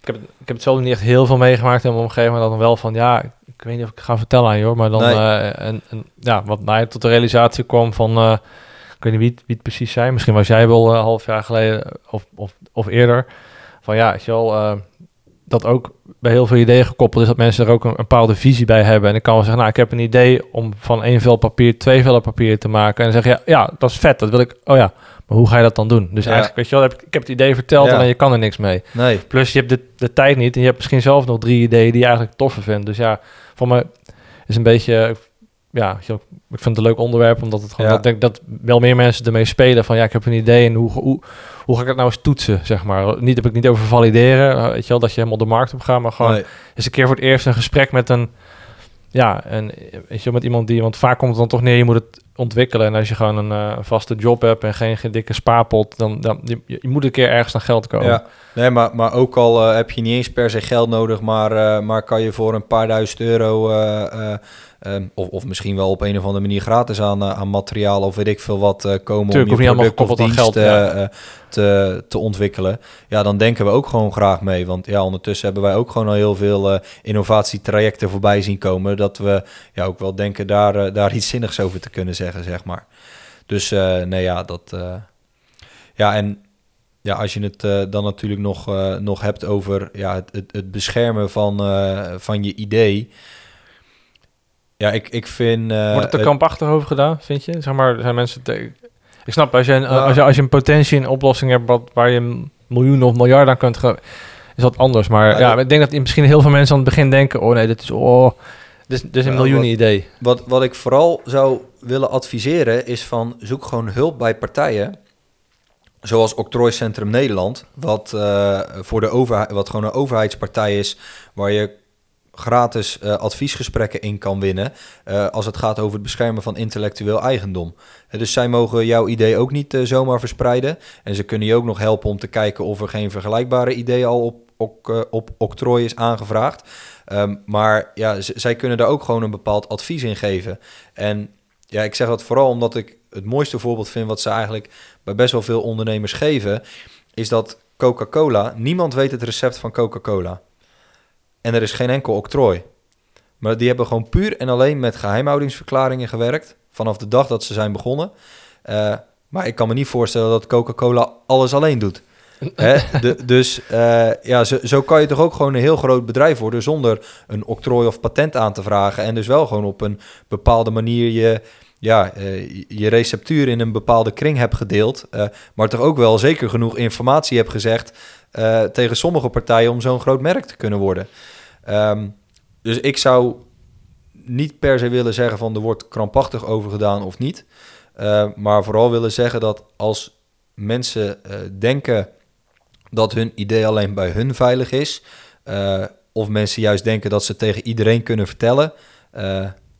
ik heb, ik heb het zelf niet echt heel veel meegemaakt in mijn omgeving, maar dan wel van ja, ik weet niet of ik ga vertellen aan je hoor, maar dan. Nee. en, en, ja, wat mij tot de realisatie kwam van weet niet wie het, wie het precies zijn. Misschien was jij wel een half jaar geleden of, of, of eerder. Van ja, je al, uh, dat ook bij heel veel ideeën gekoppeld is dat mensen er ook een, een, bepaalde visie bij hebben. En ik kan wel zeggen, nou, ik heb een idee om van één vel papier twee vellen papier te maken. En dan zeg je, ja, ja, dat is vet, dat wil ik. Oh ja, maar hoe ga je dat dan doen? Dus ja. eigenlijk, weet je wel, ik heb het idee verteld ja. en je kan er niks mee. Nee. Plus je hebt de, de tijd niet en je hebt misschien zelf nog drie ideeën die je eigenlijk toffer vindt. Dus ja, voor me is een beetje ja, ik vind het een leuk onderwerp, omdat het gewoon, ja. dat denk dat wel meer mensen ermee spelen van ja, ik heb een idee en hoe, hoe, hoe ga ik het nou eens toetsen, zeg maar. Niet heb ik niet over valideren, eh, weet je wel, dat je helemaal de markt op gaat, maar gewoon nee. eens een keer voor het eerst een gesprek met een, ja, en weet je, met iemand die, want vaak komt het dan toch neer, je moet het ontwikkelen en als je gewoon een uh, vaste job hebt en geen, geen dikke spaarpot, dan, dan je, je, moet een keer ergens naar geld komen. Ja, nee, maar, maar ook al uh, heb je niet eens per se geld nodig, maar, uh, maar kan je voor een paar duizend euro Um, of, of misschien wel op een of andere manier gratis aan, uh, aan materiaal of weet ik veel wat uh, komen Tuurlijk, om je product of dienst geld, ja. uh, te, te ontwikkelen. Ja, dan denken we ook gewoon graag mee. Want ja, ondertussen hebben wij ook gewoon al heel veel innovatietrajecten voorbij zien komen. Dat we ja, ook wel denken daar, daar iets zinnigs over te kunnen zeggen, zeg maar. Dus nee, ja, dat... ja, en ja, als je het dan natuurlijk nog, nog hebt over ja, het, het, het beschermen van, van je idee... Ja, ik, ik vind... Uh, Wordt het er kampachtig over gedaan, vind je? Zeg maar, zijn mensen... Te... Ik snap, als je, een, als, je, als je een potentie in oplossing hebt... Wat, waar je miljoenen of miljard aan kunt gaan... is dat anders. Maar ja, ja ik denk dat misschien heel veel mensen aan het begin denken... oh nee, dit is... Oh, dit, dit is een ja, miljoenen idee. Wat, wat ik vooral zou willen adviseren... is van zoek gewoon hulp bij partijen... Zoals Octrooicentrum Nederland, wat, uh, voor de overheid, wat gewoon een overheidspartij is, waar je gratis uh, adviesgesprekken in kan winnen uh, als het gaat over het beschermen van intellectueel eigendom. Dus zij mogen jouw idee ook niet zomaar verspreiden. En ze kunnen je ook nog helpen om te kijken of er geen vergelijkbare ideeën al op, op, op octrooi is aangevraagd. Um, maar ja, zij kunnen daar ook gewoon een bepaald advies in geven. En ja, ik zeg dat vooral omdat ik het mooiste voorbeeld vind wat ze eigenlijk bij best wel veel ondernemers geven, is dat Coca-Cola. Niemand weet het recept van Coca-Cola. En er is geen enkel octrooi. Maar die hebben gewoon puur en alleen met geheimhoudingsverklaringen gewerkt. Vanaf de dag dat ze zijn begonnen. Uh, maar ik kan me niet voorstellen dat Coca-Cola alles alleen doet. Hè? De, dus uh, ja, zo, zo, kan je toch ook gewoon een heel groot bedrijf worden zonder een octrooi of patent aan te vragen. En dus wel gewoon op een bepaalde manier je, ja, uh, je receptuur in een bepaalde kring hebt gedeeld. Uh, maar toch ook wel zeker genoeg informatie hebt gezegd tegen sommige partijen om zo'n groot merk te kunnen worden. Um, dus ik zou niet per se willen zeggen van er wordt krampachtig over gedaan of niet. maar vooral willen zeggen dat als mensen denken dat hun idee alleen bij hun veilig is. Uh, of mensen juist denken dat ze tegen iedereen kunnen vertellen. Uh,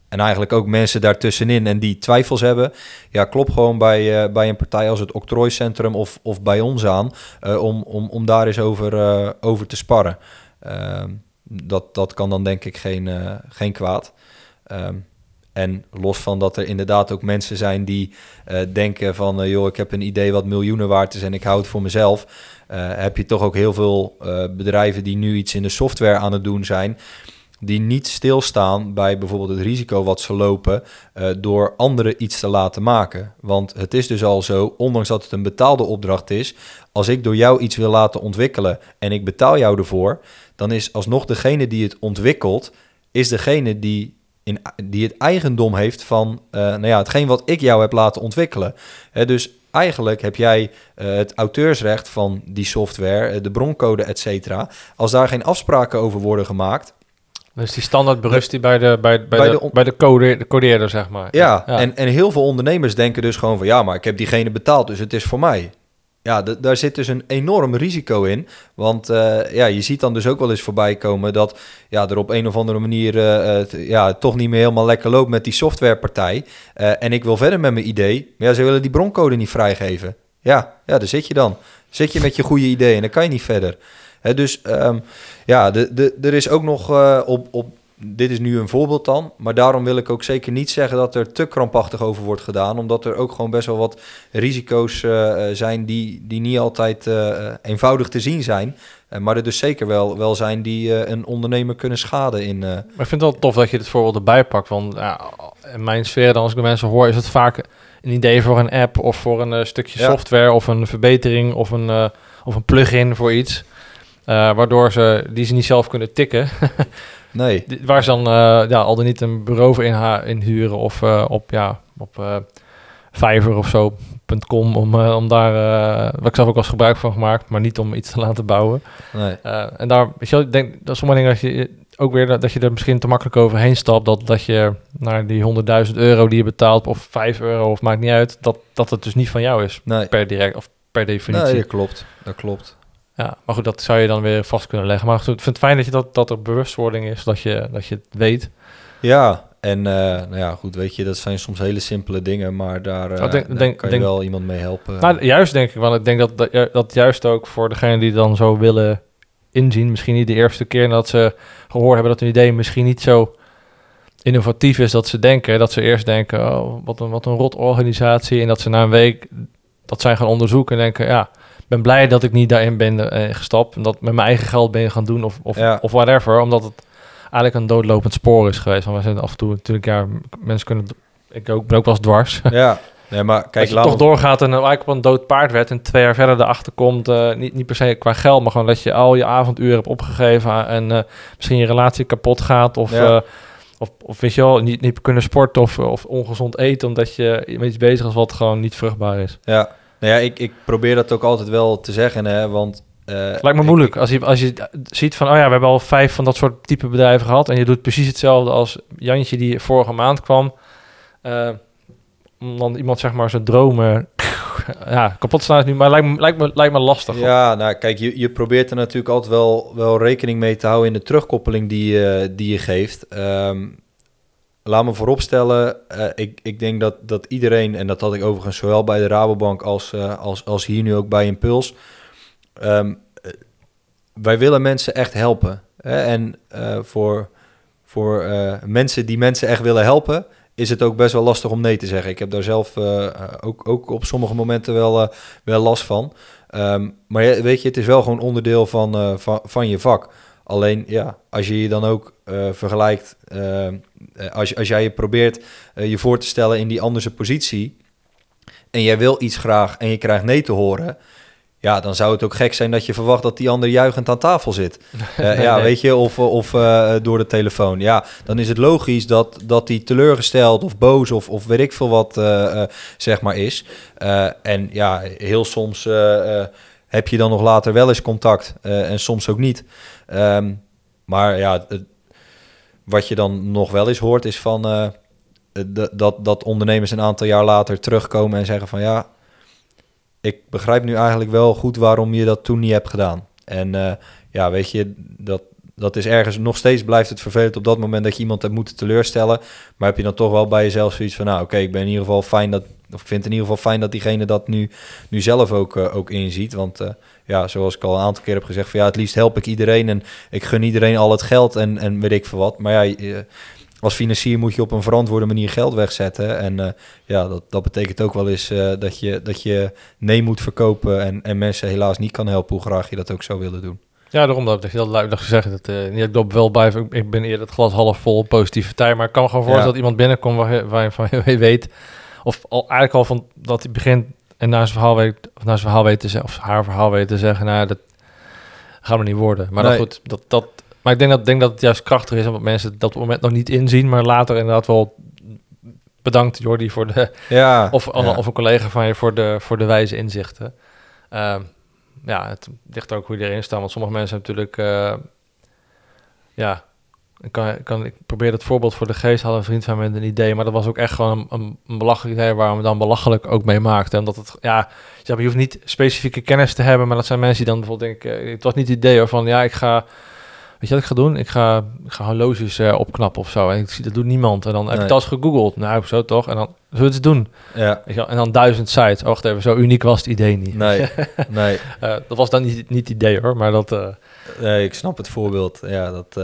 en eigenlijk ook mensen daartussenin en die twijfels hebben. Ja, klop gewoon bij, bij een partij als het Octrooicentrum of, of bij ons aan. om, om, om daar eens over, over te sparren. Ehm, dat, dat kan dan denk ik geen, geen kwaad. Ehm, en los van dat er inderdaad ook mensen zijn die uh, denken van... Uh, joh, ik heb een idee wat miljoenen waard is en ik hou het voor mezelf. Heb je toch ook heel veel bedrijven die nu iets in de software aan het doen zijn... die niet stilstaan bij bijvoorbeeld het risico wat ze lopen... door anderen iets te laten maken. Want het is dus al zo, ondanks dat het een betaalde opdracht is... als ik door jou iets wil laten ontwikkelen en ik betaal jou ervoor... dan is alsnog degene die het ontwikkelt... is degene die in, die het eigendom heeft van uh, nou ja, hetgeen wat ik jou heb laten ontwikkelen. dus eigenlijk heb jij uh, het auteursrecht van die software, uh, de broncode, et cetera. Als daar geen afspraken over worden gemaakt. Dus die standaard berust die bij de, bij, bij, bij de, de, bij de, code, de codeerder, zeg maar. Ja, ja, En, en heel veel ondernemers denken dus gewoon van... ja, maar ik heb diegene betaald, dus het is voor mij ja, daar zit dus een enorm risico in. Want uh, ja, je ziet dan dus ook wel eens voorbij komen dat ja, er op een of andere manier uh, ja, toch niet meer helemaal lekker loopt met die softwarepartij. Uh, en ik wil verder met mijn idee. Maar ja, ze willen die broncode niet vrijgeven. Ja, ja, daar zit je dan. Zit je met je goede idee en dan kan je niet verder. Dus um, ja, de, de, er is ook nog op, op dit is nu een voorbeeld dan, maar daarom wil ik ook zeker niet zeggen dat er te krampachtig over wordt gedaan, omdat er ook gewoon best wel wat risico's uh, zijn die, die niet altijd uh, eenvoudig te zien zijn, uh, maar er dus zeker wel, wel zijn die een ondernemer kunnen schaden in. Maar ik vind het wel tof dat je dit voorbeeld erbij pakt, want ja, in mijn sfeer dan als ik de mensen hoor, is het vaak een idee voor een app of voor een stukje ja. software of een verbetering of een, of een plugin voor iets. waardoor ze die ze niet zelf kunnen tikken. Nee. Waar ze dan uh, ja, al dan niet een bureau voor in huren of uh, op, ja, op uh, Fiverr of zo. .com om, om daar, wat ik zelf ook als gebruik van gemaakt, maar niet om iets te laten bouwen. Nee. en daar, weet je, ik denk dat sommige dingen dat je ook weer dat, dat je er misschien te makkelijk overheen stapt, dat, dat je naar die 100.000 euro die je betaalt of 5 euro of maakt niet uit, dat, dat het dus niet van jou is nee. per direct of per definitie. Nee, dat klopt. Dat klopt. Ja, maar goed, dat zou je dan weer vast kunnen leggen. Maar goed, ik vind het fijn dat, je dat, dat er bewustwording is, dat je, dat je het weet. Ja, en uh, nou ja, goed, weet je, dat zijn soms hele simpele dingen, maar daar, uh, denk, daar denk, kan je wel iemand mee helpen. Nou, juist denk ik, want ik denk dat, dat, dat juist ook voor degene die dan zo willen inzien, misschien niet de eerste keer dat ze gehoord hebben dat hun idee misschien niet zo innovatief is dat ze denken, dat ze eerst denken, oh, wat een, wat een rot organisatie, en dat ze na een week dat zijn gaan onderzoeken en denken, ja, ben blij dat ik niet daarin ben uh, gestapt. En dat met mijn eigen geld ben gaan doen of, of, ja. of whatever. Omdat het eigenlijk een doodlopend spoor is geweest. Want we zijn af en toe natuurlijk, ja, mensen kunnen... Ik ook, ben ook wel eens dwars. Ja, nee, maar kijk, Als je toch doorgaat en eigenlijk op een dood paard werd... en twee jaar verder erachter komt, uh, niet, niet per se qua geld... maar gewoon dat je al je avonduren hebt opgegeven... en uh, misschien je relatie kapot gaat of... Ja. Of, of weet je wel, niet, niet kunnen sporten of, of ongezond eten... omdat je met iets bezig is wat gewoon niet vruchtbaar is. Ja, nou ja, ik, ik probeer dat ook altijd wel te zeggen, hè, want... Uh, Lijkt me moeilijk. als, je, als je ziet van, oh ja, we hebben al vijf van dat soort type bedrijven gehad... en je doet precies hetzelfde als Jantje die vorige maand kwam... Uh, om dan iemand zeg maar zijn dromen ja, kapot slaan is nu, maar lijkt me, lijkt me, lijkt me lastig. Ja, nou kijk, je, je probeert er natuurlijk altijd wel, wel rekening mee te houden in de terugkoppeling die, uh, die je geeft. Um, laat me vooropstellen, uh, ik, ik denk dat, dat iedereen, en dat had ik overigens zowel bij de Rabobank als, uh, als, als hier nu ook bij Impuls, um, wij willen mensen echt helpen. Hè? En voor, voor mensen die mensen echt willen helpen, is het ook best wel lastig om nee te zeggen. Ik heb daar zelf ook, ook op sommige momenten wel, wel last van. Ehm, maar weet je, het is wel gewoon onderdeel van, eh, van, van je vak. Alleen ja, als je je dan ook eh, vergelijkt, eh, als, als jij je probeert je voor te stellen in die andere positie en jij wil iets graag en je krijgt nee te horen, ja, dan zou het ook gek zijn dat je verwacht dat die ander juichend aan tafel zit. Ja, weet je, of, of door de telefoon. Ja, dan is het logisch dat, dat die teleurgesteld of boos of, of weet ik veel wat, zeg maar, is. en ja, heel soms heb je dan nog later wel eens contact en soms ook niet. Um, maar ja, het, wat je dan nog wel eens hoort is van... dat, dat ondernemers een aantal jaar later terugkomen en zeggen van ja, ik begrijp nu eigenlijk wel goed waarom je dat toen niet hebt gedaan. En uh, ja, weet je, dat, dat is ergens nog steeds blijft het vervelend op dat moment dat je iemand hebt moeten teleurstellen. Maar heb je dan toch wel bij jezelf zoiets van, nou oké, ik ben in ieder geval fijn dat, of ik vind in ieder geval fijn dat diegene dat nu, nu zelf ook, uh, ook inziet. Want ja, zoals ik al een aantal keer heb gezegd, van ja, het liefst help ik iedereen en ik gun iedereen al het geld en, en weet ik veel wat. Maar ja, als financier moet je op een verantwoorde manier geld wegzetten. En uh, ja, dat, dat betekent ook wel eens uh, dat, je, dat je nee moet verkopen en, en mensen helaas niet kan helpen hoe graag je dat ook zou willen doen. Ja, daarom dat ik heel duidelijk gezegd. Dat, uh, niet dat ik wel bij, ik ben eerder het glas half vol positiviteit. Maar ik kan me gewoon voorstellen ja. dat iemand binnenkomt waar, waar je van je weet. Of al, eigenlijk al van dat hij begint en naar zijn verhaal weet, of naar zijn verhaal weet te zeggen, of haar verhaal weet te zeggen. Nou, dat gaat me niet worden. Maar nee. dat, goed, dat, dat, maar ik denk dat, denk dat het juist krachtig is, omdat mensen dat op het moment nog niet inzien, maar later inderdaad wel bedankt Jordi voor de, ja, of, ja. of een collega van je voor de, voor de wijze inzichten. Uh, ja, het ligt ook hoe je erin staat, want sommige mensen natuurlijk, uh, ja, ik, kan, kan, ik probeer het voorbeeld voor de geest, had een vriend van met een idee, maar dat was ook echt gewoon een, een, een belachelijk idee waar we dan belachelijk ook mee maakten. En dat het, ja, je hoeft niet specifieke kennis te hebben, maar dat zijn mensen die dan bijvoorbeeld denken, het was niet het idee van, ja, ik ga Weet je wat ik ga doen? Ik ga, ik ga horloges uh, opknappen of zo. En ik zie, dat doet niemand. En dan nee. heb ik dat gegoogeld. Nou, zo toch? En dan zullen we het doen. Ja. Weet je wel? En dan duizend sites. Oh, wacht even, zo uniek was het idee niet. Nee, nee. uh, dat was dan niet, niet het idee hoor, maar dat... Uh... Nee, ik snap het voorbeeld. Ja, dat...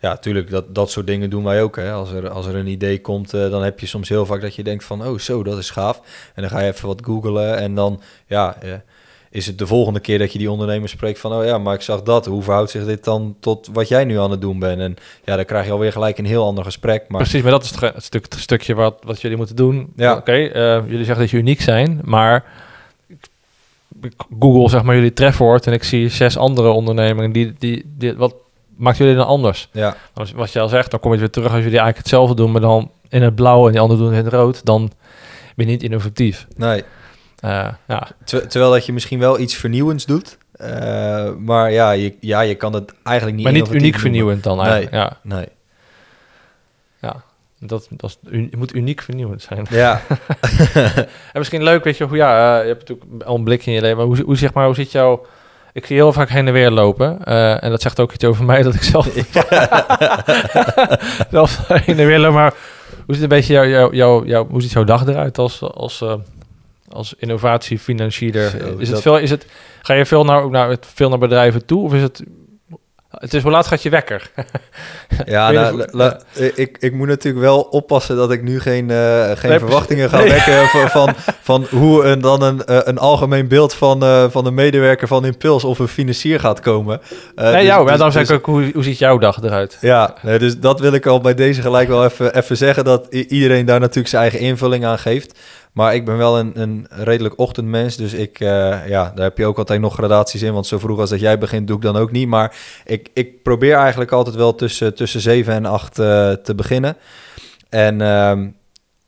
Ja, natuurlijk, dat, dat soort dingen doen wij ook. Hè. Als, er, als er een idee komt, uh, dan heb je soms heel vaak dat je denkt van... oh, zo, dat is gaaf. En dan ga je even wat googlen en dan... ja is het de volgende keer dat je die ondernemer spreekt van, oh ja, maar ik zag dat. Hoe verhoudt zich dit dan tot wat jij nu aan het doen bent? En ja, dan krijg je alweer gelijk een heel ander gesprek. Maar... Precies, maar dat is het, stuk, het stukje wat, wat jullie moeten doen. Ja. Oké, okay, uh, jullie zeggen dat je uniek zijn, maar Google zeg maar jullie trefwoord en ik zie zes andere ondernemingen die, die, die wat maakt jullie dan anders? Ja. Als, wat je al zegt, dan kom je weer terug als jullie eigenlijk hetzelfde doen, maar dan in het blauw en die anderen doen in het rood, dan ben je niet innovatief. Nee. Uh, ja. Ter, terwijl dat je misschien wel iets vernieuwends doet. Uh, maar ja je, ja, je kan het eigenlijk niet Maar niet uniek vernieuwend dan eigenlijk. Nee, ja. nee. Ja, dat, dat is, moet uniek vernieuwend zijn. Ja. en misschien leuk, weet je, hoe ja, uh, je hebt natuurlijk al een blik in je leven, maar hoe, hoe zeg maar, hoe zit jouw... Ik zie heel vaak heen en weer lopen. Uh, en dat zegt ook iets over mij, dat ik zelf... zelf heen en weer loop. Maar hoe ziet een beetje jouw, jouw, jouw, jouw, hoe ziet jouw dag eruit als... als uh, als innovatiefinancier? Is het veel? Is het? Ga je veel naar, naar veel naar bedrijven toe, of is het? Het is hoe laat gaat je wekker? ja, nou, la, la, ik, ik moet natuurlijk wel oppassen dat ik nu geen, uh, geen nee, verwachtingen ga nee. wekken van, van, van hoe een, dan een, uh, een algemeen beeld van, uh, van een medewerker van Impuls of een financier gaat komen. nee, dus, jou, dus, dan zeg dus, ik ook, hoe, hoe ziet jouw dag eruit? Ja, nee, dus dat wil ik al bij deze gelijk wel even, even zeggen, dat iedereen daar natuurlijk zijn eigen invulling aan geeft. Maar ik ben wel een, een redelijk ochtendmens. Dus ik, uh, ja, daar heb je ook altijd nog gradaties in. Want zo vroeg als dat jij begint, doe ik dan ook niet. Maar ik, ik probeer eigenlijk altijd wel tussen, tussen 7 en 8 uh, te beginnen. En um,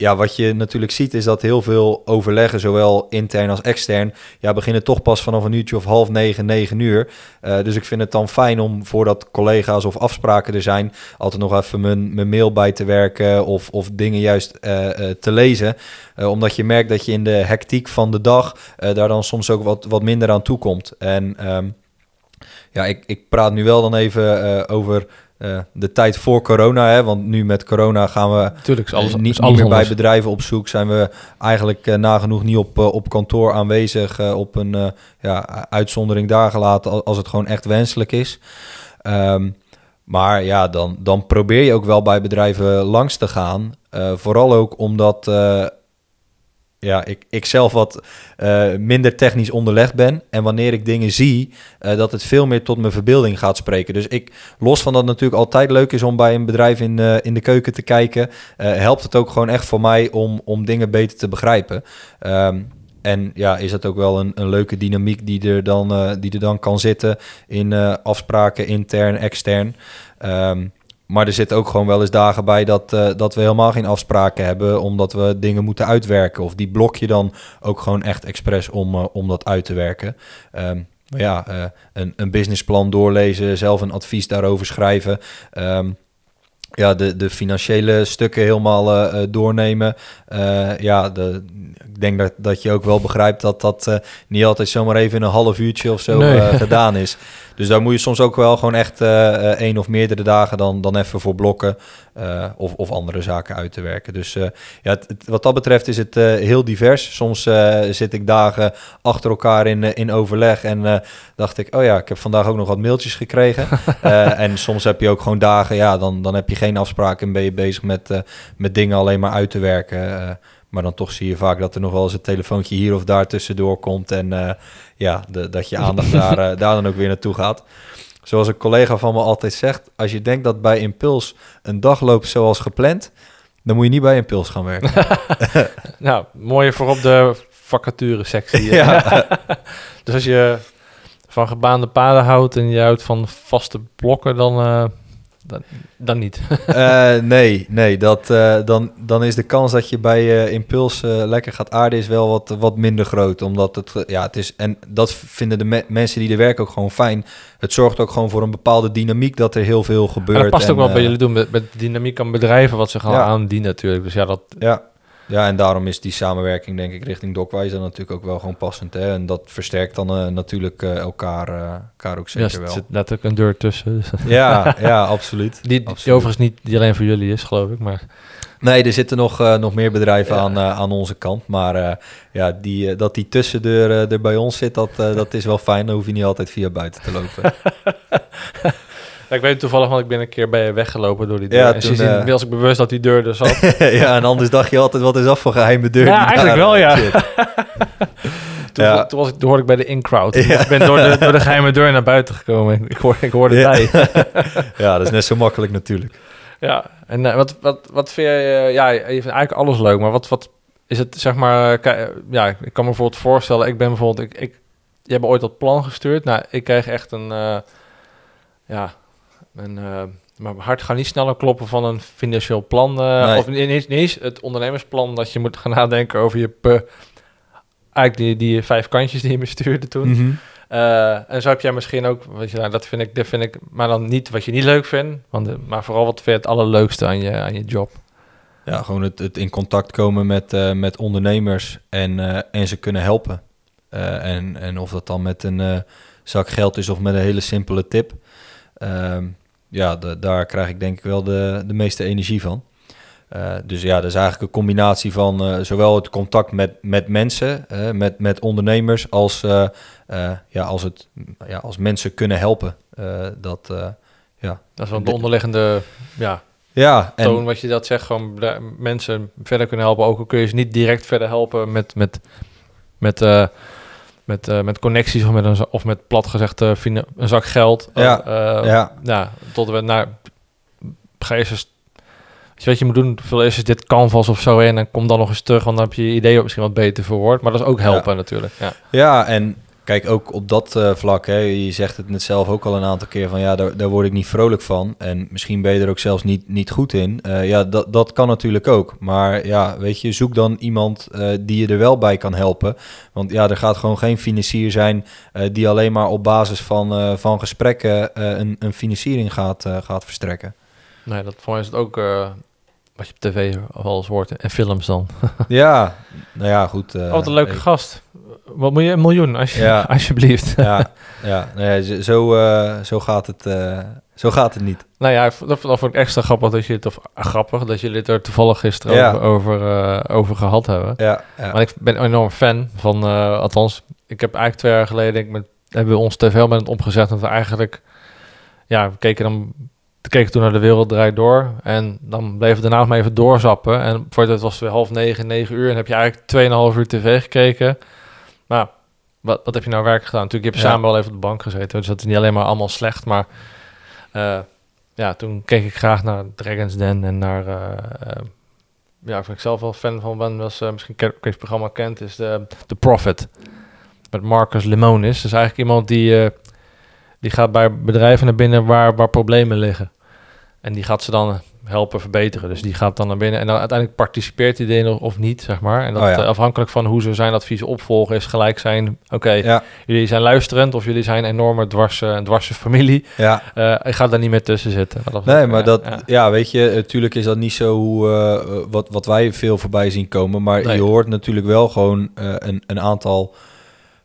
ja, wat je natuurlijk ziet is dat heel veel overleggen, zowel intern als extern, ja, beginnen toch pas vanaf een uurtje of half negen, negen uur. Uh, dus ik vind het dan fijn om voordat collega's of afspraken er zijn, altijd nog even mijn, mail bij te werken of, of dingen juist uh, uh, te lezen. omdat je merkt dat je in de hectiek van de dag daar dan soms ook wat, wat minder aan toe komt. En um, ja, ik, ik praat nu wel dan even over uh, de tijd voor corona, hè, want nu met corona gaan we Tuurlijk, is alles, uh, niet, alles meer bij bedrijven op zoek. Zijn we eigenlijk uh, nagenoeg niet op, op kantoor aanwezig, op een ja, uitzondering daar gelaten als het gewoon echt wenselijk is. Um, maar ja, dan, dan probeer je ook wel bij bedrijven langs te gaan. vooral ook omdat ja, ik, ik zelf wat eh, minder technisch onderlegd ben. En wanneer ik dingen zie, eh, dat het veel meer tot mijn verbeelding gaat spreken. Dus ik, los van dat het natuurlijk altijd leuk is om bij een bedrijf in, uh, in de keuken te kijken, helpt het ook gewoon echt voor mij om, om dingen beter te begrijpen. Um, en ja, is het ook wel een, een leuke dynamiek die er, dan, die er dan kan zitten in afspraken intern, extern. Um, maar er zitten ook gewoon wel eens dagen bij dat, uh, dat we helemaal geen afspraken hebben, omdat we dingen moeten uitwerken. Of die blok je dan ook gewoon echt expres om, uh, om dat uit te werken. Um, maar ja, uh, een, een businessplan doorlezen, zelf een advies daarover schrijven. Um, ja, de, de financiële stukken helemaal uh, doornemen. Uh, ja, de, ik denk dat, dat je ook wel begrijpt dat dat uh, niet altijd zomaar even in een half uurtje of zo nee. gedaan is. Dus daar moet je soms ook wel gewoon echt één of meerdere dagen dan, dan even voor blokken of, of andere zaken uit te werken. Dus ja, het, het, wat dat betreft is het heel divers. Soms zit ik dagen achter elkaar in, in overleg en dacht ik, oh ja, ik heb vandaag ook nog wat mailtjes gekregen. en soms heb je ook gewoon dagen, ja, dan, dan heb je geen afspraken en ben je bezig met, uh, met dingen alleen maar uit te werken. Maar dan toch zie je vaak dat er nog wel eens een telefoontje hier of daar tussendoor komt. En uh, ja, de, dat je aandacht daar, daar dan ook weer naartoe gaat. Zoals een collega van me altijd zegt, als je denkt dat bij Impuls een dag loopt zoals gepland, dan moet je niet bij Impuls gaan werken. nou, mooi voor op de vacature sectie. ja. dus als je van gebaande paden houdt en je houdt van vaste blokken, dan, uh, dan, dan, niet. uh, nee, nee dat, uh, dan, dan is de kans dat je bij Impuls lekker gaat aarden is wel wat, wat minder groot. Omdat het, ja, het is, en dat vinden de me mensen die er werken ook gewoon fijn. Het zorgt ook gewoon voor een bepaalde dynamiek dat er heel veel gebeurt. En dat past en, ook wel bij jullie doen met, met dynamiek aan bedrijven wat ze gaan ja. aandienen natuurlijk. Dus ja, dat... Ja. Ja, en daarom is die samenwerking, denk ik, richting Docwise dan natuurlijk ook wel gewoon passend. Hè? En dat versterkt dan uh, natuurlijk uh, elkaar, uh, elkaar ook zeker ja, wel. Er zit letterlijk een deur tussen. Dus. Ja, ja, absoluut. Die, absoluut. die overigens niet die alleen voor jullie is, geloof ik. Maar... Nee, er zitten nog, nog meer bedrijven ja. aan, aan onze kant. Maar ja, die, dat die tussendeur er bij ons zit, dat, dat is wel fijn. Dan hoef je niet altijd via buiten te lopen. Ja, ik weet toevallig, want ik ben een keer bij je weggelopen door die deur. Ja, en toen, uh... was ik bewust dat die deur er zat. ja, en anders dacht je altijd, wat is af voor geheime deur? Ja, eigenlijk wel, ja. toen, ja. toen, was ik, toen hoorde ik bij de in-crowd. Ja. Ik ben door de, door de geheime deur naar buiten gekomen. Ik, hoorde, ik hoorde ja. bij. ja, dat is net zo makkelijk natuurlijk. Ja, en uh, wat, wat, wat vind je... Uh, ja, je vindt eigenlijk alles leuk, maar wat, wat is het, zeg maar... ja, ik kan me bijvoorbeeld voorstellen, ik ben bijvoorbeeld... Ik, ik, je hebt ooit dat plan gestuurd. Nou, ik kreeg echt een... ja, en, uh, maar hart gaat niet sneller kloppen van een financieel plan. Uh, nee. Of ineens, ineens het ondernemersplan dat je moet gaan nadenken over je... Eigenlijk die, die vijf kantjes die je me stuurde toen. Mhm. Mm -hmm. uh, en zo heb jij misschien ook... Weet je, nou, dat vind ik, dat vind ik... Maar dan niet wat je niet leuk vindt. Want, maar vooral wat vind je het allerleukste aan je, aan je job? Ja, gewoon het, het in contact komen met, uh, met ondernemers en, uh, en ze kunnen helpen. En, en of dat dan met een zak geld is of met een hele simpele tip. Um, ja, de, daar krijg ik denk ik wel de, de meeste energie van. Uh, dus ja, dat is eigenlijk een combinatie van uh, zowel het contact met, met mensen, uh, met, met ondernemers, als, ja, als, het, ja, als mensen kunnen helpen. dat, ja. dat is wel de onderliggende ja, ja, en, toon wat je dat zegt. Gewoon mensen verder kunnen helpen. Ook al kun je ze niet direct verder helpen met, met, met met, uh, met connecties of met, een, of met plat gezegd uh, een zak geld. Ja, uh, ja. ja. tot we naar... Ga je eens... Weet je wat je moet doen? Vul eerst eens dit canvas of zo in en kom dan nog eens terug, want dan heb je je idee misschien wat beter verwoord. Maar dat is ook helpen ja. natuurlijk. Ja. ja, en kijk, ook op dat uh, vlak, hè, je zegt het net zelf ook al een aantal keer van ja, daar, daar word ik niet vrolijk van. En misschien ben je er ook zelfs niet, niet goed in. Uh, ja, dat, dat kan natuurlijk ook. Maar ja, weet je, zoek dan iemand uh, die je er wel bij kan helpen. Want ja, er gaat gewoon geen financier zijn die alleen maar op basis van, van gesprekken een, een financiering gaat, gaat verstrekken. Nee, dat voor mij is het ook wat je op tv al eens hoort en films dan. ja, nou ja, goed. Uh, wat een leuke ik... gast. Wat moet je een miljoen, als je, ja. alsjeblieft. ja, ja, nee, zo, uh, zo, gaat het, uh, zo gaat het niet. Nou ja, dat, dat vond ik extra grappig dat je het, of grappig dat jullie het er toevallig gisteren ja. over, over, over, gehad hebben. Ja, ja. Maar ik ben een enorm fan van, althans, ik heb eigenlijk twee jaar geleden, ik met, hebben we ons tv met het opgezet dat we eigenlijk, ja, we keken dan toen keek ik toen naar de wereld draait door. En dan bleef het daarna nog maar even doorzappen. En voor het was weer half negen, negen uur. En heb je eigenlijk 2,5 uur tv gekeken. Maar wat, wat heb je nou werk gedaan? Natuurlijk, je hebt Ja. samen wel even op de bank gezeten. Dus dat is niet alleen maar allemaal slecht. Maar eh, ja, toen keek ik graag naar Dragon's Den en naar... eh, eh, ja, waar ik zelf wel fan van ben, was misschien ken- het programma kent, is de The Prophet. Met Marcus Lemonis. Dus eigenlijk iemand die, die gaat bij bedrijven naar binnen waar, waar problemen liggen. En die gaat ze dan helpen verbeteren. Dus die gaat dan naar binnen en dan uiteindelijk participeert hij erin of niet, zeg maar. En dat Oh ja. eh, afhankelijk van hoe ze zijn adviezen opvolgen is gelijk zijn, oké, Ja, jullie zijn luisterend of jullie zijn enorme dwarse, een dwarse familie. ja. Eh, ik ga daar niet meer tussen zitten. Dat Nee, maar ja, dat, ja. weet je, natuurlijk is dat niet zo hoe, eh, wat, wat wij veel voorbij zien komen. Maar Nee. je hoort natuurlijk wel gewoon eh, een, een aantal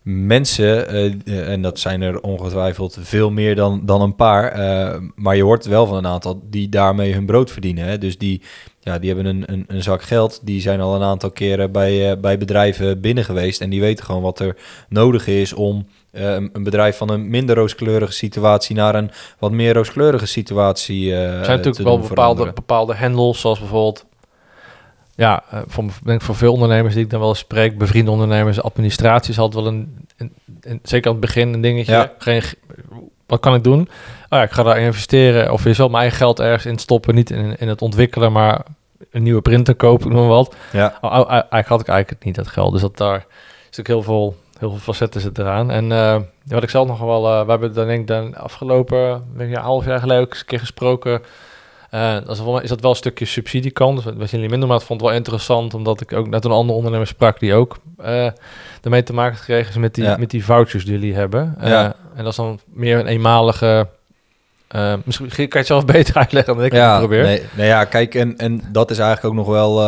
mensen, eh, en dat zijn er ongetwijfeld veel meer dan, dan een paar. eh, maar je hoort wel van een aantal die daarmee hun brood verdienen. Hè? Dus die, ja, die hebben een, een, een zak geld. Die zijn al een aantal keren bij, eh, bij bedrijven binnen geweest. En die weten gewoon wat er nodig is om een, bedrijf van een minder rooskleurige situatie naar een wat meer rooskleurige situatie eh Er zijn te natuurlijk wel doen bepaalde, veranderen. bepaalde handles, zoals bijvoorbeeld... Ja, eh, voor, denk voor veel ondernemers die ik dan wel spreek, bevriende ondernemers, administratie is altijd wel een, een, een- zeker aan het begin een dingetje. Ja. Geen, wat kan ik doen? Oh ja, ik ga daar investeren of je zal mijn eigen geld ergens in stoppen, niet in, in het ontwikkelen, maar een nieuwe printer kopen, noem maar wat. Ja, Oh, oh, eigenlijk had ik eigenlijk niet dat geld, dus dat daar is ook heel veel, heel veel facetten zit eraan. En eh, wat ik zelf nog wel, eh, we hebben dan denk ik dan afgelopen denk ik, half jaar geleden ook eens een keer gesproken. Eh, dat is, wel, is dat wel een stukje subsidiekant. Dus wat jullie minder, maar het vond het wel interessant, omdat ik ook net een andere ondernemer sprak die ook eh ermee te maken gekregen is met die, Ja. met die vouchers die jullie hebben. Eh, Ja. En dat is dan meer een eenmalige. misschien kan je het zelf beter uitleggen dan ik ja het probeer. Nee, nee, ja, kijk, en, en dat is eigenlijk ook nog wel...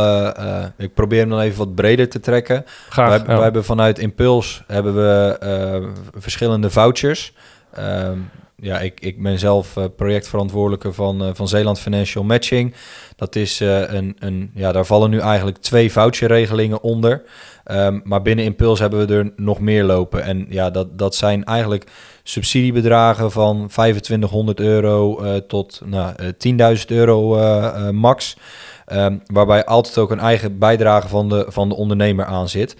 ik probeer hem dan even wat breder te trekken. Graag. wij, ja. wij hebben vanuit Impuls hebben we verschillende vouchers. Ehm, ja, ik, ik ben zelf eh, projectverantwoordelijke van, eh, van Zeeland Financial Matching. Dat is eh, een, een, ja, daar vallen nu eigenlijk twee voucherregelingen onder. Ehm, maar binnen Impuls hebben we er nog meer lopen. En ja, dat, dat zijn eigenlijk subsidiebedragen van 2500 euro tot nou, eh, 10.000 euro max. Ehm, waarbij altijd ook een eigen bijdrage van de, van de ondernemer aan zit.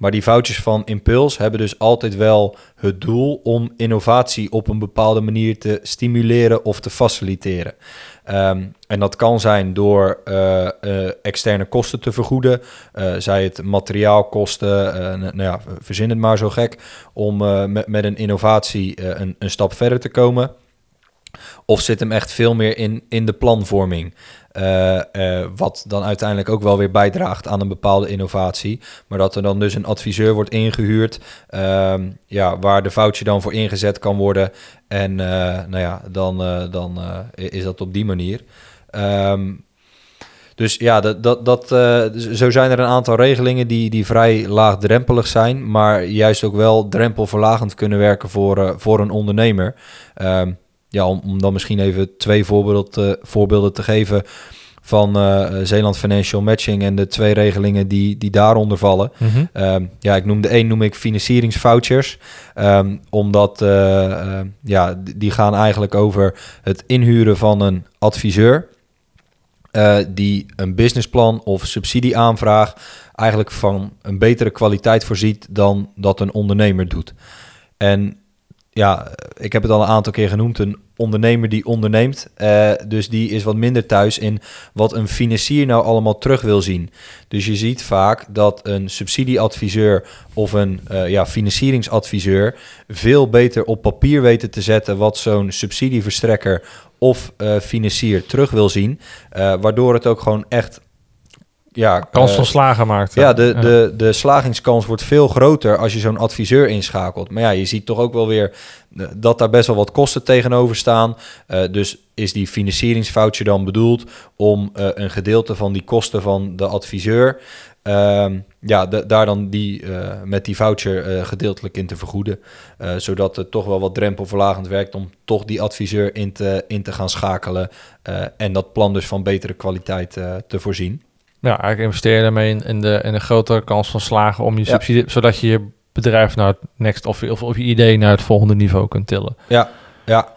Maar die vouchers van Impuls hebben dus altijd wel het doel om innovatie op een bepaalde manier te stimuleren of te faciliteren. Ehm, en dat kan zijn door eh, eh, externe kosten te vergoeden, eh, zij het materiaalkosten, nou ja, verzin het maar zo gek, om met, met een innovatie een, een stap verder te komen. Of zit hem echt veel meer in, in de planvorming. Eh, eh, wat dan uiteindelijk ook wel weer bijdraagt aan een bepaalde innovatie. Maar dat er dan dus een adviseur wordt ingehuurd. ehm, ja, waar de voucher dan voor ingezet kan worden. En eh, nou ja, dan, dan is dat op die manier. Ehm, dus ja, dat, dat, dat, zo zijn er een aantal regelingen die, die vrij laagdrempelig zijn, maar juist ook wel drempelverlagend kunnen werken voor, voor een ondernemer. Ehm, ja, om, om dan misschien even twee voorbeeld, eh, voorbeelden te geven van eh, Zeeland Financial Matching en de twee regelingen die, die daaronder vallen. Mhm. Ehm, ja, ik noem de één noem ik financieringsvouchers. Ehm, omdat eh, eh, ja, die gaan eigenlijk over het inhuren van een adviseur. eh, die een businessplan of subsidieaanvraag eigenlijk van een betere kwaliteit voorziet dan dat een ondernemer doet. En ja, ik heb het al een aantal keer genoemd, een ondernemer die onderneemt. eh, dus die is wat minder thuis in wat een financier nou allemaal terug wil zien. Dus je ziet vaak dat een subsidieadviseur of een eh, ja, financieringsadviseur veel beter op papier weten te zetten wat zo'n subsidieverstrekker of eh, financier terug wil zien. waardoor het ook gewoon echt ja, Kans eh, van slagen maakt. ja, de, De, de slagingskans wordt veel groter als je zo'n adviseur inschakelt. Maar ja, je ziet toch ook wel weer eh, dat daar best wel wat kosten tegenover staan. Eh, dus is die financieringsvoucher dan bedoeld om een gedeelte van die kosten van de adviseur... ehm, ja, de- daar dan die, met die voucher gedeeltelijk in te vergoeden. Zodat het toch wel wat drempelverlagend werkt om toch die adviseur in te, in te gaan schakelen. en dat plan dus van betere kwaliteit te voorzien. Ja, eigenlijk investeer je daarmee in, in, de, in een grotere kans van slagen om je Ja. subsidie, zodat je je bedrijf naar het next of, of, of je idee naar het volgende niveau kunt tillen. Ja, ja.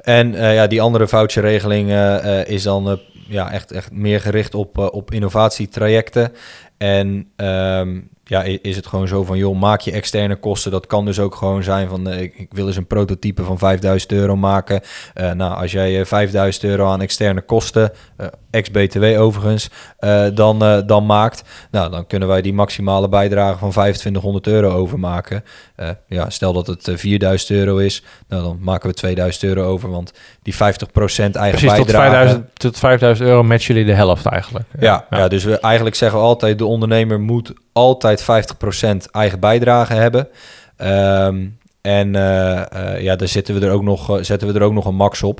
En eh, ja, die andere voucherregeling eh, is dan ja, echt, echt meer gericht op, op innovatietrajecten. En ehm, ja, is het gewoon zo van, joh, maak je externe kosten. Dat kan dus ook gewoon zijn van, ik, wil eens een prototype van 5000 euro maken. Nou, als jij eh, 5000 euro aan externe kosten, eh, ex-BTW overigens, eh, dan, eh, dan maakt, nou, dan kunnen wij die maximale bijdrage van 2500 euro overmaken. Eh, ja, stel dat het eh, 4000 euro is, nou, dan maken we 2000 euro over, want die 50% eigen Precies, tot bijdrage... 5000, tot 5000 euro matchen jullie de helft eigenlijk. Ja, ja. dus we eigenlijk zeggen we altijd: de ondernemer moet altijd 50% eigen bijdrage hebben. Ehm, en eh, eh, ja, daar zitten we er ook nog, eh, zetten we er ook nog een max op.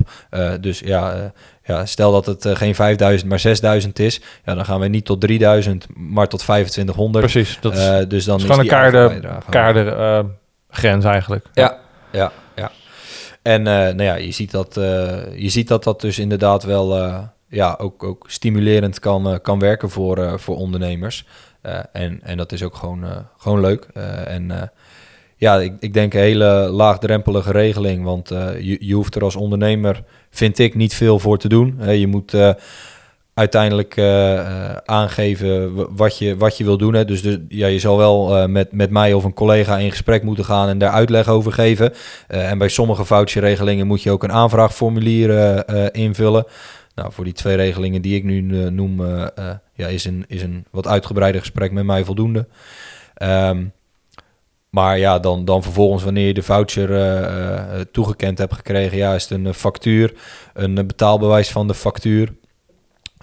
Dus ja, ja, stel dat het geen 5000, maar 6000 is. Ja, dan gaan we niet tot 3000, maar tot 2500. Precies, dat is, dus dan is is, gewoon een die eigen kaarde, bijdrage. kaarde eh, grens eigenlijk. Ja, ja, ja. En eh, nou ja, je ziet dat, je ziet dat dat dus inderdaad wel ja, ook, ook stimulerend kan, kan werken voor, voor ondernemers. En, en dat is ook gewoon, gewoon leuk. En ja, ik, ik denk een hele laagdrempelige regeling. Want eh, je, je hoeft er als ondernemer, vind ik, niet veel voor te doen. Hè, je moet eh, uiteindelijk eh, eh, aangeven wat je, wat je wil doen. Hè. Dus de, ja, je zal wel eh, met, met mij of een collega in gesprek moeten gaan en daar uitleg over geven. Eh, en bij sommige voucherregelingen moet je ook een aanvraagformulier eh, eh, invullen. Nou, voor die twee regelingen die ik nu eh, noem, eh, eh, ja, is, een, is een wat uitgebreider gesprek met mij voldoende. Ehm, maar ja, dan, dan vervolgens wanneer je de voucher eh, eh, toegekend hebt gekregen, ja, is het een eh, factuur, een betaalbewijs van de factuur,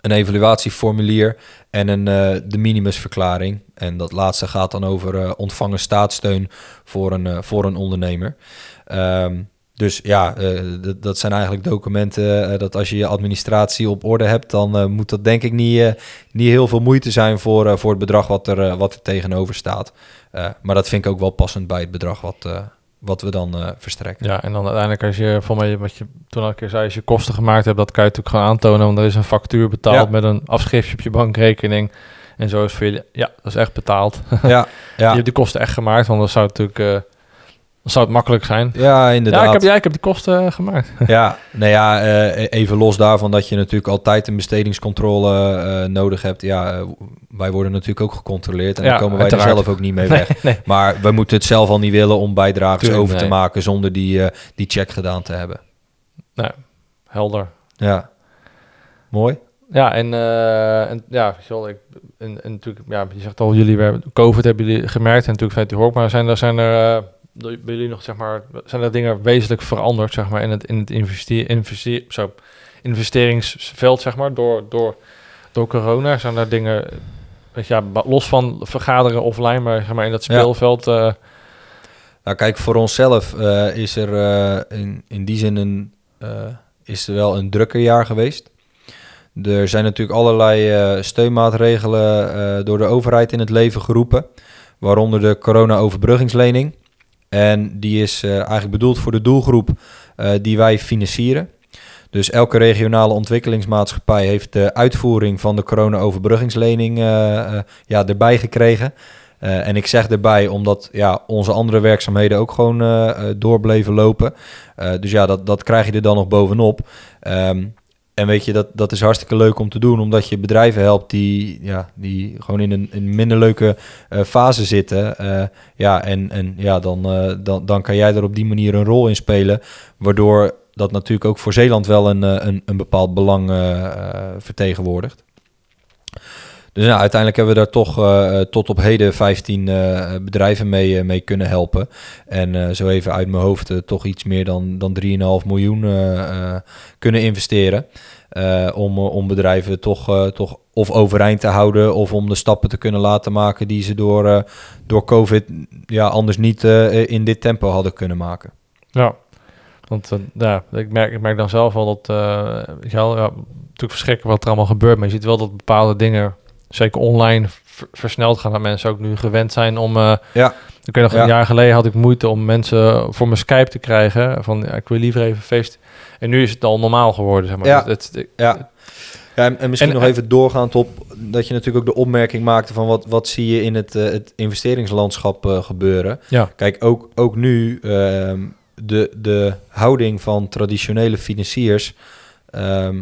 een evaluatieformulier en een, de minimusverklaring. En dat laatste gaat dan over ontvangen staatssteun voor een, voor een ondernemer. Ehm, dus ja, eh, dat- zijn eigenlijk documenten eh, dat als je je administratie op orde hebt, dan eh, moet dat denk ik niet, niet heel veel moeite zijn voor, voor het bedrag wat er, wat er tegenover staat. Maar dat vind ik ook wel passend bij het bedrag wat, wat we dan verstrekken. Ja, en dan uiteindelijk als je, voor mij, wat je toen al een keer zei, als je kosten gemaakt hebt, dat kan je natuurlijk gewoon aantonen, want er is een factuur betaald Ja. met een afschriftje op je bankrekening. En zo is voor ja, dat is echt betaald. Ja, Je ja. hebt die kosten echt gemaakt, want dat zou natuurlijk, eh, dan zou het makkelijk zijn. ja inderdaad. Ja ik, heb, ja, ik heb die kosten eh, gemaakt. Ja, nou ja, eh, even los daarvan dat je natuurlijk altijd een bestedingscontrole eh, nodig hebt. Ja, wij worden natuurlijk ook gecontroleerd en Ja, daar komen wij er zelf ook niet mee weg. nee. Maar we moeten het zelf al niet willen om bijdrages Tuurlijk, over te maken zonder die, die check gedaan te hebben. Nou, helder. Ja, mooi. Ja, en, en ja, wel, ik, en, en natuurlijk, ja, je zegt al, jullie hebben COVID hebben jullie gemerkt en natuurlijk vanuit die hoek, maar zijn er, zijn er bij jullie nog, zeg maar, zijn er dingen wezenlijk veranderd, zeg maar, in het, in het investeer, investeer, zo, investeringsveld, zeg maar, door, door, door corona? Zijn er dingen, weet je, ja, los van vergaderen offline, maar, zeg maar in dat Ja. speelveld, eh, Nou kijk, voor onszelf eh, is er eh, in, in die zin een, is er wel een drukker jaar geweest. Er zijn natuurlijk allerlei steunmaatregelen door de overheid in het leven geroepen, waaronder de corona-overbruggingslening. En die is eh, eigenlijk bedoeld voor de doelgroep eh, die wij financieren. Dus elke regionale ontwikkelingsmaatschappij heeft de uitvoering van de corona-overbruggingslening eh, ja, erbij gekregen. En ik zeg erbij omdat ja, onze andere werkzaamheden ook gewoon eh, door lopen. Dus ja, dat, dat krijg je er dan nog bovenop. Ehm, en weet je, dat, dat is hartstikke leuk om te doen, omdat je bedrijven helpt die, ja, die gewoon in een, een minder leuke eh, fase zitten. Eh, ja, en, en ja, dan, eh, dan, dan kan jij er op die manier een rol in spelen, waardoor dat natuurlijk ook voor Zeeland wel een, een, een bepaald belang vertegenwoordigt. Dus nou, uiteindelijk hebben we daar toch eh, tot op heden 15 eh, bedrijven mee, eh, mee kunnen helpen. En eh, zo even uit mijn hoofd eh, toch iets meer dan, dan 3,5 miljoen eh, eh, kunnen investeren. eh, om, eh, om bedrijven toch, eh, toch of overeind te houden of om de stappen te kunnen laten maken die ze door, eh, door COVID ja, anders niet eh, in dit tempo hadden kunnen maken. Ja, want eh, ja, ik, merk, ik merk dan zelf wel dat, eh wel, ja, natuurlijk verschrikkelijk wat er allemaal gebeurt, maar je ziet wel dat bepaalde dingen, zeker online, ver- versneld gaan, dat mensen ook nu gewend zijn om... eh, Ja. Ik weet nog, Ja. een jaar geleden had ik moeite om mensen voor mijn Skype te krijgen, van ja, ik wil liever even feest. En nu is het al normaal geworden, zeg maar. Ja. Het, het- Ja. Ja, en, en misschien En- nog even doorgaand op dat je natuurlijk ook de opmerking maakte van wat, wat zie je in het, eh, het investeringslandschap eh, gebeuren. ja. Kijk, ook, ook nu, ehm, de, de houding van traditionele financiers ehm,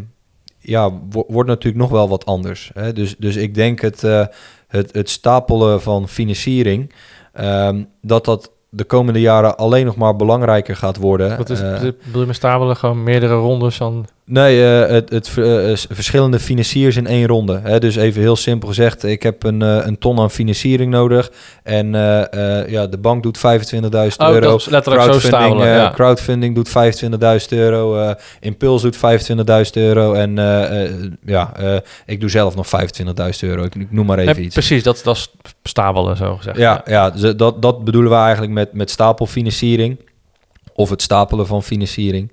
ja, wo- wordt natuurlijk nog wel wat anders. Hè? Dus, dus ik denk het, eh, het, het stapelen van financiering, ehm, dat dat de komende jaren alleen nog maar belangrijker gaat worden. Wat is, Eh, bedoel je met stabelen gewoon meerdere rondes dan... Nee, eh, het, het eh, verschillende financiers in één ronde. Hè? Dus even heel simpel gezegd, ik heb een, eh, een ton aan financiering nodig. En ja, de bank doet 25.000 Oh, euro. dat is letterlijk zo Crowdfunding, stabelen, ja. crowdfunding doet 25.000 euro. Impuls doet 25.000 euro. En ja, ik doe zelf nog 25.000 euro. Ik, ik noem maar even Nee, iets. Precies, dat, dat is stabelen, zo gezegd. Ja, ja dus dat, dat bedoelen we eigenlijk met, met stapelfinanciering. Of het stapelen van financiering.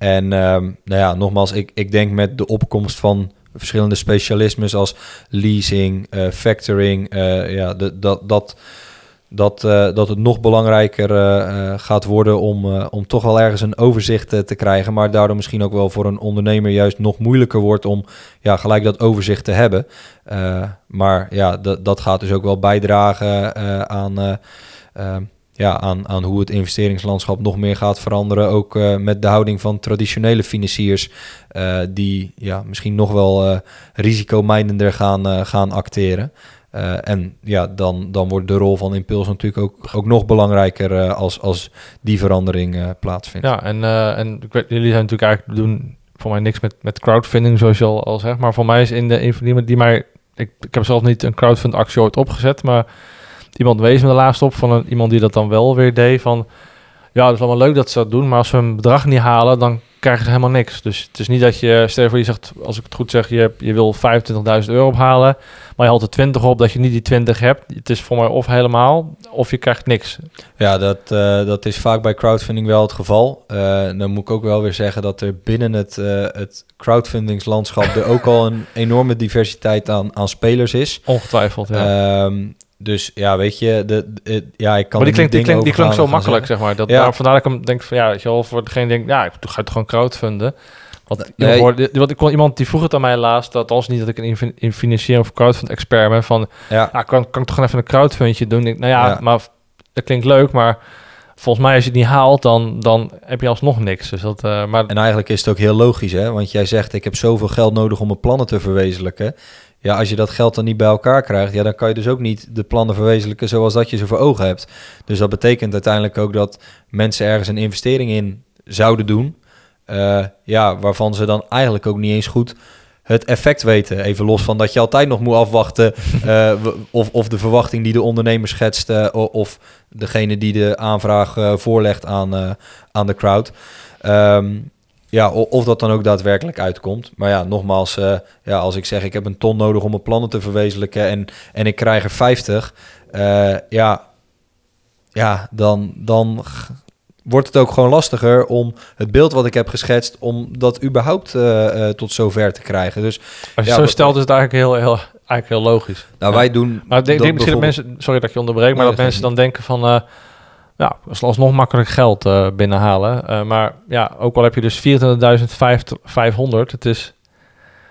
En ehm, nou ja, nogmaals, ik, ik denk met de opkomst van verschillende specialismes als leasing, eh, factoring, eh, ja, de, dat, dat, dat, eh, dat het nog belangrijker gaat worden om, om toch wel ergens een overzicht te krijgen. Maar daardoor misschien ook wel voor een ondernemer juist nog moeilijker wordt om ja, gelijk dat overzicht te hebben. Maar ja, dat, dat gaat dus ook wel bijdragen aan, eh, eh, ja, aan, aan hoe het investeringslandschap nog meer gaat veranderen. Ook eh, met de houding van traditionele financiers, eh, die ja, misschien nog wel eh risicomijdender gaan, gaan acteren. En ja, dan, dan wordt de rol van Impuls natuurlijk ook, ook nog belangrijker als, als die verandering plaatsvindt. Ja, en, en weet, jullie zijn natuurlijk eigenlijk doen voor mij niks met, met crowdfunding, zoals je al, al zegt. Maar voor mij is in de een die, die mij. Ik, ik heb zelf niet een crowdfund actie ooit opgezet, maar iemand wees me de laatst op van een, iemand die dat dan wel weer deed. Van ja, het is allemaal leuk dat ze dat doen, maar als we een bedrag niet halen, dan krijgen ze helemaal niks. Dus het is niet dat je, stel je voor je zegt, als ik het goed zeg, je, je wil 25.000 euro ophalen, maar je haalt er 20 op dat je niet die 20 hebt. Het is voor mij of helemaal, of je krijgt niks. Ja, dat, eh, dat is vaak bij crowdfunding wel het geval. Eh, dan moet ik ook wel weer zeggen dat er binnen het, eh, het crowdfundingslandschap er ook al een enorme diversiteit aan, aan spelers is. Ongetwijfeld, ja. Ehm, dus ja, weet je, de, de- ja, ik kan maar die klinkt, die, klinkt, die klinkt zo makkelijk, zeggen. zeg maar. Dat, Ja. daar, vandaar dat ik hem denk van, ja, weet je wel, voor degene die denkt, ja, ik ga het gewoon crowdfunden. Want, Nee. hoorde- want ik kon iemand die vroeg het aan mij laatst, dat als niet dat ik een in, in financiering of crowdfund expert ben, van, Ja, kan, kan ik toch gewoon even een crowdfundje doen? Ik, nou ja, Ja. maar dat klinkt leuk, maar volgens mij als je het niet haalt, dan, dan heb je alsnog niks. Dus dat, eh, maar en eigenlijk is het ook heel logisch, hè? Want jij zegt, ik heb zoveel geld nodig om mijn plannen te verwezenlijken. Ja, als je dat geld dan niet bij elkaar krijgt, ja, dan kan je dus ook niet de plannen verwezenlijken zoals dat je ze voor ogen hebt. Dus dat betekent uiteindelijk ook dat mensen ergens een investering in zouden doen. eh, ja, waarvan ze dan eigenlijk ook niet eens goed het effect weten. Even los van dat je altijd nog moet afwachten eh, of, of de verwachting die de ondernemer schetst eh, of degene die de aanvraag voorlegt aan, aan de crowd. Ehm, ja, of dat dan ook daadwerkelijk uitkomt. Maar ja, nogmaals, eh, ja, als ik zeg ik heb een ton nodig om mijn plannen te verwezenlijken en, en ik krijg er 50, eh, ja, ja, dan, dan wordt het ook gewoon lastiger om het beeld wat ik heb geschetst, om dat überhaupt eh, tot zover te krijgen. Dus als je ja, zo stelt, is het eigenlijk heel, heel, eigenlijk heel logisch. nou, Ja. wij doen. Maar ik denk, misschien dat mensen, sorry dat je onderbreek, maar Nee, dat dat mensen dan denken van, ja, als alsnog makkelijk geld eh, binnenhalen. Eh, maar ja, ook al heb je dus 24.500, het is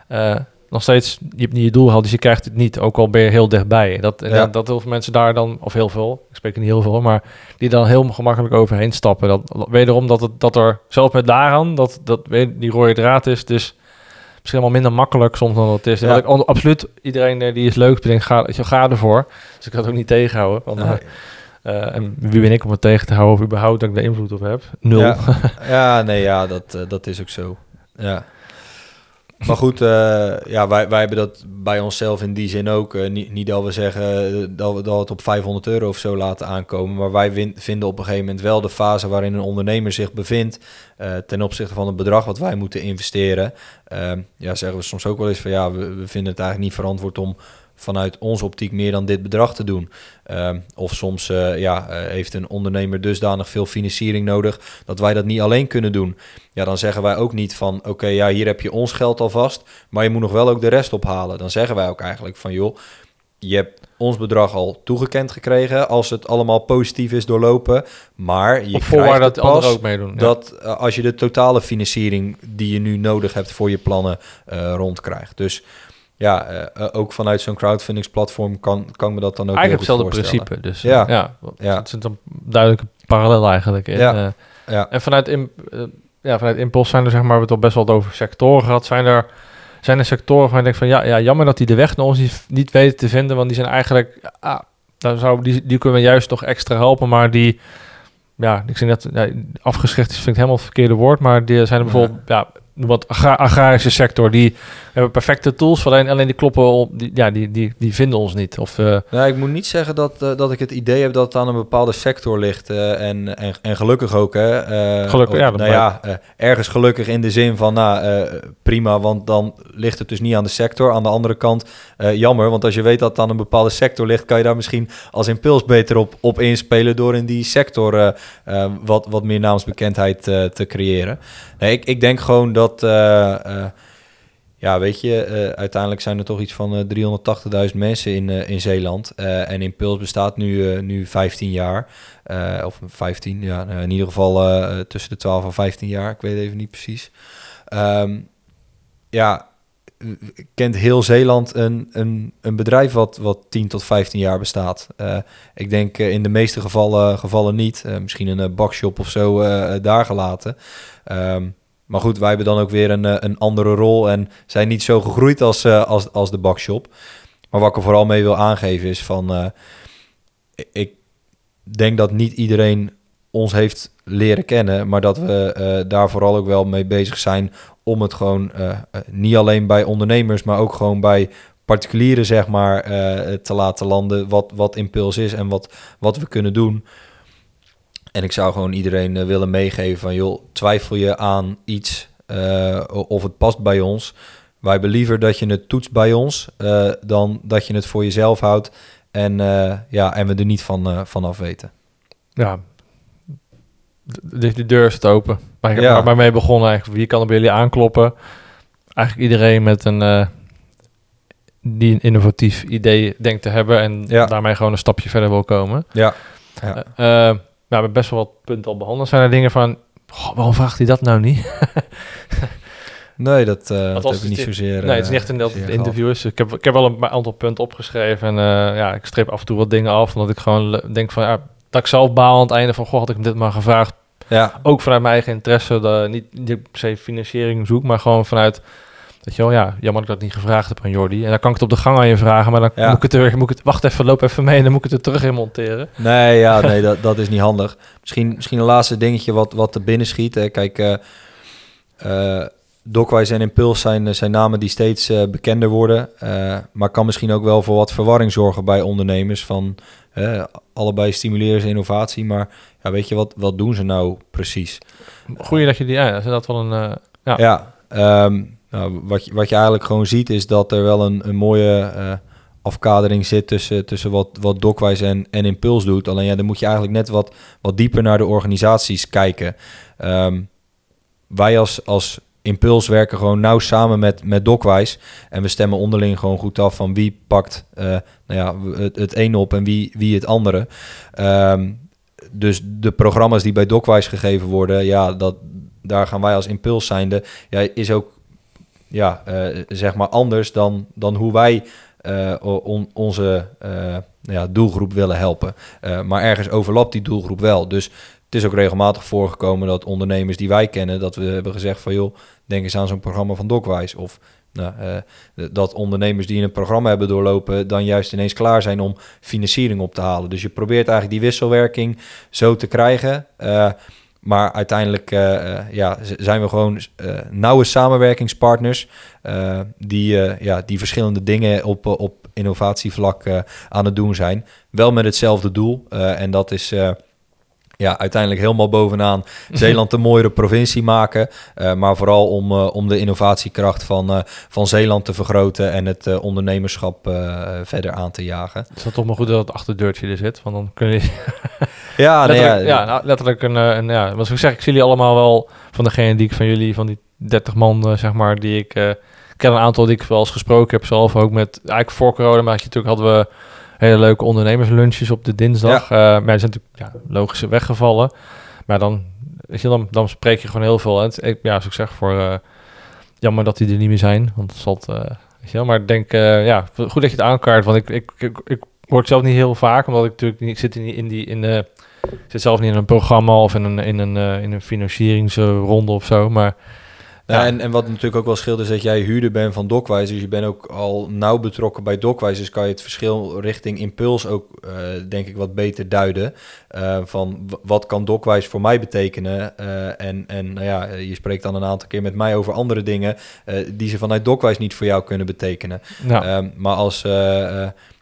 eh, nog steeds, je hebt niet je doel gehaald, dus je krijgt het niet, ook al ben je heel dichtbij. Dat, Ja. dat, dat heel veel mensen daar dan, of heel veel, ik spreek niet heel veel, maar die dan heel gemakkelijk overheen stappen. Dat, wederom dat, het, dat er, zelf met daaraan, dat, dat weet- die rode draad is, dus misschien wel minder makkelijk soms dan het is. Ja. Ik absoluut, iedereen die is leuk bedenkt, ga, weet je, ga ervoor. Dus ik ga het ook niet tegenhouden. Want, Nee. Eh, en wie ben ik om het tegen te houden of überhaupt dat ik daar invloed op heb? Nul. Ja, ja nee, ja, dat, eh, dat is ook zo. Ja. Maar goed, eh, ja, wij, wij hebben dat bij onszelf in die zin ook. niet, niet dat we zeggen dat we, dat op 500 euro of zo laten aankomen. Maar wij win- vinden op een gegeven moment wel de fase waarin een ondernemer zich bevindt. ten opzichte van het bedrag wat wij moeten investeren. Ehm, ja, zeggen we soms ook wel eens van ja, we, we vinden het eigenlijk niet verantwoord om vanuit onze optiek meer dan dit bedrag te doen. Ehm, of soms eh, ja, eh, heeft een ondernemer dusdanig veel financiering nodig dat wij dat niet alleen kunnen doen. Ja, dan zeggen wij ook niet van oké, ja, hier heb je ons geld alvast, maar je moet nog wel ook de rest ophalen. Dan zeggen wij ook eigenlijk van joh, je hebt ons bedrag al toegekend gekregen als het allemaal positief is doorlopen, maar je krijgt dat pas ook meedoen. Ja. dat eh, als je de totale financiering die je nu nodig hebt voor je plannen eh, rondkrijgt. Dus ja, eh, eh, ook vanuit zo'n crowdfundingsplatform kan, kan me dat dan ook Eigenlijk heel goed hetzelfde principe. Dus Ja. ja, ja, Ja. het is een duidelijke parallel eigenlijk. in. Ja. Eh, ja. En vanuit, eh, ja, vanuit Impuls zijn er, zeg maar, we hebben het al best wel over sectoren gehad. Zijn er, zijn er sectoren van je denkt van, ja, ja, jammer dat die de weg naar ons niet, niet weten te vinden, want die zijn eigenlijk, ah, daar zou, die, die kunnen we juist nog extra helpen, maar die, ja, ik zeg net, ja, afgeschikt is vind ik helemaal het verkeerde woord, maar die zijn er Ja. bijvoorbeeld, ja, wat agra- agrarische sector, die hebben perfecte tools, alleen, alleen die kloppen op, die, ja, die, die, die vinden ons niet. Of, eh, Nou, ik moet niet zeggen dat, eh, dat ik het idee heb dat het aan een bepaalde sector ligt. eh, en, en, en gelukkig ook, hè. Gelukkig, of- ja, dat Nou ja, ergens gelukkig in de zin van, nou, prima, want dan ligt het dus niet aan de sector. Aan de andere kant, jammer, want als je weet dat het aan een bepaalde sector ligt, kan je daar misschien als impuls beter op, op inspelen door in die sector wat, wat meer naamsbekendheid te creëren. Nee, ik, ik denk gewoon dat... eh, eh, ja, weet je, eh, uiteindelijk zijn er toch iets van eh 380.000 mensen in, in Zeeland. En Impuls bestaat nu, nu 15 jaar. Of 15, ja, in ieder geval tussen de 12 en 15 jaar. Ik weet even niet precies. Ehm, ja, kent heel Zeeland een, een, een bedrijf wat, wat 10 tot 15 jaar bestaat? Eh, ik denk eh, in de meeste gevallen, gevallen niet. Eh, misschien een bakshop of zo daar gelaten. Ehm, maar goed, wij hebben dan ook weer een, een andere rol en zijn niet zo gegroeid als, als, als de bakshop. Maar wat ik er vooral mee wil aangeven is van... ik denk dat niet iedereen ons heeft leren kennen, maar dat we eh, daar vooral ook wel mee bezig zijn om het gewoon eh, eh, niet alleen bij ondernemers, maar ook gewoon bij particulieren zeg maar te laten landen wat, wat impuls is en wat, wat we kunnen doen. En ik zou gewoon iedereen willen meegeven van joh, twijfel je aan iets of het past bij ons. Wij liever dat je het toetst bij ons dan dat je het voor jezelf houdt en, ja, en we er niet van, van af weten. ja, de, de deur is open. Waar ik Ja. waar mee begonnen eigenlijk. Wie kan er bij jullie aankloppen? Eigenlijk iedereen met een eh, die een innovatief idee denkt te hebben en Ja. daarmee gewoon een stapje verder wil komen. Ja, Eh, eh, ja, we hebben best wel wat punten al behandeld. Zijn er dingen van, goh, waarom vraagt hij dat nou niet? nee, dat, eh dat heb ik niet het is- zozeer. nee, het is niet echt een deel van zozeer het interview. Is. Ik, heb, ik heb wel een aantal punten opgeschreven en eh, ja, ik streep af en toe wat dingen af, omdat ik gewoon denk van, ja, dat ik zelf baal aan het einde van, goh, had ik hem dit maar gevraagd. Ja, Ook vanuit mijn eigen interesse, niet, niet per se financiering zoek, maar gewoon vanuit, dat je wel, ja, jammer dat ik dat niet gevraagd heb aan Jordi. En dan kan ik het op de gang aan je vragen, maar dan Ja. moet ik het er, moet ik het, wacht even, loop even mee en dan moet ik het er terug in monteren. nee, ja, nee dat, dat is niet handig. Misschien, misschien een laatste dingetje wat, wat er binnen schiet. Hè. Kijk, eh eh, Dockwise en Impuls zijn, eh, zijn namen die steeds bekender worden. maar kan misschien ook wel voor wat verwarring zorgen bij ondernemers. Van allebei stimuleren ze innovatie, maar ja, weet je, wat, wat doen ze nou precies? Goeie dat je die, ja, dat is dat wel een, eh, ja. Ja, ehm, nou, wat, je, wat je eigenlijk gewoon ziet is dat er wel een, een mooie eh, afkadering zit tussen, tussen wat, wat Dockwise en, en Impuls doet. Alleen ja, dan moet je eigenlijk net wat, wat dieper naar de organisaties kijken. Ehm, wij als, als Impuls werken gewoon nauw samen met, met Dockwise. En we stemmen onderling gewoon goed af van wie pakt eh, nou ja, het, het ene op en wie, wie het andere. Ehm, dus de programma's die bij Dockwise gegeven worden, ja, dat, daar gaan wij als impuls zijnde, ja, is ook ja, eh, zeg maar anders dan, dan hoe wij eh, on- onze eh, ja, doelgroep willen helpen. Maar ergens overlapt die doelgroep wel. Dus het is ook regelmatig voorgekomen dat ondernemers die wij kennen, dat we hebben gezegd van joh, denk eens aan zo'n programma van Dockwise. Of nou, eh, dat ondernemers die een programma hebben doorlopen, dan juist ineens klaar zijn om financiering op te halen. Dus je probeert eigenlijk die wisselwerking zo te krijgen. Eh, maar uiteindelijk eh, ja, zijn we gewoon nauwe samenwerkingspartners die, ja, die verschillende dingen op, op innovatievlak aan het doen zijn. Wel met hetzelfde doel. en dat is ja, uiteindelijk helemaal bovenaan Zeeland een mooiere provincie maken. eh, maar vooral om, eh, om de innovatiekracht van, eh, van Zeeland te vergroten en het ondernemerschap verder aan te jagen. Het is dan toch maar goed dat het achterdeurtje er zit, want dan kun je Ja, nee, letterlijk, ja, ja, nou, letterlijk een, een ja, wat ik zeg, ik zie jullie allemaal wel van degene die ik van jullie, van die 30 man, zeg maar, die ik ik ken een aantal die ik wel eens gesproken heb, zelf ook met, eigenlijk voor corona, maar natuurlijk hadden we hele leuke ondernemerslunches op de dinsdag. Eh, maar die zijn natuurlijk ja, logisch weggevallen. Maar dan, weet je, dan, dan spreek je gewoon heel veel. En het, ik, ja, zoals ik zeg, voor eh, jammer dat die er niet meer zijn, want het zal eh, weet je wel. Maar ik denk, ja, goed dat je het aankaart, want ik, ik, ik, ik hoor het zelf niet heel vaak, omdat ik natuurlijk niet, ik zit in die, in die, in de zit zelf niet in een programma of in een, in een, in een financieringsronde of zo, maar Ja, en, en wat natuurlijk ook wel scheelt is dat jij huurder bent van Dockwise. Dus je bent ook al nauw betrokken bij Dockwise. Dus kan je het verschil richting Impuls ook, eh, denk ik, wat beter duiden. Eh, van wat kan Dockwise voor mij betekenen? Eh, en en nou ja, je spreekt dan een aantal keer met mij over andere dingen... die ze vanuit Dockwise niet voor jou kunnen betekenen. ja. Ehm, maar als...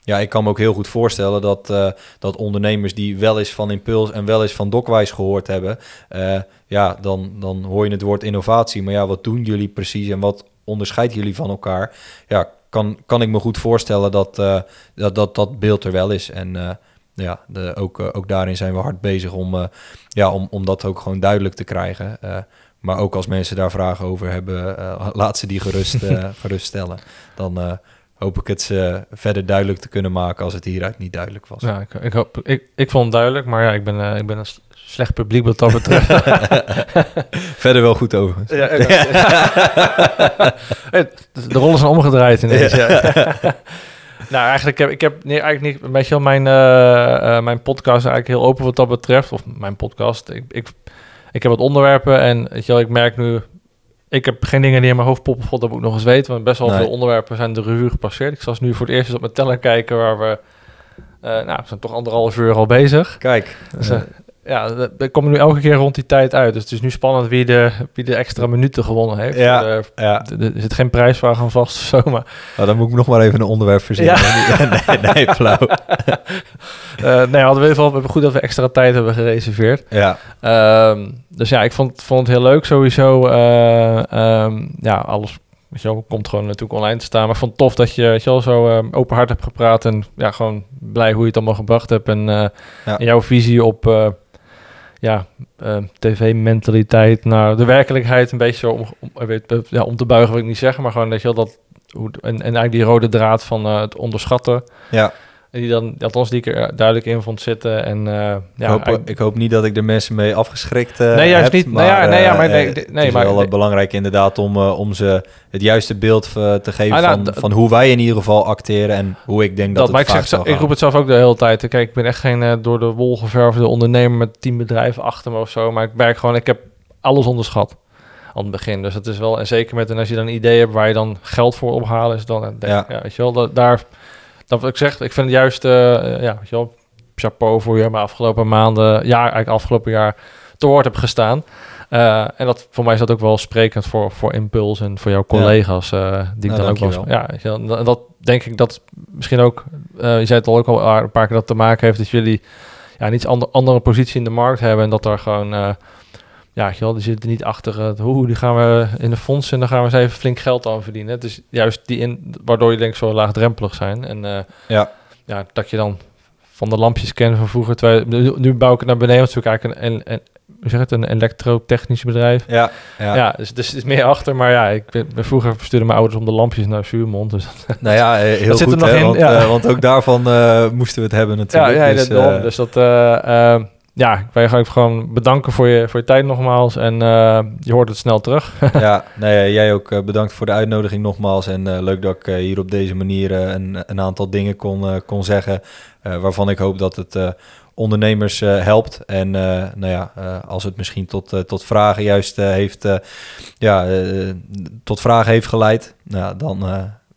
ja, ik kan me ook heel goed voorstellen dat, eh, dat ondernemers die wel eens van Impuls en wel eens van Dockwise gehoord hebben, eh, ja, dan, dan hoor je het woord innovatie. Maar ja, wat doen jullie precies en wat onderscheidt jullie van elkaar? Ja, kan, kan ik me goed voorstellen dat, eh, dat, dat dat beeld er wel is. En ja, de, ook, ook daarin zijn we hard bezig om, ja, om, om dat ook gewoon duidelijk te krijgen. Maar ook als mensen daar vragen over hebben, laat ze die gerust, gerust stellen. Dan hoop ik het ze verder duidelijk te kunnen maken als het hieruit niet duidelijk was. Ja, ik, ik, hoop, ik, ik vond het duidelijk, maar ja, ik ben, eh, ik ben een slecht publiek wat dat betreft. Verder wel goed over. ja, de rollen zijn omgedraaid ineens. Nou, eigenlijk heb ik heb nee, eigenlijk niet, weet je wel, mijn, eh, eh, mijn podcast eigenlijk heel open wat dat betreft. Of mijn podcast. Ik, ik, ik heb wat onderwerpen en weet je wel, ik merk nu, ik heb geen dingen die in mijn hoofd poppen, god, dat moet ik nog eens weten. Want best wel Nee. veel onderwerpen zijn de revue gepasseerd. Ik zal nu voor het eerst eens op mijn teller kijken waar we, eh, nou, we zijn toch anderhalf uur al bezig. Kijk, Dus, eh, eh, ja, we- komen nu elke keer rond die tijd uit. Dus het is nu spannend wie de, wie de extra minuten gewonnen heeft. Ja. Ja, er zit geen prijsvraag aan vast of zo, maar... nou, dan moet ik nog maar even een onderwerp verzinnen. nee, nee, flauw. eh nee, hadden we hebben goed dat we extra tijd hebben gereserveerd. Ja, Ehm, dus ja, ik vond, vond het heel leuk sowieso. eh, ehm, ja, alles wel, komt gewoon natuurlijk online te staan. Maar ik vond het tof dat je, je wel, zo eh, open hart hebt gepraat. En ja, gewoon blij hoe je het allemaal gebracht hebt. En, eh, Ja. en jouw visie op ja, eh, tv-mentaliteit naar de werkelijkheid. Een beetje om, ik weet, eh, ja, om te buigen wil ik niet zeggen. Maar gewoon dat je dat... En, en eigenlijk die rode draad van eh, het onderschatten. ja. Die dan, althans die ik er duidelijk in vond zitten. En eh, ja, ik, hoop, ik hoop niet dat ik er mensen mee afgeschrikt eh Nee, juist heb, niet. Nou ja, nee, ja, maar eh, nee, eh, nee, het is maar- wel eh, nee. belangrijk inderdaad om, eh, om ze het juiste beeld eh, te geven Ah, nou, van, van hoe wij in ieder geval acteren en hoe ik denk dat, dat, maar het ik, vaak zeg, ik roep het zelf ook de hele tijd. Kijk, ik ben echt geen eh, door de wol geverfde ondernemer met tien bedrijven achter me of zo. Maar ik merk gewoon, ik heb alles onderschat aan het begin. Dus het is wel, en zeker met, en als je dan een idee hebt waar je dan geld voor ophalen, is dan, eh, Ja. ja. weet je wel, dat, daar, dat wat ik zeg, ik vind het juist, eh, ja, weet je wel, chapeau voor je, maar afgelopen maanden, jaar, eigenlijk afgelopen jaar, te woord heb gestaan. Eh, en dat, voor mij is dat ook wel sprekend voor, voor Impuls en voor jouw collega's, eh, die ik Nou, dan ook wel... Ja, en dat denk ik dat misschien ook, eh, je zei het al ook al een paar keer dat te maken heeft dat jullie ja, een iets ander, andere positie in de markt hebben en dat er gewoon, eh, ja, wel, die zitten niet achter het, hoe, die gaan we in de fondsen en dan gaan we eens even flink geld aan verdienen. Het is juist die in, waardoor je denk ik zo laagdrempelig zijn en eh, Ja. ja, dat je dan van de lampjes kennen van vroeger. Terwijl, nu, nu bouw ik het naar beneden, want natuurlijk eigenlijk een, een, hoe zeg het, een elektrotechnisch bedrijf. Ja, Ja, ja. dus, dus het is meer achter. Maar ja, ik ben, vroeger stuurden mijn ouders om de lampjes naar Zuurmond. Dus nou ja, eh, heel Dat zit er goed, nog hè, in, want, ja. eh, want ook daarvan moesten we het hebben ja, natuurlijk. ja dus, dat, daarom. eh, dus dat, eh, eh, ja, wil je gewoon- bedanken voor je, voor je tijd nogmaals. En eh, je hoort het snel terug. ja, nee, jij ook eh, bedankt voor de uitnodiging nogmaals. En eh, leuk dat ik hier op deze manier een, een aantal dingen kon, kon zeggen. waarvan ik hoop dat het ondernemers helpt. En nou ja, als het misschien tot, tot vragen juist heeft, ja, tot vragen heeft geleid. Nou, dan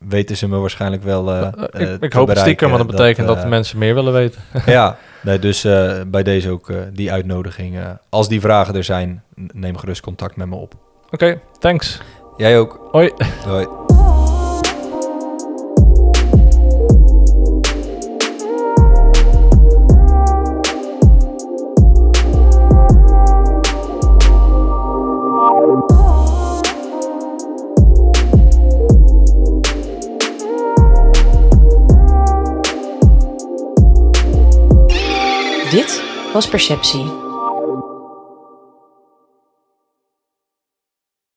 weten ze me waarschijnlijk wel. eh, ik ik hoop het stiekem, want dat betekent dat, mensen meer willen weten. ja, nee, dus bij deze ook die uitnodiging. als die vragen er zijn, neem gerust contact met me op. Oké, thanks. Jij ook. Hoi. Hoi. Dit was Perceptie.